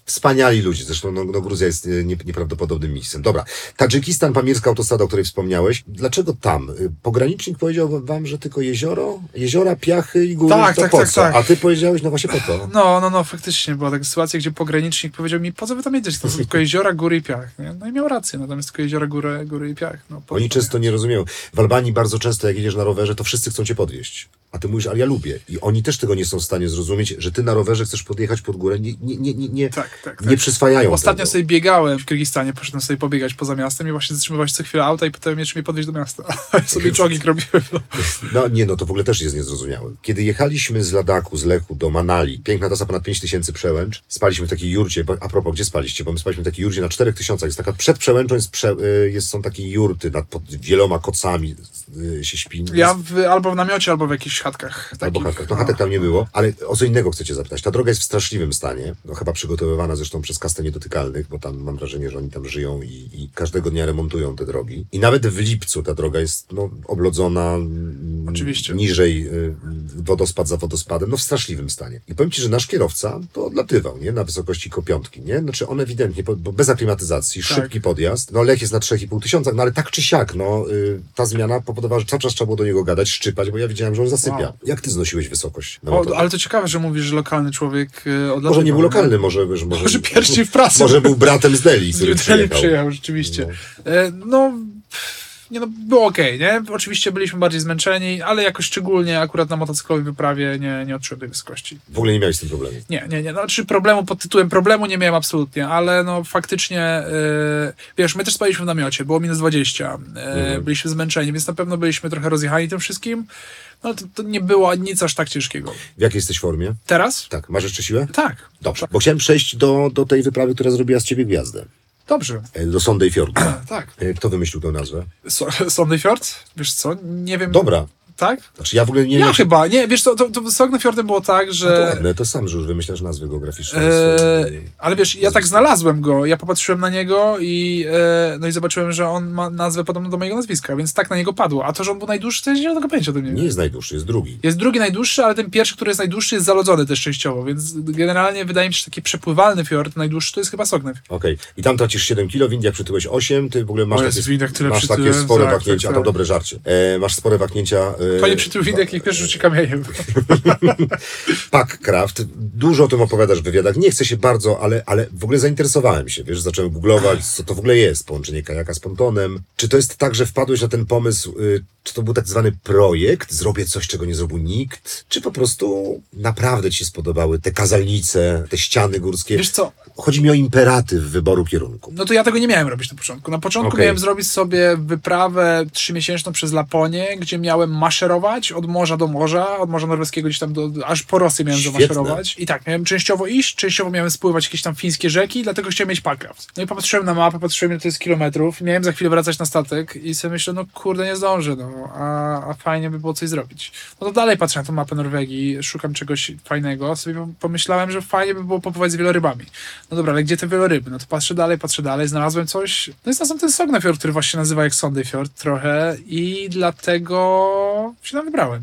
wspaniali ludzie. Zresztą no, no, Gruzja jest e, nie, nieprawdopodobnym miejscem. Dobra. Tadżykistan, pamirska autostrada, o której wspomniałeś. Dlaczego tam? Y, Pogranicznik powiedział wam, że tylko jezioro? Jeziora, piachy i góry. Tak, to tak, po tak, co? tak. A ty powiedziałeś, no właśnie po to. No, no, no, faktycznie była taka sytuacja, gdzie pogranicznik powiedział mi, po co wy tam jedziecie? To są tylko jeziora, góry i piach. Nie? No i miał rację, natomiast tylko jeziora, góry, góry i piach. No, po Oni często nie rozumieją. W Albanii bardzo często, jak jedziesz na rowerze, to wszyscy chcą cię podwieźć. A ty mówisz, ale ja lubię. I oni też tego nie są w stanie zrozumieć, że ty na rowerze chcesz podjechać pod górę. Nie, nie, nie, nie, nie, Tak, tak, nie tak. przyswajają Ostatnio tego. sobie biegałem w Kirgistanie, poszedłem sobie pobiegać poza miastem i właśnie zatrzymywałeś co chwilę auta i pytałem mnie, czy mnie podwieźć do miasta. Sobie jogging robiłem. No. No nie, no to w ogóle też jest niezrozumiałe. Kiedy jechaliśmy z Ladaku, z Lechu do Manali, piękna trasa ponad 5000 przełęcz, spaliśmy w takiej jurcie, bo, a propos, gdzie spaliście? Bo my spaliśmy w takiej jurcie na 4000, jest taka, przed przełęczą jest, prze, y, jest są takie jurty nad, pod wieloma kocami się śpi. Ja w, albo w namiocie, albo w jakichś chatkach. Albo takich, chatek. No no. chatek tam nie było, ale o co innego chcecie zapytać. Ta droga jest w straszliwym stanie, no chyba przygotowywana zresztą przez kastę niedotykalnych, bo tam mam wrażenie, że oni tam żyją i, i każdego dnia remontują te drogi. I nawet w lipcu ta droga jest no, oblodzona mm, Oczywiście. niżej, y, wodospad za wodospadem, no w straszliwym stanie. I powiem Ci, że nasz kierowca to odlatywał, nie? Na wysokości kopiątki, nie? Znaczy on ewidentnie, bo bez aklimatyzacji, Tak. szybki podjazd, no Lech jest na 3,5 tysiąca, no ale tak czy siak, no y, ta zmiana powodowała, że cały czas trzeba było do niego gadać, szczypać, bo ja widziałem, że on zasypia. Wow. Jak Ty znosiłeś wysokość? O, ale to ciekawe, że mówisz, że lokalny człowiek y, odlatywał. Może nie był no. lokalny, może... Może, może, Może pierścień w prasę. Może był bratem z Deli, który New Delhi przyjechał. przyjechał, rzeczywiście. E, No, nie no, było okej, nie? Oczywiście byliśmy bardziej zmęczeni, ale jakoś szczególnie akurat na motocyklowej wyprawie nie, nie odczułem tej wysokości. W ogóle nie miałeś z tym problemu. Nie, nie, nie. Znaczy problemu pod tytułem problemu nie miałem absolutnie, ale no faktycznie, e, wiesz, my też spaliśmy w namiocie, było minus 20, e, Mhm. byliśmy zmęczeni, więc na pewno byliśmy trochę rozjechani tym wszystkim, no to, to nie było nic aż tak ciężkiego. W jakiej jesteś formie? Teraz? Tak, masz jeszcze siłę? Tak. Dobrze, bo chciałem przejść do, do tej wyprawy, która zrobiła z ciebie gwiazdę. Dobrze, E, Do Sondej Fjordu. tak. E, Kto wymyślił tę nazwę? So, Sondefjord? Wiesz co, nie wiem. Dobra. Tak? Znaczy ja w ogóle nie Ja chyba, nie, wiesz to, to z Sognefjordem było tak, To że... ładne, to sam, że już wymyślasz nazwy geograficzne. E, ale wiesz, ja tak znalazłem go, ja popatrzyłem na niego i e, no i zobaczyłem, że on ma nazwę podobną do mojego nazwiska, więc tak na niego padło. A to, że on był najdłuższy, to ja nie mam tego pojęcia do mnie. Nie jest najdłuższy, jest drugi. Jest drugi najdłuższy, ale ten pierwszy, który jest najdłuższy, jest zalodzony też częściowo, więc generalnie wydaje mi się, że taki przepływalny fjord najdłuższy to jest chyba Sognew. Okej. I tam tracisz 7 kilo, w Indiach przytyłeś 8, ty w ogóle masz O takie, w Indiach tyle masz takie spore tak, wahnięcia, tak, a to tak. dobre żarcie. E, masz spore wahnięcia. E, Panie przytył widek, jak pierwszy rzuci kamieniem. Packcraft. Dużo o tym opowiadasz w wywiadach. Nie chcę się bardzo, ale, ale w ogóle zainteresowałem się. Wiesz, zacząłem googlować, co to w ogóle jest, połączenie kajaka z pontonem. Czy to jest tak, że wpadłeś na ten pomysł, y, czy to był tak zwany projekt, zrobię coś, czego nie zrobił nikt, czy po prostu naprawdę ci się spodobały te kazalnice, te ściany górskie? Wiesz co, Chodzi mi o imperatyw wyboru kierunku. No to ja tego nie miałem robić na początku. Na początku Okej. miałem zrobić sobie wyprawę trzymiesięczną przez Laponię, gdzie miałem maszerować od morza do morza, od Morza Norweskiego gdzieś tam do, aż po Rosję miałem Świetne. zamaszerować. I tak, miałem częściowo iść, częściowo miałem spływać jakieś tam fińskie rzeki, dlatego chciałem mieć Packraft. No i popatrzyłem na mapę, patrzyłem ile to jest kilometrów, miałem za chwilę wracać na statek i sobie myślę, no kurde, nie zdążę, no, a, a fajnie by było coś zrobić. No to dalej patrzę na tą mapę Norwegii, szukam czegoś fajnego, sobie pomyślałem, że fajnie by było popływać z wielorybami. No dobra, ale gdzie te wieloryby? No to patrzę dalej, patrzę dalej, znalazłem coś. No i znalazłem ten Sognefjord, który właśnie nazywa jak Sondefjord trochę i dlatego się tam wybrałem.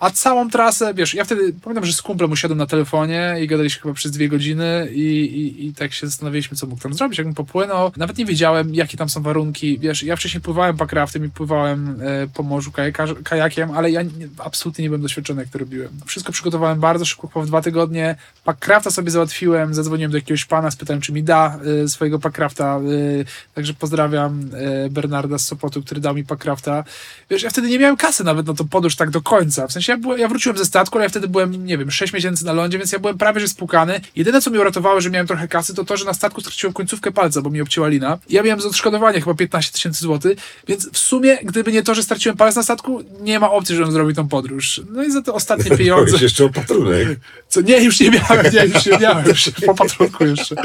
A całą trasę, wiesz, ja wtedy pamiętam, że z kumplem usiadłem na telefonie i gadaliśmy chyba przez dwie godziny i, i, i tak się zastanawialiśmy, co mógł tam zrobić, jakbym popłynął. Nawet nie wiedziałem, jakie tam są warunki. Wiesz, ja wcześniej pływałem packraftem i pływałem e, po morzu kajaka, kajakiem, ale ja nie, absolutnie nie byłem doświadczony, jak to robiłem. Wszystko przygotowałem bardzo szybko, po dwa tygodnie. Packrafta sobie załatwiłem, zadzwoniłem do jakiegoś pana, spytałem, czy mi da e, swojego packrafta. E, także pozdrawiam e, Bernarda z Sopotu, który dał mi packrafta. Wiesz, ja wtedy nie miałem kasy nawet na to podróż tak do końca. W sensie ja, byłem, ja wróciłem ze statku, ale ja wtedy byłem, nie wiem, 6 miesięcy na lądzie, więc ja byłem prawie że spłukany. Jedyne, co mnie uratowało, że miałem trochę kasy, to to, że na statku straciłem końcówkę palca, bo mi obcięła lina. Ja miałem z odszkodowania chyba 15 tysięcy złotych, więc w sumie, gdyby nie to, że straciłem palec na statku, nie ma opcji, żebym zrobił tą podróż. No i za te ostatnie pieniądze... Jeszcze o patrunek. Co? Nie, już nie miałem, nie, już nie miałem, już po patrolku jeszcze.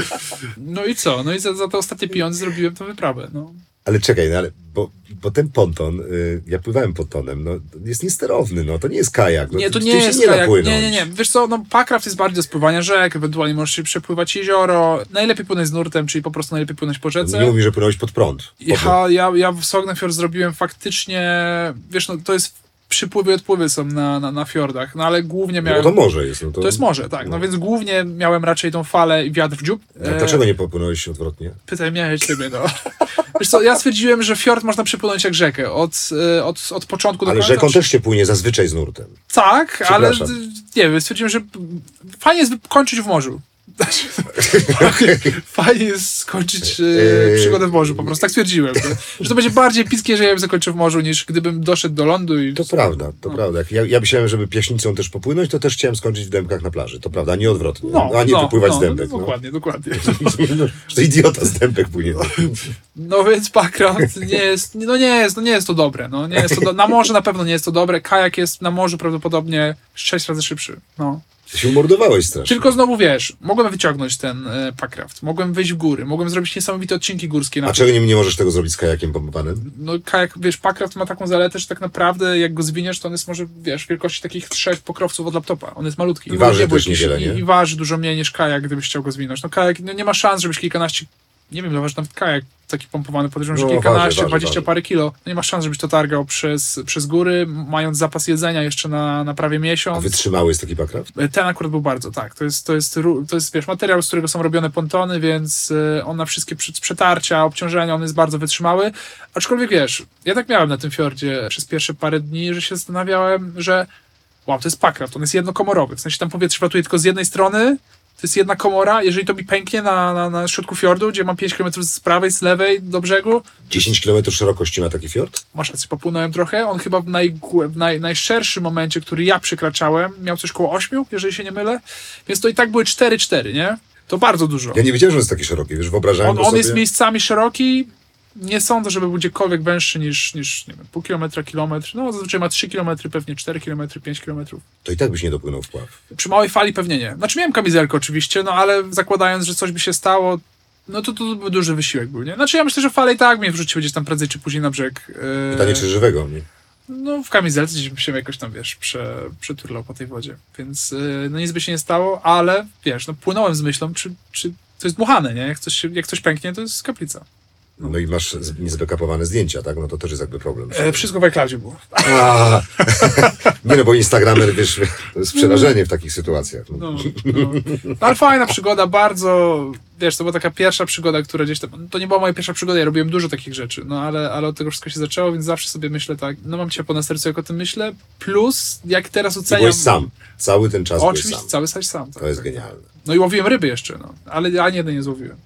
No i co? No i za, za te ostatnie pieniądze zrobiłem tę wyprawę, no. Ale czekaj, no ale, bo, bo ten ponton, y, ja pływałem pontonem, no jest niesterowny, no to nie jest kajak. No, Nie, to nie jest nie kajak. Nie, nie, nie. Wiesz co, no Packraft jest bardziej do spływania rzek, ewentualnie możesz się przepływać jezioro. Najlepiej płynąć z nurtem, czyli po prostu najlepiej płynąć po rzece. Nie mówi, że płynąłeś pod prąd. Ja, ja, ja w Sognefjord zrobiłem faktycznie, wiesz, no to jest przypływy i odpływy są na, na, na fiordach, no ale głównie No miałem... to morze jest. No to, To jest morze, tak. No więc głównie miałem raczej tą falę i wiatr w dziób. A dlaczego nie popłynąłeś odwrotnie? Pytaj miałeś ciebie, no. Wiesz co, ja stwierdziłem, że fiord można przepłynąć jak rzekę. Od, e, od, od początku do Ale końca. rzeką też się płynie zazwyczaj z nurtem. Tak, ale nie wiem, stwierdziłem, że fajnie jest kończyć w morzu. Fajnie jest skończyć e, przygodę w morzu, po prostu tak stwierdziłem. Że, że to będzie bardziej epickie, jeżeli ja bym zakończył w morzu, niż gdybym doszedł do lądu i... To prawda, to prawda. Jak ja, ja myślałem, żeby pieśnicą też popłynąć, to też chciałem skończyć w dębkach na plaży. To prawda, a nie odwrotnie. a nie wypływać z dębek. No, dokładnie, dokładnie. No. To idiota z dębek płynie. No więc background nie jest, no nie jest, no nie jest to dobre, no nie jest to do... na morzu na pewno nie jest to dobre, kajak jest na morzu prawdopodobnie sześć razy szybszy, no. Ty się umordowałeś strasznie. Tylko znowu wiesz, mogłem wyciągnąć ten e, packraft, mogłem wyjść w góry, mogłem zrobić niesamowite odcinki górskie na A czego nie, nie możesz tego zrobić z kajakiem pompowanym? no kajak, wiesz, packraft ma taką zaletę, że tak naprawdę jak go zwiniesz, to on jest może, wiesz, wielkości takich trzech pokrowców od laptopa. On jest malutki. I waży nie był też niewiele, i, nie? I waży dużo mniej niż kajak, gdybyś chciał go zwinąć. No kajak, no nie ma szans, żebyś kilkanaście, nie wiem, zobacz, nawet kajak taki pompowany, podejrzewam, że No, kilkanaście, waży, waży, dwadzieścia parę kilo. No nie ma szans, żebyś to targał przez, przez góry, mając zapas jedzenia jeszcze na, na prawie A miesiąc. wytrzymały jest taki bakraft? Ten akurat był bardzo, tak. To jest, to jest, to jest wiesz, materiał, z którego są robione pontony, więc y, on na wszystkie przetarcia, obciążenia, on jest bardzo wytrzymały. Aczkolwiek wiesz, ja tak miałem na tym fiordzie przez pierwsze parę dni, że się zastanawiałem, że wow, to jest pakraft, on jest jednokomorowy. W sensie tam powietrze wlatuje tylko z jednej strony, to jest jedna komora, jeżeli to mi pęknie na, na, na środku fiordu, gdzie mam 5 km z prawej, z lewej do brzegu, 10 km szerokości ma taki fiord? masz rację, popłynąłem trochę. On chyba w, najgłę- w naj, najszerszym momencie, który ja przekraczałem, miał coś koło 8, jeżeli się nie mylę. Więc to i tak były 4-4, nie? To bardzo dużo. Ja nie wiedziałem, że jest taki szeroki, wiesz, wyobrażałem On, on sobie... jest miejscami szeroki. Nie sądzę, żeby był gdziekolwiek węższy niż, niż nie wiem, pół kilometra, kilometr. No zazwyczaj ma 3 kilometry, pewnie 4 kilometry, 5 kilometrów. To i tak byś nie dopłynął w pław. Przy małej fali pewnie nie. Znaczy miałem kamizelkę oczywiście, no ale zakładając, że coś by się stało, no to, to by duży wysiłek był, nie? Znaczy ja myślę, że fale i tak mnie wrzuciły gdzieś tam prędzej czy później na brzeg. Yy, Pytanie, czy żywego? Nie? no w kamizelce gdzieś bym się jakoś tam, wiesz, prze, przeturlał po tej wodzie. Więc yy, no nic by się nie stało, ale wiesz, no płynąłem z myślą, czy, czy to jest dmuchane, nie? Jak coś, jak coś pęknie, to jest kaplica. No i masz niezbekapowane zdjęcia, tak? No to też jest jakby problem. E, wszystko w iCloudzie było. A, nie no, bo Instagramer, wiesz, to jest przerażenie w takich sytuacjach. No, no. No, ale fajna przygoda, bardzo, wiesz, to była taka pierwsza przygoda, która gdzieś tam, to nie była moja pierwsza przygoda, ja robiłem dużo takich rzeczy, no ale, ale od tego wszystko się zaczęło, więc zawsze sobie myślę tak, no mam ciepło na sercu, jak o tym myślę, plus jak teraz oceniam... byłeś sam. Cały ten czas O, byłeś oczywiście, sam. cały stać sam. Tak, To jest tak, genialne. No i łowiłem ryby jeszcze, no, ale ani jednej nie złowiłem.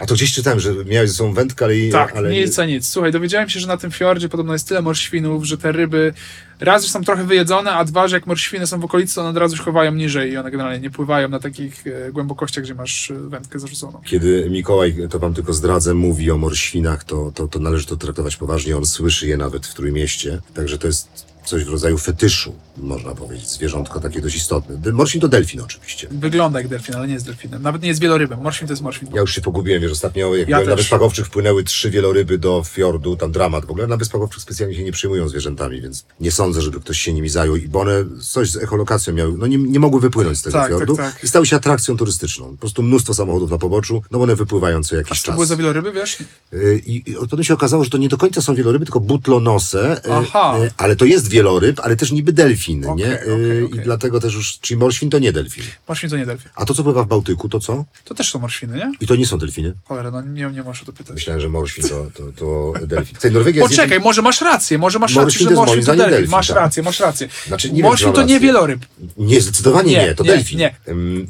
A to gdzieś czytałem, że miałeś ze sobą wędkę, ale... Tak, ale nic a nic. Słuchaj, dowiedziałem się, że na tym fiordzie podobno jest tyle morświnów, że te ryby raz, że są trochę wyjedzone, a dwa, że jak morświny są w okolicy, to one od razu się chowają niżej i one generalnie nie pływają na takich e, głębokościach, gdzie masz e, wędkę zarzuconą. Kiedy Mikołaj, to wam tylko zdradzę, mówi o morświnach, to, to, to należy to traktować poważnie. On słyszy je nawet w Trójmieście. Także to jest coś w rodzaju fetyszu, można powiedzieć. Zwierzątko takie dość istotne. Morświn to delfin oczywiście. Wygląda jak delfin, ale nie jest delfinem. Nawet nie jest wielorybem. Morświn to jest morświn. Ja już się pogubiłem, wiesz, ostatnio jak Ja byłem na. Wyspach Owczych wpłynęły trzy wieloryby do fiordu, tam dramat w ogóle. Na Wyspach Owczych specjalnie się nie przyjmują zwierzętami, więc nie sądzę, żeby ktoś się nimi zajął, i bo one coś z echolokacją miały, no nie, nie mogły wypłynąć z tego Tak, fiordu tak, tak. i stały się atrakcją turystyczną. Po prostu mnóstwo samochodów na poboczu, no bo one wypływają co jakiś co to czas. były za wieloryby, wiesz? Y, I, I potem się okazało, że to nie do końca są wieloryby, tylko butlonose, y, Aha. y, ale to jest wieloryb, ale też niby delfin, Okej, nie? okej, Y, okej. I dlatego też już, czyli morświn to nie delfin. Morświn to nie delfin. A to, co pływa w Bałtyku, to co? To też są morświny, nie? I to nie są delfiny. Cholera, no nie, nie masz o to pytać. Myślałem, że morświn to, to, to delfin. Słuchaj, Norwegia jest Poczekaj, może masz rację, może masz rację, że morświn to delfin. delfin, Masz tak. rację, masz rację. Znaczy, nie morświn to nie wieloryb. Nie, zdecydowanie nie, Nie, to nie, delfin. nie.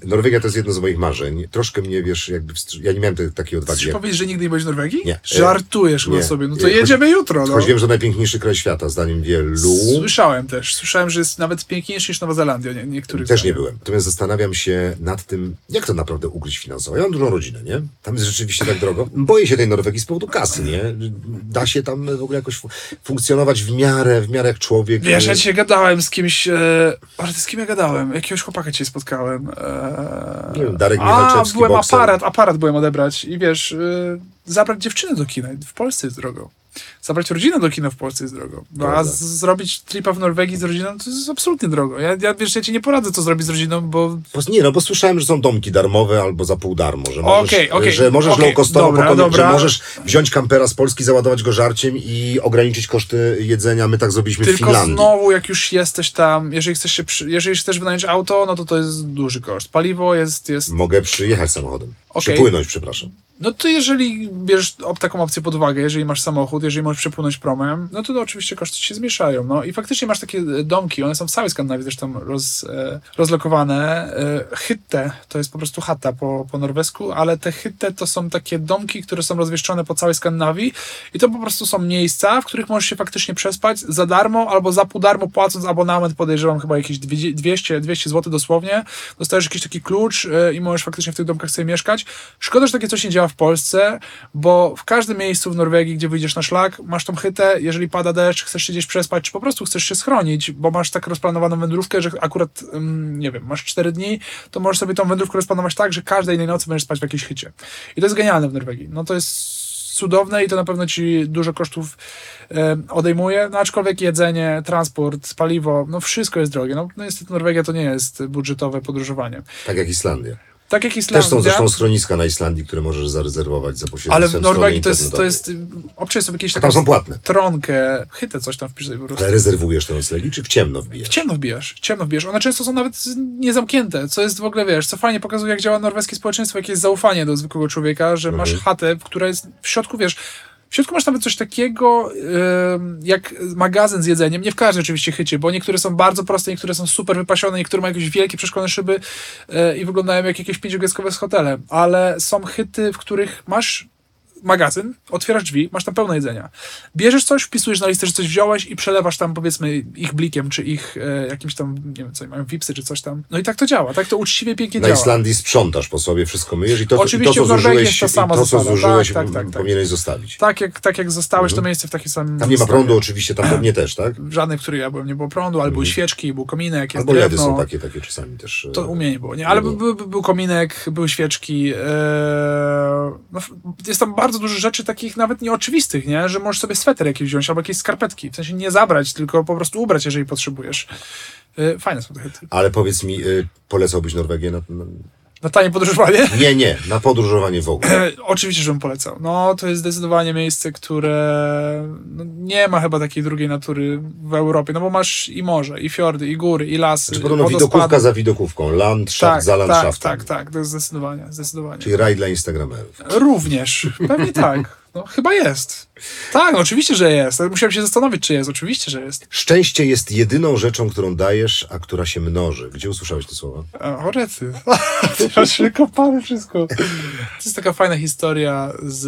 Norwegia to jest jedno z moich marzeń. Troszkę mnie, wiesz, jakby ja nie miałem te, takiej odwagi. Chcesz powiedzieć, że nigdy nie byłeś w Norwegii? Nie. Żartujesz chyba sobie. No to jedziemy jutro, no. Choć wiem, że najpiękniejszy kraj świata, zdaniem wielu. Słyszałem też. Słyszałem, że jest nawet piękniejszy niż Nowa Zelandia. Nie, niektórych Też nie byłem. Natomiast zastanawiam się nad tym, jak to naprawdę ugryźć finansowo. Ja mam dużą rodzinę, nie? Tam jest rzeczywiście tak drogo. Boję się tej Norwegii z powodu kasy, nie? Da się tam w ogóle jakoś fu- funkcjonować w miarę, w miarę jak człowiek. Wiesz, ja E, dzisiaj gadałem z kimś, e, ale z kim ja gadałem? Jakiegoś chłopaka dzisiaj spotkałem. E, Nie wiem, Darek A, byłem bokser. aparat, aparat byłem odebrać i wiesz, e, zabrać dziewczynę do kina w Polsce jest drogo. Zabrać rodzinę do kina w Polsce jest drogo. No, a z, zrobić tripa w Norwegii z rodziną to jest absolutnie drogo. Ja, ja wiesz, ja ci nie poradzę, co zrobić z rodziną, bo Bo- Nie, no bo słyszałem, że są domki darmowe albo za pół darmo, że możesz, Okej, okej, że możesz okej, low costowo dobra, pokonać, dobra. że możesz wziąć kampera z Polski, załadować go żarciem i ograniczyć koszty jedzenia. My tak zrobiliśmy w Tylko Finlandii. znowu, jak już jesteś tam, jeżeli chcesz się jeżeli chcesz wynająć auto, no to to jest duży koszt. Paliwo jest, jest Mogę przyjechać samochodem. Okej. Przypłynąć, przepraszam. No to jeżeli bierzesz taką opcję pod uwagę, jeżeli masz samochód, jeżeli możesz przepłynąć promem, no to, to oczywiście koszty się zmniejszają. No i faktycznie masz takie e, domki, one są w całej Skandynawii zresztą roz, e, rozlokowane. E, hytte to jest po prostu chata po, po norwesku, ale te hytte to są takie domki, które są rozwieszczone po całej Skandynawii i to po prostu są miejsca, w których możesz się faktycznie przespać za darmo albo za pół darmo płacąc abonament, podejrzewam chyba jakieś 200, 200 zł dosłownie. Dostajesz jakiś taki klucz i możesz faktycznie w tych domkach sobie mieszkać. Szkoda, że takie coś nie działa w Polsce, bo w każdym miejscu w Norwegii, gdzie wyjdziesz na szlak, masz tą hytę, jeżeli pada deszcz, chcesz się gdzieś przespać, czy po prostu chcesz się schronić, bo masz tak rozplanowaną wędrówkę, że akurat, ym, nie wiem, masz 4 dni, to możesz sobie tą wędrówkę rozplanować tak, że każdej nocy będziesz spać w jakiejś hycie. I to jest genialne w Norwegii. No to jest cudowne i to na pewno ci dużo kosztów odejmuje, no aczkolwiek jedzenie, transport, paliwo, no wszystko jest drogie. No, no niestety Norwegia to nie jest budżetowe podróżowanie. Tak jak Islandia. Tak jak Islandia. Też są zresztą schroniska na Islandii, które możesz zarezerwować za pośrednictwem ale w Norwegii to jest, to jest obczaj sobie jakieś A tam są płatne. tronkę, chytę coś tam wpisz po prostu. Ale rezerwujesz te noclegi, czy w ciemno W wbijasz? ciemno wbijasz, w ciemno wbijasz. One często są nawet niezamknięte, co jest w ogóle, wiesz, co fajnie pokazuje, jak działa norweskie społeczeństwo, jakie jest zaufanie do zwykłego człowieka, że masz Mhm. chatę, która jest w środku, wiesz, w środku masz nawet coś takiego jak magazyn z jedzeniem. Nie w każdej oczywiście chycie, bo niektóre są bardzo proste, niektóre są super wypasione, niektóre mają jakieś wielkie przeszklone szyby yy, i wyglądają jak jakieś pięciogwiazdkowe hotele. Ale są chyty, w których masz magazyn, otwierasz drzwi, masz tam pełno jedzenia. Bierzesz coś, wpisujesz na listę, że coś wziąłeś i przelewasz tam powiedzmy ich blikiem, czy ich e, jakimś tam, nie wiem co, mają wipsy, czy coś tam. No i tak to działa, tak to uczciwie, pięknie Na działa. Islandii sprzątasz po sobie, wszystko myjesz i to, i to Oczywiście co zużyłeś, to, co zasada. zużyłeś Tak, tak, tak, tak. powinieneś zostawić. Tak jak, tak jak zostałeś to miejsce w takim samym Mhm. Tam nie ma prądu oczywiście, tam pewnie też, tak? Żadnych, w których ja byłem, nie było prądu, ale były świeczki, był kominek, Mhm. Albo drewno. są takie, takie czasami też. e, To u mnie nie było, nie? Ale był, był, był kominek, były świeczki. Ee, no, jest tam bardzo dużo rzeczy takich nawet nieoczywistych, nie? Że możesz sobie sweter jakiś wziąć albo jakieś skarpetki. W sensie nie zabrać, tylko po prostu ubrać, jeżeli potrzebujesz. Yy, fajne są te chyty. Ale powiedz mi, y, polecałbyś Norwegię na, na... Na tanie podróżowanie? Nie, nie, na podróżowanie w ogóle. Oczywiście, żebym polecał. No, to jest zdecydowanie miejsce, które no, nie ma chyba takiej drugiej natury w Europie, no bo masz i morze, i fiordy, i góry, i lasy, Czy podobno wodospady. widokówka za widokówką, landschaft tak, za tak, landschaftem. tak, tak, to jest zdecydowanie, zdecydowanie. Czyli raj dla instagramerów. Również. Pewnie tak. No, chyba jest. Tak, no, oczywiście, że jest. Musiałem się zastanowić, czy jest. Oczywiście, że jest. Szczęście jest jedyną rzeczą, którą dajesz, a która się mnoży. Gdzie usłyszałeś te słowa? A, Orety. Masz wykopane wszystko. To jest taka fajna historia z,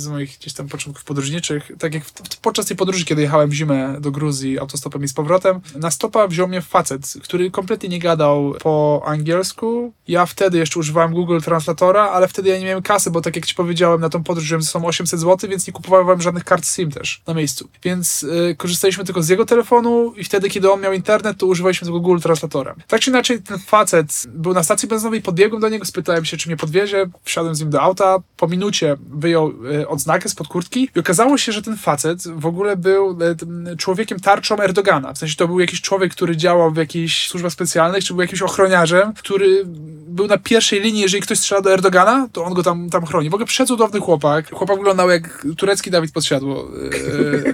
z moich gdzieś tam początków podróżniczych. Tak jak w, podczas tej podróży, kiedy jechałem w zimę do Gruzji autostopem i z powrotem, na stopa wziął mnie facet, który kompletnie nie gadał po angielsku. Ja wtedy jeszcze używałem Google Translatora, ale wtedy ja nie miałem kasy, bo tak jak ci powiedziałem, na tą podróż wziąłem ze sobą 800 zł, więc nie kupowałem żadnych kart SIM też na miejscu. Więc y, korzystaliśmy tylko z jego telefonu i wtedy, kiedy on miał internet, to używaliśmy tego Google Translatora. Tak czy inaczej, ten facet był na stacji benzynowej, podbiegłem do niego, spytałem się, czy mnie podwiezie, wsiadłem z nim do auta, po minucie wyjął y, odznakę spod kurtki i okazało się, że ten facet w ogóle był y, człowiekiem tarczą Erdogana. W sensie to był jakiś człowiek, który działał w jakichś służbach specjalnych, czy był jakimś ochroniarzem, który był na pierwszej linii, jeżeli ktoś strzela do Erdogana, to on go tam, tam chroni. W ogóle przecudowny chłopak. Chłopak wyglądał jak turecki Dawid Podsiadło.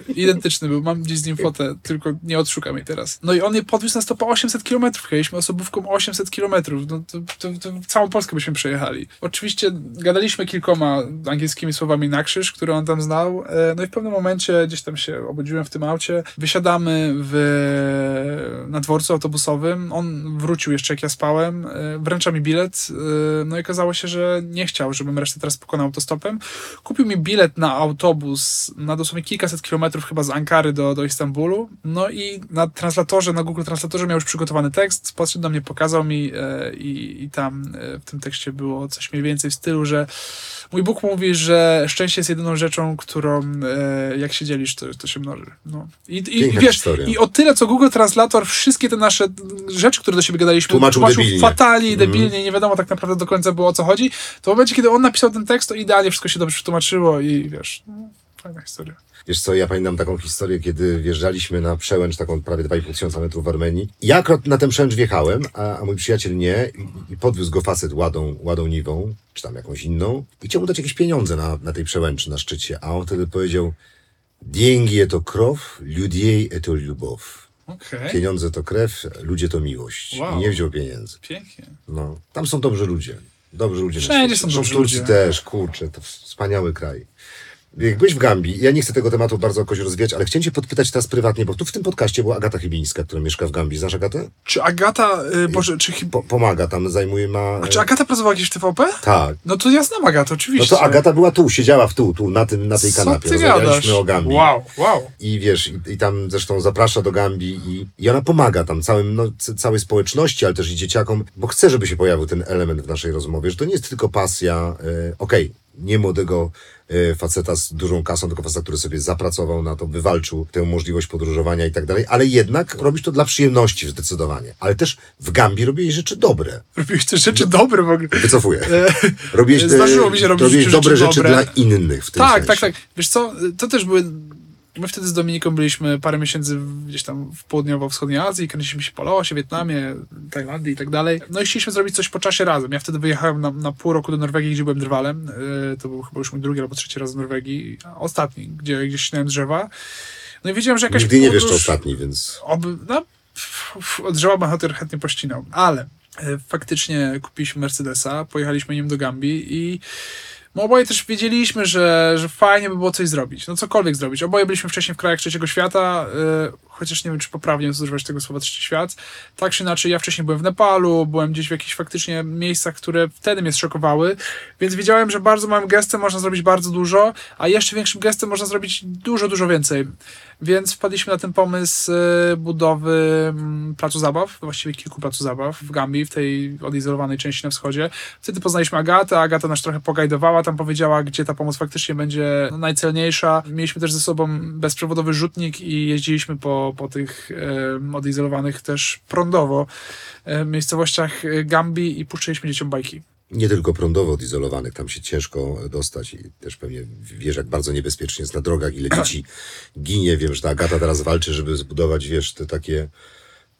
Yy, identyczny był. Mam gdzieś z nim fotę, tylko nie odszukam jej teraz. No i on mnie podwiózł na stopa 800 km. Jechaliśmy osobówką 800 km. No to, to, to całą Polskę byśmy przejechali. Oczywiście gadaliśmy kilkoma angielskimi słowami na krzyż, które on tam znał. E, No i w pewnym momencie gdzieś tam się obudziłem w tym aucie. Wysiadamy w, na dworcu autobusowym. On wrócił jeszcze jak ja spałem. E, Wręcza mi bilet. E, No i okazało się, że nie chciał, żebym resztę teraz pokonał autostopem. Kupił mi bilet na autobus na dosłownie kilkaset kilometrów chyba z Ankary do, do Istanbulu. No i na translatorze, na Google Translatorze miał już przygotowany tekst. Podszedł do mnie, pokazał mi e, i, i tam e, w tym tekście było coś mniej więcej w stylu, że mój Bóg mówi, że szczęście jest jedyną rzeczą, którą e, jak się dzielisz, to, to się mnoży. No. I, i, wiesz, historia. i o tyle, co Google Translator, wszystkie te nasze rzeczy, które do siebie gadaliśmy, Tłumaczył debilnie. fatalnie Mhm. debilnie, nie wiadomo tak naprawdę do końca było o co chodzi, to w momencie, kiedy on napisał ten tekst, to idealnie wszystko się dobrze przetłumaczyło i wiesz, no, fajna historia. Wiesz co, ja pamiętam taką historię, kiedy wjeżdżaliśmy na przełęcz, taką prawie 2,5 tysiąca metrów w Armenii. Ja akurat na ten przełęcz wjechałem, a, a mój przyjaciel nie i, i podwiózł go facet ładą, ładą niwą, czy tam jakąś inną i chciał mu dać jakieś pieniądze na, na tej przełęczy, na szczycie, a on wtedy powiedział Деньги to krow, ludzie to lubow. Okej, Pieniądze to krew, ludzie to miłość. Wow. I nie wziął pieniędzy. pięknie. No, tam są dobrzy ludzie. Dobrzy ludzie. na Wszędzie świecie. są Zresztą dobrzy w Turcji ludzie. też, kurczę, to wspaniały kraj. Jak byłeś w Gambii, ja nie chcę tego tematu bardzo jakoś rozwijać, ale chciałem cię podpytać teraz prywatnie, bo tu w tym podcaście była Agata Chybińska, która mieszka w Gambii. Znasz Agatę? Czy Agata, y, Boże, czy, Po, pomaga tam, zajmuje, ma... a czy Agata pracowała gdzieś w TVP? Tak. No to ja znam Agatę, No oczywiście. to Agata była tu, siedziała w tu, tu, na, tym, na tej Co kanapie. Rozmawialiśmy o Gambii. Wow, wow. I wiesz, i, i tam zresztą zaprasza do Gambii i, i ona pomaga tam całym, no, całej społeczności, ale też i dzieciakom, bo chce, żeby się pojawił ten element w naszej rozmowie, że to nie jest tylko pasja, e, okej, nie młodego faceta z dużą kasą, tylko faceta, który sobie zapracował na to, wywalczył tę możliwość podróżowania i tak dalej, ale jednak robisz to dla przyjemności zdecydowanie. Ale też w Gambii robiłeś rzeczy dobre. Robiłeś te rzeczy dobre w ogóle. Wycofuję. Robiłeś, te- Zdarzyło mi się robić robiłeś rzeczy dobre rzeczy dobre. dla innych w tym Tak, sensie. tak, tak. Wiesz co, to też były... My wtedy z Dominiką byliśmy parę miesięcy gdzieś tam w południowo-wschodniej Azji, kręciliśmy się po Laosie, Wietnamie, Tajlandii i tak dalej. No i chcieliśmy zrobić coś po czasie razem. Ja wtedy wyjechałem na, na pół roku do Norwegii, gdzie byłem drwalem. Yy, To był chyba już mój drugi albo trzeci raz w Norwegii. Ostatni, gdzie gdzieś ścinałem drzewa. No i wiedziałem, że jakaś Nigdy nie wiesz, czy ostatni, więc... Oby, no, drzewa chociaż chętnie pościnał. Ale e, faktycznie kupiliśmy Mercedesa, pojechaliśmy nim do Gambii i no oboje też wiedzieliśmy, że, że fajnie by było coś zrobić. No cokolwiek zrobić. Oboje byliśmy wcześniej w krajach trzeciego świata, e, chociaż nie wiem, czy poprawnie używać tego słowa trzeci świat. Tak czy inaczej, ja wcześniej byłem w Nepalu, byłem gdzieś w jakichś faktycznie miejscach, które wtedy mnie zszokowały, więc wiedziałem, że bardzo małym gestem można zrobić bardzo dużo, a jeszcze większym gestem można zrobić dużo, dużo więcej. Więc wpadliśmy na ten pomysł e, budowy mm, placu zabaw, właściwie kilku placu zabaw w Gambii, w tej odizolowanej części na wschodzie. Wtedy poznaliśmy Agatę, Agata nas trochę pogajdowała, tam powiedziała, gdzie ta pomoc faktycznie będzie najcelniejsza. Mieliśmy też ze sobą bezprzewodowy rzutnik i jeździliśmy po, po tych odizolowanych też prądowo miejscowościach Gambii i puszczaliśmy dzieciom bajki. nie tylko prądowo odizolowanych, tam się ciężko dostać i też pewnie wiesz, jak bardzo niebezpiecznie jest na drogach, ile dzieci ginie. Wiem, że ta Agata teraz walczy, żeby zbudować, wiesz, te takie,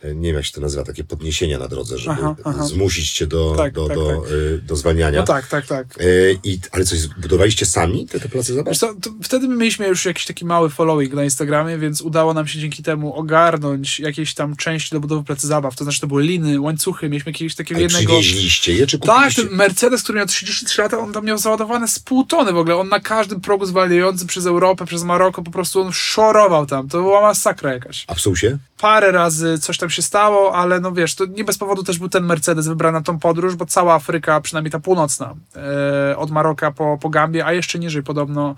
nie wiem jak się to nazywa, takie podniesienia na drodze, żeby Aha, aha. zmusić cię do, Tak, do, tak, do, tak. y, do zwalniania. No tak, tak, tak. E, I, ale coś zbudowaliście sami, te, te place zabaw? Co, wtedy my mieliśmy już jakiś taki mały following na Instagramie, więc udało nam się dzięki temu ogarnąć jakieś tam części do budowy placu zabaw. To znaczy to były liny, łańcuchy, mieliśmy jakiegoś takiego Ale jednego... przywieźliście je, czy Tak, kupiliście? ten Mercedes, który miał 33 lata, on tam miał załadowane z pół tony w ogóle. On na każdym progu zwalniającym przez Europę, przez Maroko, po prostu on szorował tam. To była masakra jakaś. A psuł się? Parę razy coś tam się stało, ale no wiesz, to nie bez powodu też był ten Mercedes wybrany na tą podróż, bo cała Afryka, przynajmniej ta północna, e, od Maroka po, po Gambię, a jeszcze niżej podobno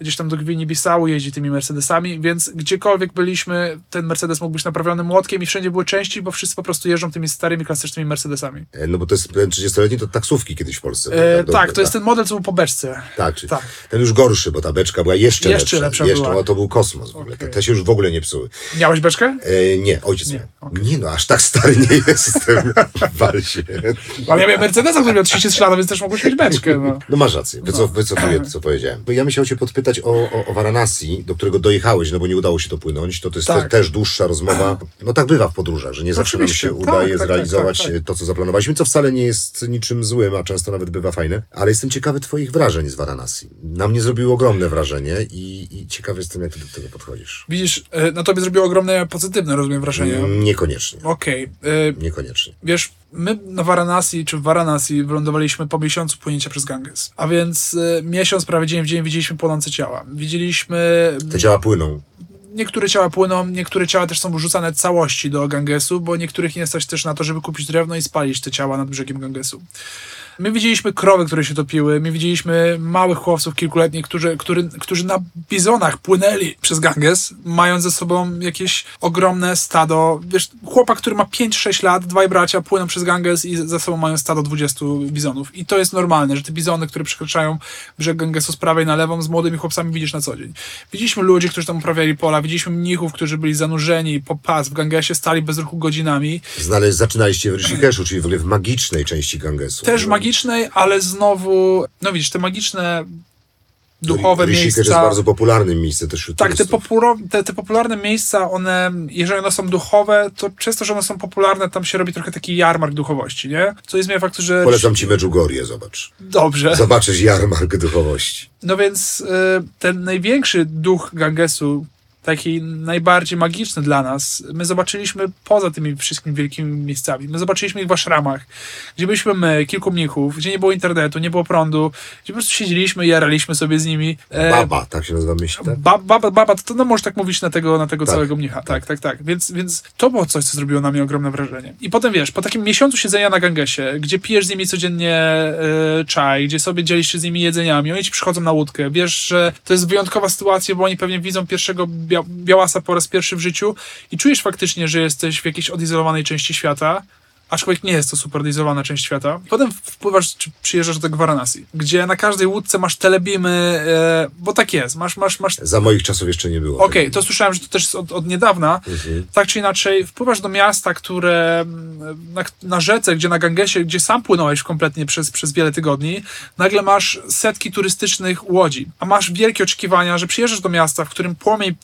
gdzieś tam do Gwinii-Bissau jeździ tymi Mercedesami, więc gdziekolwiek byliśmy, ten Mercedes mógł być naprawiony młotkiem i wszędzie były części, bo wszyscy po prostu jeżdżą tymi starymi, klasycznymi Mercedesami. E, No bo to jest ten 30-letni, to taksówki kiedyś w Polsce. E, były, tak, to jest ten model, co był po beczce. Tak, czy tak. ten już gorszy, bo ta beczka była jeszcze, Jeszcze lepsza Jeszcze, była. no, to był kosmos w ogóle. Okej. Te, te się już w ogóle nie psuły. Miałeś beczkę? E, nie, ojciec Nie, miał. okej. Nie no, aż tak stary nie jestem. Wal się. Ale ja miałem Mercedesa, który miał 33 lata, więc też mogłeś mieć beczkę. No. No masz rację, Wycof, wycofuję to, co powiedziałem. Bo ja chciał cię podpytać o, o, o Varanasi, do którego dojechałeś, no bo nie udało się dopłynąć. To, to jest Tak. te, też dłuższa rozmowa. No tak bywa w podróżach, że nie zawsze nam się Tak, udaje tak, tak, zrealizować tak, tak. to, co zaplanowaliśmy, co wcale nie jest niczym złym, a często nawet bywa fajne. Ale jestem ciekawy twoich wrażeń z Varanasi. Na mnie zrobiło ogromne wrażenie i, i ciekawy jestem, jak ty do tego podchodzisz. Widzisz, e, na tobie zrobiło ogromne pozytywne, rozumiem, wrażenie. Mm, Niekoniecznie. Okej. e, Niekoniecznie. Wiesz, my na Varanasi, czy w Varanasi wylądowaliśmy po miesiącu płynięcia przez Ganges. A więc e, miesiąc, prawie dzień w dzień widzieliśmy płonące ciała. Widzieliśmy... Te ciała płyną. Niektóre ciała płyną, niektóre ciała też są wrzucane całości do Gangesu, bo niektórych nie stać też na to, żeby kupić drewno i spalić te ciała nad brzegiem Gangesu. My widzieliśmy krowy, które się topiły, my widzieliśmy małych chłopców kilkuletnich, którzy, którzy, którzy na bizonach płynęli przez Ganges, mając ze sobą jakieś ogromne stado. Wiesz, chłopak, który ma 5-6 lat, dwaj bracia płyną przez Ganges i ze sobą mają stado 20 bizonów. I to jest normalne, że te bizony, które przekraczają brzeg Gangesu z prawej na lewą, z młodymi chłopcami widzisz na co dzień. Widzieliśmy ludzi, którzy tam uprawiali pola, widzieliśmy mnichów, którzy byli zanurzeni po pas w Gangesie, stali bez ruchu godzinami. Znaleźć, zaczynaliście w Rishikeshu, czyli w ogóle w magicznej części Gangesu. Też magicznej, ale znowu, no widzisz, te magiczne duchowe Rishikesh miejsca. jest bardzo popularnym miejscem też wśród Tak, te, popuro, te, te popularne miejsca, one, jeżeli one są duchowe, to przez to, że one są popularne, tam się robi trochę taki jarmark duchowości, nie? Co jest zmienia faktu, że... Polecam ci Medjugorje, zobacz. Dobrze. Zobaczysz jarmark duchowości. No więc y, ten największy duch Gangesu, taki najbardziej magiczny dla nas, my zobaczyliśmy poza tymi wszystkimi wielkimi miejscami. My zobaczyliśmy ich w ashramach, gdzie byliśmy my, kilku mnichów, gdzie nie było internetu, nie było prądu, gdzie po prostu siedzieliśmy i jaraliśmy sobie z nimi. E, Baba, tak się nazywa myśl, tak? Ba, baba, baba, to no możesz tak mówić na tego, na tego Tak. całego mnicha. Tak, tak, tak. Więc, więc to było coś, co zrobiło na mnie ogromne wrażenie. I potem wiesz, po takim miesiącu siedzenia na Gangesie, gdzie pijesz z nimi codziennie e, czaj, gdzie sobie dzielisz się z nimi jedzeniami, oni ci przychodzą na łódkę, wiesz, że to jest wyjątkowa sytuacja, bo oni pewnie widzą pierwszego bia białasa po raz pierwszy w życiu i czujesz faktycznie, że jesteś w jakiejś odizolowanej części świata, aczkolwiek nie jest to super odizolowana część świata. Potem wpływasz, czy przyjeżdżasz do Varanasi, gdzie na każdej łódce masz telebimy, e, bo tak jest, masz, masz, masz Za moich czasów jeszcze nie było. Okej, to słyszałem, że to też jest od, od niedawna. Tak czy inaczej, wpływasz do miasta, które na, na rzece, gdzie na Gangesie, gdzie sam płynąłeś kompletnie przez, przez wiele tygodni, nagle masz setki turystycznych łodzi, a masz wielkie oczekiwania, że przyjeżdżasz do miasta, w którym płomień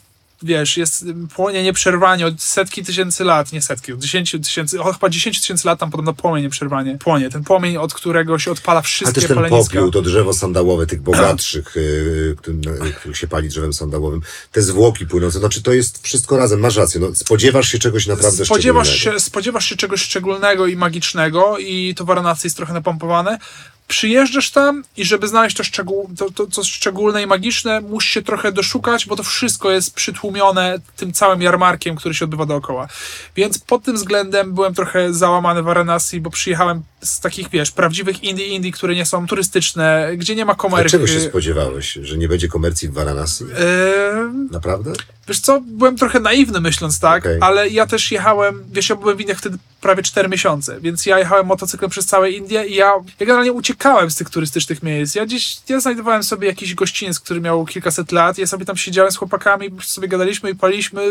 Wiesz, jest płonie nieprzerwanie od setki tysięcy lat, nie setki, od 10 tysięcy, o, chyba 10 tysięcy lat tam podobno płomień nieprzerwanie płonie. Ten płomień, od którego się odpala A wszystkie też ten paleniska. popiół, to drzewo sandałowe tych bogatszych, yy, których się pali drzewem sandałowym, te zwłoki płynące, znaczy to jest wszystko razem, masz rację, no, spodziewasz się czegoś naprawdę spodziewasz szczególnego. się, spodziewasz się czegoś szczególnego i magicznego i to Varanasi jest trochę napompowane. Przyjeżdżasz tam i żeby znaleźć to, szczegół, to, to, to szczególne i magiczne, musisz się trochę doszukać, bo to wszystko jest przytłumione tym całym jarmarkiem, który się odbywa dookoła. Więc pod tym względem byłem trochę załamany w Varanasi, bo przyjechałem z takich, wiesz, prawdziwych Indii, Indii, które nie są turystyczne, gdzie nie ma A komerki. czego się spodziewałeś? Że nie będzie komercji w Varanasi? Eee, Naprawdę? Wiesz co, byłem trochę naiwny myśląc tak, Okej. ale ja też jechałem, wiesz, ja byłem w Indiach wtedy prawie 4 miesiące, więc ja jechałem motocyklem przez całe Indie i ja, ja generalnie uciekałem z tych turystycznych miejsc. Ja gdzieś, ja znajdowałem sobie jakiś gościniec, który miał kilkaset lat, ja sobie tam siedziałem z chłopakami, sobie gadaliśmy i paliśmy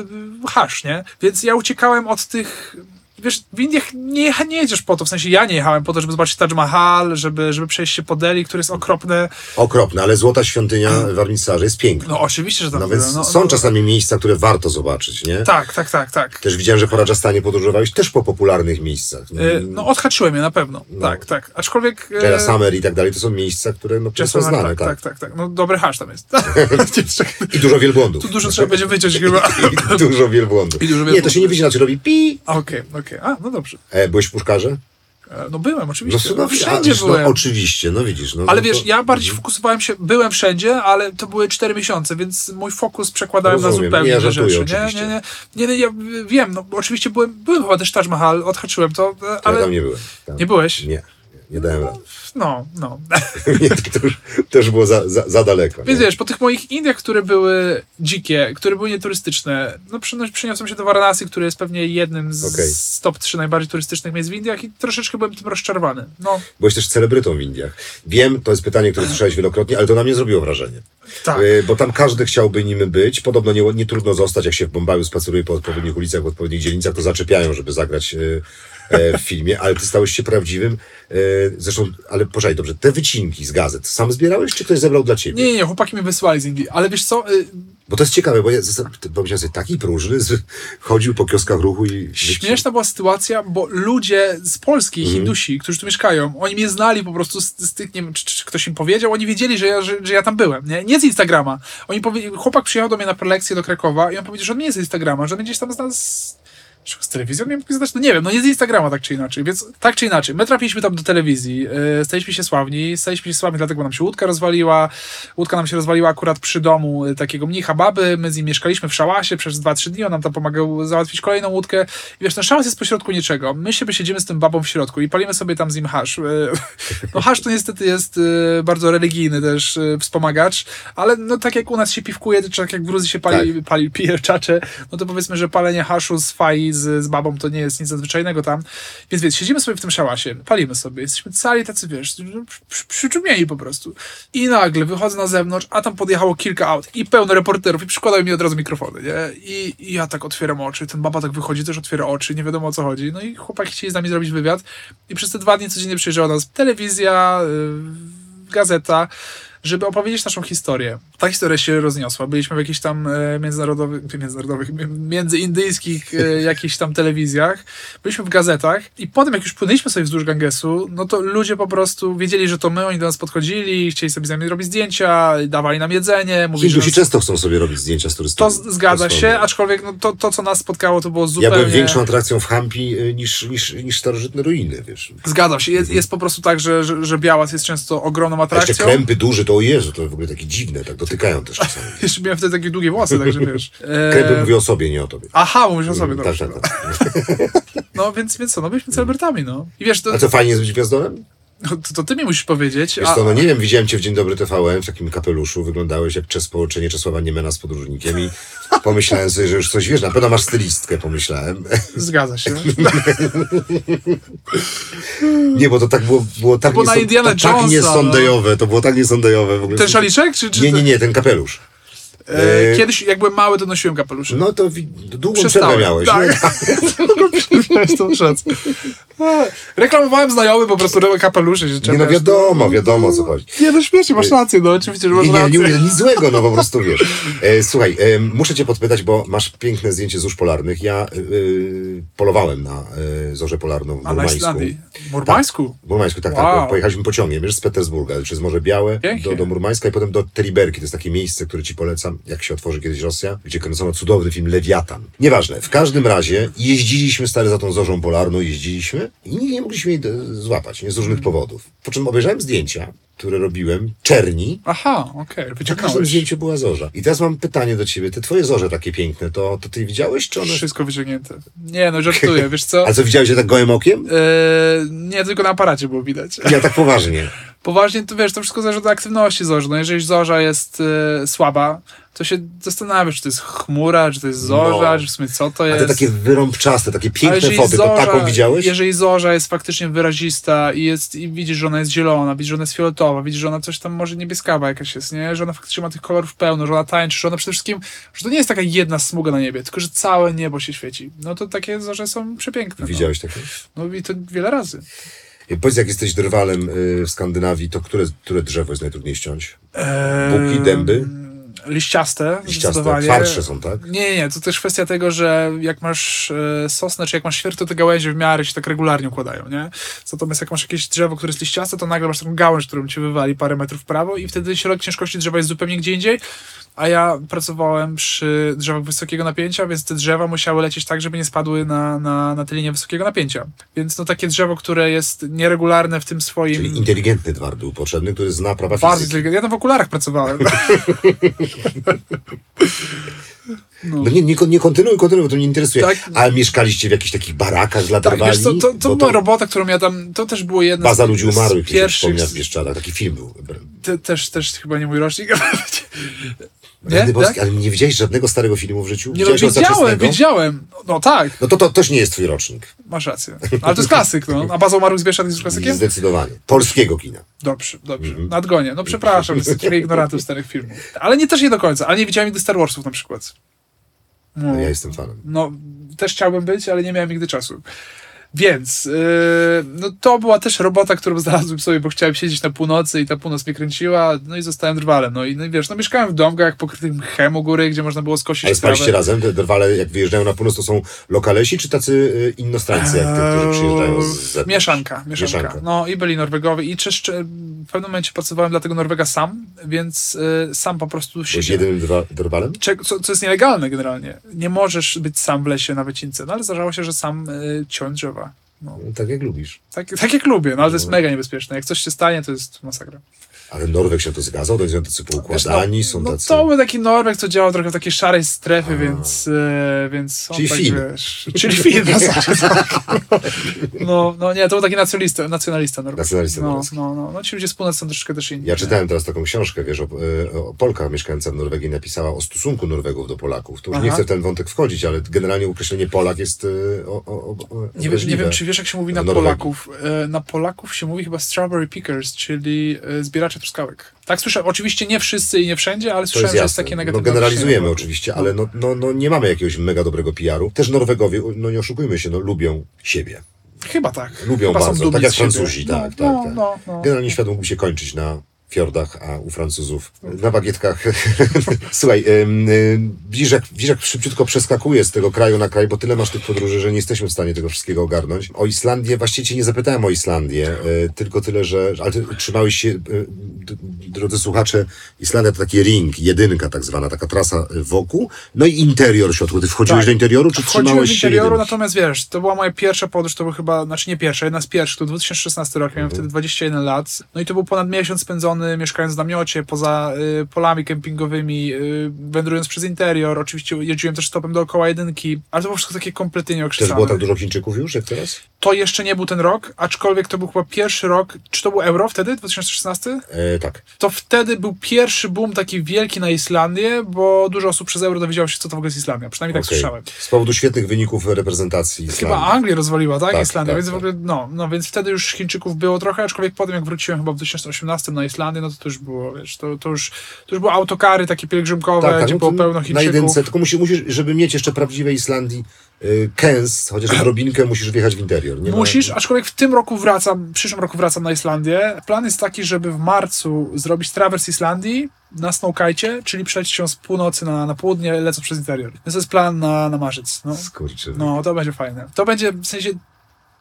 hasz, nie? Więc ja uciekałem od tych... Wiesz, w Indiach nie, nie jedziesz po to, w sensie ja nie jechałem po to, żeby zobaczyć Taj Mahal, żeby, żeby przejść się po Delhi, który jest okropny. Okropne, ale Złota Świątynia w Armitsarze jest piękna. No oczywiście, że tam No więc. No, są no, czasami miejsca, które warto zobaczyć, nie? Tak, tak, tak, tak. Też widziałem, że po Rajasthanie podróżowałeś też po popularnych miejscach. E, No, odhaczyłem je na pewno. Tak, tak. Aczkolwiek. Jaya Summer i tak dalej, to są miejsca, które no, które są znane, tak, tak, tak, tak. No dobry hasz tam jest. I dużo wielbłądów. tu dużo trzeba będzie wyciąć chyba. I dużo wielbłądów. I dużo Nie, to wielbłądów. się nie widzi, znaczy robi pi. Okej, okej. A, no dobrze. E, byłeś w Puszkarze? E, No byłem, No, oczywiście. no, No, a, wszędzie wiesz, byłem. No, oczywiście, no widzisz. No, Ale no wiesz, to- ja bardziej fokusowałem się, byłem wszędzie, ale to były cztery miesiące, więc mój fokus przekładałem na Rozumiem. zupełnie Nie, ja inne rzeczy. Nie, oczywiście. nie, nie, nie, nie, ja wiem, no oczywiście byłem, byłem chyba też Taj Mahal, odhaczyłem to, e, To ale Ja tam nie byłem. Tam. nie byłeś? Nie, nie dałem rady. No, no. To, już, to już było za, za, za daleko. Więc nie? wiesz, po tych moich Indiach, które były dzikie, które były nieturystyczne, no przyniosłem się do Varanasi, który jest pewnie jednym z z top 3 najbardziej turystycznych miejsc w Indiach i troszeczkę byłem tym rozczarowany. No, Byłeś też celebrytą w Indiach. Wiem, to jest pytanie, które słyszałeś wielokrotnie, ale to na mnie zrobiło wrażenie. tak. Y, Bo tam każdy chciałby nim być. Podobno nie, nie trudno zostać, jak się w Bombaju spaceruje po odpowiednich ulicach, w odpowiednich dzielnicach, to zaczepiają, żeby zagrać y, e, w filmie, ale ty stałeś się prawdziwym. Y, Zresztą, ale poczekaj, dobrze, te wycinki z gazet sam zbierałeś, czy ktoś zebrał dla ciebie? Nie, nie, chłopaki mnie wysłali z Indii, ale wiesz co, y, Bo to jest ciekawe, bo ja pomyślałem sobie, taki próżny chodził po kioskach ruchu i... Śmieszna była sytuacja, bo ludzie z Polski, Mhm. Hindusi, którzy tu mieszkają, oni mnie znali po prostu z, z tych, nie wiem, czy, czy ktoś im powiedział, oni wiedzieli, że ja, że, że ja tam byłem, nie? Nie z Instagrama. Oni powie, chłopak przyjechał do mnie na prelekcję do Krakowa i on powiedział, że on nie jest z Instagrama, że on gdzieś tam z nas... Z telewizją miałem pokazać? No nie wiem, no nie z Instagrama tak czy inaczej, więc tak czy inaczej, my trafiliśmy tam do telewizji, yy, staliśmy się sławni, staliśmy się sławni dlatego, bo nam się łódka rozwaliła, łódka nam się rozwaliła akurat przy domu y, takiego mnicha baby, my z nim mieszkaliśmy w szałasie przez 2-3 dni, on nam tam pomagał załatwić kolejną łódkę i wiesz, ten szałas jest pośrodku niczego, my sobie siedzimy z tym babą w środku i palimy sobie tam z nim hasz. Y, No hasz to niestety jest y, bardzo religijny też wspomagacz, ale no tak jak u nas się piwkuje, czy tak jak w Gruzji się pali, pali pije czacze, no to powiedzmy, że palenie haszu z z, z babą to nie jest nic nadzwyczajnego tam. Więc więc siedzimy sobie w tym szałasie, palimy sobie, jesteśmy cali tacy, wiesz, przy- przyczumieni po prostu. I nagle wychodzę na zewnątrz, a tam podjechało kilka aut i pełno reporterów i przykładają mi od razu mikrofony, nie? I, I ja tak otwieram oczy, ten baba tak wychodzi, też otwiera oczy, nie wiadomo o co chodzi. No i chłopaki chcieli z nami zrobić wywiad i przez te dwa dni codziennie przyjeżdżała nas telewizja, yy, gazeta, żeby opowiedzieć naszą historię. Ta historia się rozniosła. Byliśmy w jakichś tam e, międzynarodowych, międzynarodowych, mi- międzyindyjskich e, jakichś tam telewizjach. Byliśmy w gazetach i potem jak już płynęliśmy sobie wzdłuż Gangesu, no to ludzie po prostu wiedzieli, że to my, oni do nas podchodzili, chcieli sobie z nami robić zdjęcia, dawali nam jedzenie, mówili, Hindusi nas... często chcą sobie robić zdjęcia z To turystami. z- zgadza To się, aczkolwiek no, to, to, co nas spotkało, to było Ja zupełnie... byłem większą atrakcją w Hampi y, niż, niż, niż starożytne ruiny, wiesz. Zgadzam się. Jest, jest po prostu tak, że, że, że Białas jest często ogromną A jeszcze atrakcją. krępy duże, to o Jezu, to w ogóle takie dziwne, tak dotykają też czasami. Jeszcze miałem wtedy takie długie włosy, także wiesz. E, Krępy mówię o sobie, nie o tobie. Aha, mówisz o sobie, tak, dobrze. tak, tak. No więc, więc co, no byliśmy celebrytami, no. I wiesz, to, A co, fajnie jest być gwiazdorem? To, to ty mi musisz powiedzieć. Wiesz A, co, no nie wiem, widziałem cię w Dzień Dobry TVN w takim kapeluszu, wyglądałeś jak czes połączenie Czesława Niemena z podróżnikiem i pomyślałem sobie, że już coś wiesz, na pewno masz stylistkę, pomyślałem. Zgadza się. Nie, bo to tak było, było tak, było na niesą- Indiana to, tak niesądejowe, to było tak niesądejowe w ogóle. Ten szaliczek? Czy, czy Nie, nie, nie, ten kapelusz. E, E, Kiedyś, jak byłem mały, to nosiłem kapelusze. No to wi- długą przerwę miałeś. Tak. Miałeś tą szansę. E, Reklamowałem znajomych po prostu kapelusze. Się Nie, no czepiasz. wiadomo, wiadomo o co chodzi. Nie, no śmiesznie, masz rację, no oczywiście, że masz Nie, nie, rację. nie mówię nic złego, no po prostu wiesz. E, słuchaj, e, muszę cię podpytać, bo masz piękne zdjęcie zórz polarnych. Ja e, polowałem na e, zorzę polarną w A na Murmańsku. Islandii? W Murmańsku? W Murmańsku, tak, Wow. tak. Pojechaliśmy pociągiem, wiesz, z Petersburga, przez Morze Białe Pięknie. do, do Murmańska i potem do Teriberki. To jest takie miejsce, które ci polecam, jak się otworzy kiedyś Rosja, gdzie kręcono cudowny film Lewiatan. Nieważne. W każdym razie jeździliśmy stary za tą zorzą polarną, jeździliśmy i nie, nie mogliśmy jej e, złapać, nie z różnych powodów. Po czym obejrzałem zdjęcia, które robiłem, czerni, Aha, okej, na każdym wyciągnąłeś. zdjęciu była zorza. I teraz mam pytanie do ciebie. Te twoje zorze takie piękne, to, to ty widziałeś, czy one... Wszystko wyciągnięte. Nie, no żartuję, wiesz co? A co, widziałeś je tak gołym okiem? E, nie, tylko na aparacie było widać. Ja tak poważnie. Poważnie, to wiesz, to wszystko zależy od aktywności zorza. No jeżeli zorza jest e, słaba, to się zastanawiasz, czy to jest chmura, czy to jest zorza, No. czy w sumie co to A jest. te takie wyrąbczaste, takie piękne jeżeli foty, to taką widziałeś? Jeżeli zorza jest faktycznie wyrazista i, jest, i widzisz, że ona jest zielona, widzisz, że ona jest fioletowa, widzisz, że ona coś tam może niebieskawa jakaś jest, nie? Że ona faktycznie ma tych kolorów pełno, że ona tańczy, że ona przede wszystkim, że to nie jest taka jedna smuga na niebie, tylko że całe niebo się świeci. No to takie zorze są przepiękne. Widziałeś takie? No, no i to wiele razy. Powiedz, jak jesteś drwalem y, w Skandynawii, to które, które drzewo jest najtrudniej ściąć? Buki, dęby? Liściaste, Liściaste, twardsze są, tak? Nie, nie, nie, to też kwestia tego, że jak masz e, sosnę, czy jak masz świerk, to te gałęzie w miarę się tak regularnie układają, nie? Natomiast jak masz jakieś drzewo, które jest liściaste, to nagle masz taką gałąź, którą ci wywali parę metrów w prawo i wtedy środek ciężkości drzewa jest zupełnie gdzie indziej, a ja pracowałem przy drzewach wysokiego napięcia, więc te drzewa musiały lecieć tak, żeby nie spadły na, na, na tę linię wysokiego napięcia. Więc no takie drzewo, które jest nieregularne w tym swoim... Czyli inteligentny dwar był potrzebny, który zna prawa Bardzo fizyki. inteligentny. Ja tam w okularach pracowałem. No nie, nie, nie kontynuuj, kontynuuj, bo to mnie interesuje. Tak. A mieszkaliście w jakichś takich barakach dla Tak, wiesz co, to, to była robota, którą ja tam, to też było jedno Baza z, ludzi z umarłych, się pierwszych, w Bieszczadach. Taki film był. te, też, też chyba nie mój rocznik. nie, tak? ale nie widziałeś żadnego starego filmu w życiu? Nie no, widziałem, widziałem. No tak, No to, to też nie jest twój rocznik. masz rację. Ale to jest klasyk, no. A Baza umarłych z Bieszczad jest klasykiem? Zdecydowanie. Polskiego kina. Dobrze, dobrze. Mhm. Nadgonię. No przepraszam, jestem trochę ignorantem starych filmów. Ale nie też nie do końca, ale nie widziałem nigdy Star Warsów na przykład. No. No, ja jestem fanem. No, też chciałbym być, ale nie miałem nigdy czasu. Więc yy, no to była też robota, którą znalazłem sobie, bo chciałem siedzieć na północy i ta północ mnie kręciła, no i zostałem drwalem. No i, no wiesz, no mieszkałem w domkach pokrytym mchem u góry, gdzie można było skosić Ale spaliście razem? Te drwale, jak wyjeżdżają na północ, to są lokalesi, czy tacy y, innostrańcy, jak te, którzy przyjeżdżają z zewnątrz? Mieszanka, mieszanka. Mieszanka. No i byli Norwegowie i w pewnym momencie pracowałem dla tego Norwega sam, więc y, sam po prostu Byłeś siedziałem. jedynym drwa, drwalem? Co, co jest nielegalne generalnie. Nie możesz być sam w lesie na wycince, no ale zdarzało się, że sam y, ciąć drzewa. No, tak jak lubisz. tak, tak jak lubię, no ale to jest mega niebezpieczne. Jak coś się stanie, to jest masakra. Ale Norweg się to zgadzał, to są tacy poukładani, Wiesz, są no, tacy... No to był taki Norweg, co działał trochę w takiej szarej strefie, więc, e, więc Czyli tak, Fin. wiesz, czyli Fin, w zasadzie, tak. No, no nie, to był taki nacjonalista, nacjonalista Norweg. Nacjonalista no, norweski. no, no, no, ci ludzie z północy są troszeczkę też inni. Ja nie? czytałem teraz taką książkę, wiesz, o, e, o Polka mieszkająca w Norwegii napisała o stosunku Norwegów do Polaków. To już nie Aha. chcę w ten wątek wchodzić, ale generalnie określenie Polak jest e, o, o, o, Nie, wiem- nie wiem, czy wiesz, jak się mówi na Norwegii. Polaków. E, Na Polaków się mówi chyba strawberry pickers, czyli zbieracze truskawek. Tak słyszę, oczywiście nie wszyscy i nie wszędzie, ale słyszałem, jest że jest takie No, negatywne generalizujemy określenie. oczywiście, ale no, no, no, nie mamy jakiegoś mega dobrego PR-u. Też Norwegowie, no nie oszukujmy się, no lubią siebie. Chyba tak. Lubią chyba bardzo, tak jak. Francuzi, no, tak, tak, no, tak. No, no. Generalnie świat mógłby się kończyć na fiordach, a u Francuzów na bagietkach. Słuchaj, jak, widzisz, jak szybciutko przeskakuje z tego kraju na kraj, bo tyle masz tych podróży, że nie jesteśmy w stanie tego wszystkiego ogarnąć. O Islandię, właściwie cię nie zapytałem o Islandię, y, tylko tyle, że, ale ty trzymałeś się, y, d- drodzy słuchacze, Islandia to taki ring, jedynka tak zwana, taka trasa y, wokół, no i interior środku. Ty wchodziłeś Tak. do interioru, czy Wchodziłem trzymałeś się interioru, jedynki? natomiast wiesz, to była moja pierwsza podróż, to był chyba, znaczy nie pierwsza, jedna z pierwszych, to 2016 rok, miałem Mhm. wtedy 21 lat, no i to był ponad miesiąc spędzony mieszkając w namiocie, poza y, polami kempingowymi, y, wędrując przez interior, oczywiście jeździłem też stopem dookoła jedynki, ale to było wszystko takie kompletnie Też nieokrzesane. było tak dużo Chińczyków już, jak teraz? To jeszcze nie był ten rok, aczkolwiek to był chyba pierwszy rok, czy to był euro wtedy, 2016? E, tak. To wtedy był pierwszy boom taki wielki na Islandię, bo dużo osób przez euro dowiedziało się, co to w ogóle jest Islandia, przynajmniej tak Okej. słyszałem. Z powodu świetnych wyników reprezentacji Islandii. Chyba Anglię rozwaliła, tak? Tak, Islandia, tak, więc tak. w ogóle, no, no, więc wtedy już Chińczyków było trochę, aczkolwiek potem jak wróciłem chyba w 2018 na Islandię, no to to już było, wiesz, to, to, już, to już były autokary takie pielgrzymkowe, Tak, tak, gdzie no było pełno na Chińczyków. jedynce, tylko musisz, musisz, żeby mieć jeszcze prawdziwej Islandii y, kęs, chociaż odrobinkę musisz wjechać w interior. Nie ma- Musisz, aczkolwiek w tym roku wracam, w przyszłym roku wracam na Islandię. Plan jest taki, żeby w marcu zrobić trawers Islandii na snowkajcie, czyli przelecieć ją z północy na, na południe, lecąc przez interior. To jest plan na, na marzec. No. Skurczy. No, to będzie fajne. To będzie, w sensie,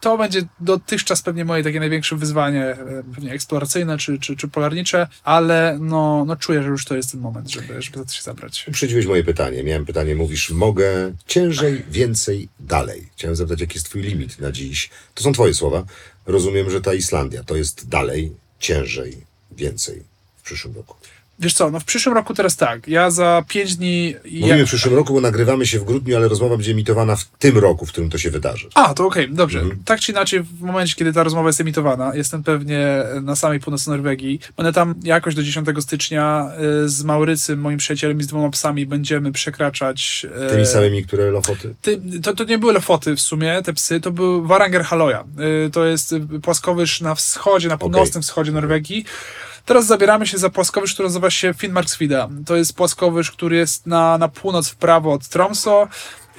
to będzie dotychczas pewnie moje takie największe wyzwanie, e, pewnie eksploracyjne czy, czy, czy polarnicze, ale no, no czuję, że już to jest ten moment, żeby, żeby za to się zabrać. Uprzedziłeś moje pytanie. Miałem pytanie, mówisz, mogę ciężej, więcej, dalej. Chciałem zapytać, jaki jest twój limit na dziś? To są twoje słowa. Rozumiem, że ta Islandia to jest dalej, ciężej, więcej w przyszłym roku. Wiesz co, no w przyszłym roku teraz tak, ja za pięć dni... Mówimy ja... w przyszłym roku, bo nagrywamy się w grudniu, ale rozmowa będzie emitowana w tym roku, w którym to się wydarzy. A, to okej, dobrze. Mhm. Tak czy inaczej, w momencie, kiedy ta rozmowa jest emitowana, jestem pewnie na samej północy Norwegii. Będę tam jakoś do 10 stycznia y, z Maurycym, moim przyjacielem i z dwoma psami będziemy przekraczać... y, Tymi samymi, które Lofoty? Ty, to, to nie były Lofoty w sumie, te psy, to był Varanger Haloja. Y, To jest płaskowyż na wschodzie, na północnym wschodzie Norwegii. Teraz zabieramy się za płaskowyż, który nazywa się Finnmarksvida. To jest płaskowyż, który jest na, na północ w prawo od Tromso.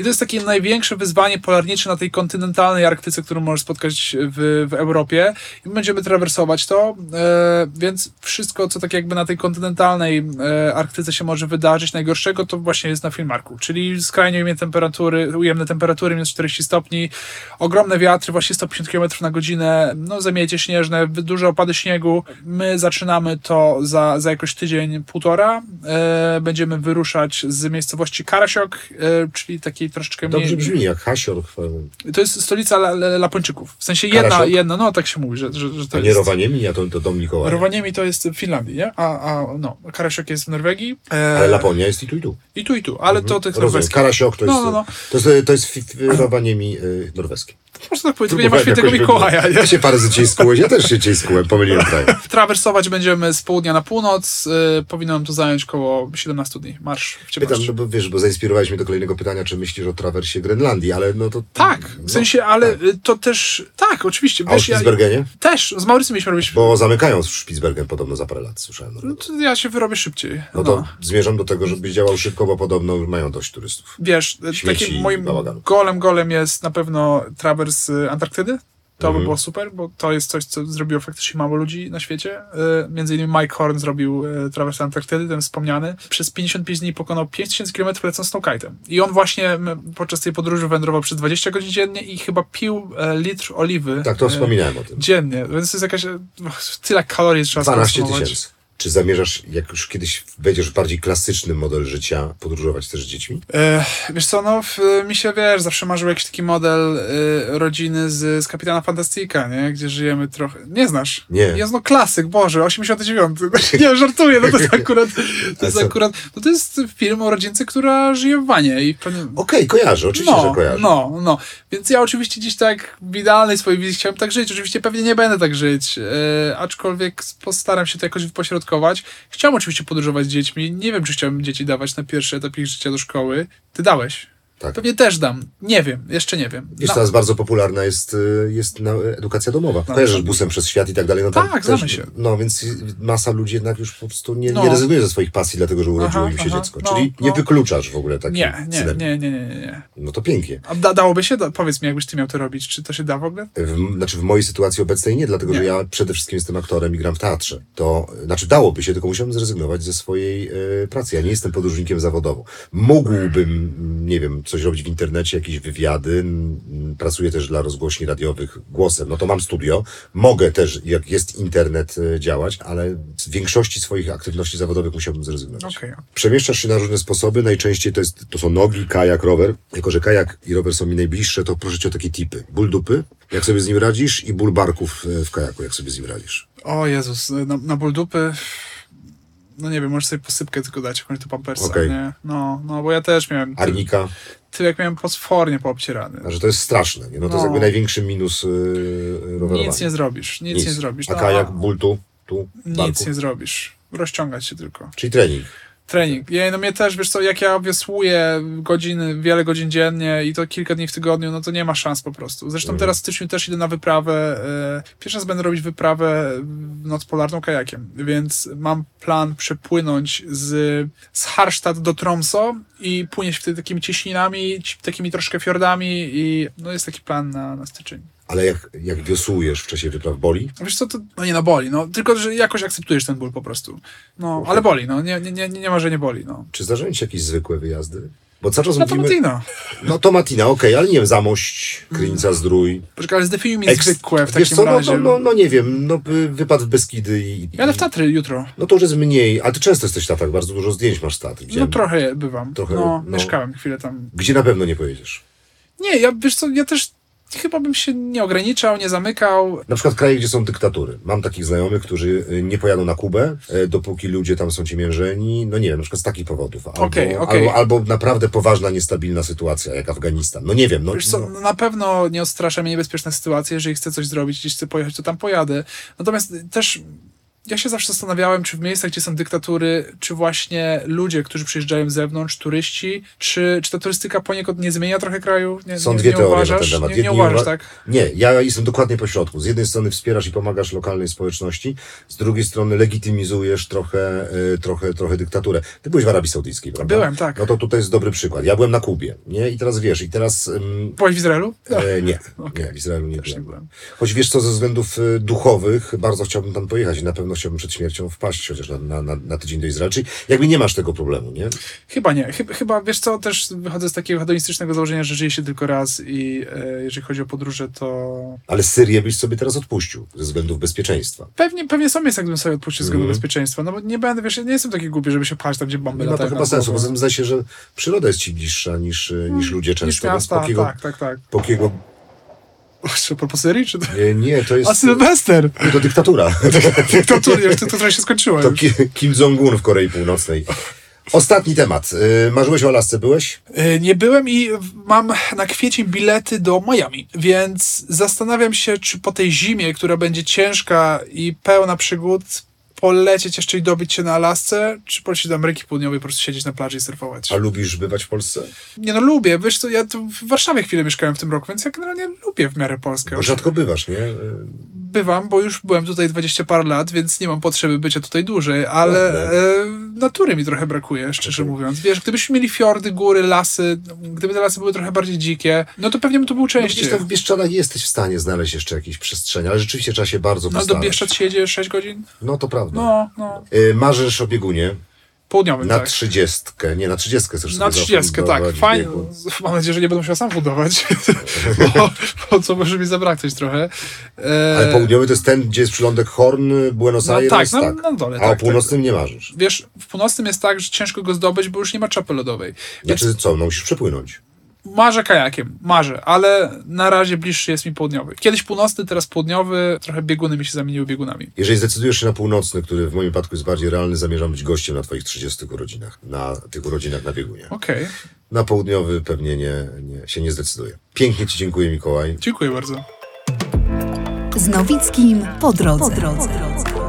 I to jest takie największe wyzwanie polarnicze na tej kontynentalnej Arktyce, którą możesz spotkać w, w Europie. I my będziemy trawersować to, e, więc wszystko, co tak jakby na tej kontynentalnej e, Arktyce się może wydarzyć, najgorszego, to właśnie jest na Filmarku. Czyli skrajnie ujemne temperatury, ujemne temperatury, minus 40 stopni, ogromne wiatry, właśnie 150 km na godzinę, no zamiecie śnieżne, duże opady śniegu. My zaczynamy to za, za jakoś tydzień, półtora. E, będziemy wyruszać z miejscowości Karasiok, e, czyli takiej troszeczkę mniej... Dobrze brzmi, jak Hasior, To jest stolica La, La, Lapończyków. W sensie jedna, Karasiok? jedna, no tak się mówi, że, że, że to a nie jest... Rowaniemi, a to, to dom Mikołaja. Rowaniemi to jest w Finlandii, nie? A, a no, Karasiok jest w Norwegii. E, Ale Laponia jest i tu i tu. I tu, i tu, ale to tych Rozumiem. norweskich. Karasiok to jest, No, no, no. to jest, to jest fi- fi- Rowaniemi y, norweskie. Można tak powiedzieć, nie ma świętego Mikołaja, nie? Ty się parę razy ciej skułeś, ja też się ciej skułem, pomyliłem kraj. Trawersować będziemy z południa na północ. Y, powinno nam to zająć około 17 dni. Marsz w Pytam, ciemności. no bo wiesz, bo zainspirowałeś mnie do kolejnego pytania, czy myślisz o trawersie Grenlandii, ale no to... Tak, no, w sensie, ale tak. y, to też, tak, oczywiście. A o Wiesz, ja, Spitsbergenie? też, z Maurycem mieliśmy robić, Bo zamykają Spitsbergen podobno za parę lat, słyszałem. no, to ja się wyrobię szybciej. No to zmierzam do tego, żebyś działał szybko, bo podobno mają dość turystów. Wiesz, Śmieci takim moim golem golem jest na pewno trawers y, Antarktydy. To Mhm. by było super, bo to jest coś, co zrobiło faktycznie mało ludzi na świecie. Y, Między innymi Mike Horn zrobił y, trawers Antarktydy, ten wspomniany. Przez 55 dni pokonał 5000 km lecąc snowkite'em. I on właśnie podczas tej podróży wędrował przez 20 godzin dziennie i chyba pił e, litr oliwy. Tak, to e, wspominałem o tym. Dziennie, więc to jest jakaś... e, Tyle kalorii trzeba 12 skonsumować. tysięcy. Czy zamierzasz, jak już kiedyś wejdziesz w bardziej klasyczny model życia, podróżować też z dziećmi? E, wiesz co, no w, mi się, wiesz, zawsze marzył jakiś taki model e, rodziny z, z Kapitana Fantastika, nie? Gdzie żyjemy trochę... Nie znasz? Nie. Jest no klasyk, Boże, 89. nie, żartuję, no to jest akurat... To jest akurat... No to jest film o rodzince, która żyje w wanie i. Okej, kojarzę, oczywiście, no, że kojarzę. No, no. Więc ja oczywiście gdzieś tak w idealnej swojej wizji chciałem tak żyć. Oczywiście pewnie nie będę tak żyć, e, aczkolwiek postaram się to jakoś wypośrodkować. Chciałem oczywiście podróżować z dziećmi. Nie wiem, czy chciałem dzieci dawać na pierwszy etap ich życia do szkoły. Ty dałeś. Tak. Pewnie też dam. Nie wiem, jeszcze nie wiem. Wiesz, Na- teraz bardzo popularna jest, y, jest na, edukacja domowa. No. Kojarzysz busem przez świat i tak dalej. No Tak, też, znamy się. No więc masa ludzi jednak już po prostu nie, No. nie rezygnuje ze swoich pasji, dlatego że urodziło Aha, im się aha. dziecko. No, Czyli no. nie wykluczasz w ogóle takiej Nie, nie, nie, nie, nie, nie. No to pięknie. A da, dałoby się? Da, powiedz mi, jakbyś ty miał to robić. Czy to się da w ogóle? W, znaczy w mojej sytuacji obecnej nie, dlatego że ja przede wszystkim jestem aktorem i gram w teatrze. To znaczy dałoby się, tylko musiałbym zrezygnować ze swojej e, pracy. Ja nie jestem podróżnikiem zawodowo. Mógłbym, nie wiem, coś robić w internecie, jakieś wywiady. Pracuję też dla rozgłośni radiowych głosem. No to mam studio. Mogę też, jak jest internet, e, działać, ale z większości swoich aktywności zawodowych musiałbym zrezygnować. Okej. Przemieszczasz się na różne sposoby. Najczęściej to, jest, to są nogi, kajak, rower. Jako, że kajak i rower są mi najbliższe, to proszę cię o takie tipy. Ból dupy, jak sobie z nim radzisz i ból barków e, w kajaku, jak sobie z nim radzisz. O Jezus, na, na ból dupy... No nie wiem, możesz sobie posypkę tylko dać, jakąś tu pampersa, Okej. nie? No, no, bo ja też miałem... Ty, Arnika, tyłek miałem potwornie poobcierany. że to jest straszne, nie? No to jest No. jakby największy minus yy, rowerowania. Nic nie zrobisz, nic, nie zrobisz. A No, kajak, ból tu, tu, Nic nie zrobisz. Rozciągać się tylko. Czyli trening. Trening. Ja, no mnie też, wiesz co, jak ja wiosłuję godziny, wiele godzin dziennie i to kilka dni w tygodniu, no to nie ma szans po prostu. Zresztą Mhm. teraz w styczniu też idę na wyprawę. e, Pierwszy raz będę robić wyprawę noc polarną kajakiem, więc mam plan przepłynąć z, z Harstad do Tromso i płynieć wtedy takimi cieśninami, ci- takimi troszkę fiordami i no jest taki plan na, na styczeń. Ale jak, jak wiosłujesz w czasie wypraw boli, Wiesz co, to no nie no boli, no tylko, że jakoś akceptujesz ten ból po prostu. No, ale boli, no nie, nie, nie, nie ma, że nie boli, no. czy zdarzają ci się jakieś zwykłe wyjazdy? Bo cały czas No to mówimy... Martino. No to Matina, okej, ale nie wiem, Zamość, Krynica, Zdrój. Poczekaj, ale zdefiniuj mi Eks- zwykłe w Wiesz takim co, no, razie. no, no, no nie wiem, no y, wypad w Beskidy i... Jadę w Tatry jutro. No to już jest mniej, ale ty często jesteś w Tatrach, bardzo dużo zdjęć masz z Tatr. No Widziałem. trochę bywam. Trochę, no, no. mieszkałem chwilę tam. Gdzie na pewno nie pojedziesz. Nie, ja wiesz co, ja też chyba bym się nie ograniczał, nie zamykał. Na przykład kraje, gdzie są dyktatury. Mam takich znajomych, którzy y, nie pojadą na Kubę, e, dopóki ludzie tam są ciemiężeni. No nie wiem, na przykład z takich powodów. Albo, Okej, okej. albo, albo naprawdę poważna, niestabilna sytuacja, jak Afganistan. No nie wiem. No, co, no, na pewno nie odstrasza mnie niebezpieczna sytuacja. Jeżeli chcę coś zrobić, gdzieś chcę pojechać, to tam pojadę. Natomiast też ja się zawsze zastanawiałem, czy w miejscach, gdzie są dyktatury, czy właśnie ludzie, którzy przyjeżdżają z zewnątrz, turyści, czy, czy ta turystyka poniekąd nie zmienia trochę kraju? Nie, są nie, dwie nie teorie uważasz? na ten temat. Nie, nie uważasz, uwa- tak? Nie, ja jestem dokładnie po środku. Z jednej strony wspierasz i pomagasz lokalnej społeczności, z drugiej strony legitymizujesz trochę, y, trochę, trochę dyktaturę. Ty byłeś w Arabii Saudyjskiej, prawda? Byłem, tak. No to tutaj jest dobry przykład. Ja byłem na Kubie, nie? I teraz wiesz, i teraz... ym, Byłeś w Izraelu? E, nie, Okej. nie, w Izraelu nie Też nie byłem. byłem. Choć wiesz co, ze względów y, duchowych bardzo chciałbym tam pojechać i na pewno chciałbym przed śmiercią wpaść chociaż na, na, na, tydzień do Izraela. Czyli jakby nie masz tego problemu, nie? Chyba nie. Chyba, chyba, wiesz co, też wychodzę z takiego hedonistycznego założenia, że żyje się tylko raz i e, jeżeli chodzi o podróże, to Ale Syrię byś sobie teraz odpuścił ze względów bezpieczeństwa. pewnie, pewnie są miejsca, gdybym sobie odpuścił z względu Mhm. bezpieczeństwa, no bo nie będę, wiesz, nie jestem taki głupi, żeby się pchać tam, gdzie bomby Nie ma to latają chyba sensu, tym zdaje się, że przyroda jest ci bliższa niż, y, niż ludzie często. Niż miasta, tak, tak, tak. Pokiego, Syrii, czy to... nie, nie, to jest... A Sylwester! To dyktatura. To trochę się skończyło To już. Ki- Kim Jong-un w Korei Północnej. Ostatni temat. Y, Marzyłeś o Alasce, byłeś? E, Nie byłem i mam na kwiecień bilety do Miami, więc zastanawiam się, czy po tej zimie, która będzie ciężka i pełna przygód, polecieć jeszcze i dobić się na Alasce, czy polecieć do Ameryki Południowej, po prostu siedzieć na plaży i surfować. A lubisz bywać w Polsce? Nie no, lubię. Wiesz co, ja tu w Warszawie chwilę mieszkałem w tym roku, więc ja generalnie lubię w miarę Polskę. Bo rzadko bywasz, nie? Bywam, bo już byłem tutaj 20 parę lat, więc nie mam potrzeby bycia tutaj dłużej, ale e, natury mi trochę brakuje, szczerze mówiąc. Wiesz, gdybyśmy mieli fiordy, góry, lasy, gdyby te lasy były trochę bardziej dzikie, no to pewnie bym tu był No częściej. gdzieś tam w Bieszczadach jesteś w stanie znaleźć jeszcze jakieś przestrzenie, ale rzeczywiście trzeba się bardzo No do postarać. Bieszczad się jedzie 6 godzin? No to prawda. No, no. Y, Marzysz o biegunie Południowym, na tak. trzydziestkę, nie, na trzydziestkę chcesz Na 30, tak. Fajnie. biegu. Mam nadzieję, że nie będę musiał sam budować, bo, bo co może mi zabraknąć trochę. E, Ale południowy to jest ten, gdzie jest przylądek Horn, Buenos No Aires, tak, na- na dole, A tak, o północnym nie marzysz. Wiesz, w północnym jest tak, że ciężko go zdobyć, bo już nie ma czapy lodowej. Więc Znaczy co, no musisz przepłynąć. Marzę kajakiem, marzę, ale na razie bliższy jest mi południowy. Kiedyś północny, teraz południowy, trochę bieguny mi się zamieniły biegunami. Jeżeli zdecydujesz się na północny, który w moim wypadku jest bardziej realny, zamierzam być gościem na twoich 30 urodzinach, na tych urodzinach na biegunie. Okej, Na południowy pewnie nie, nie, się nie zdecyduję. Pięknie ci dziękuję, Mikołaj. dziękuję bardzo. Z Nowickim po drodze. Po drodze.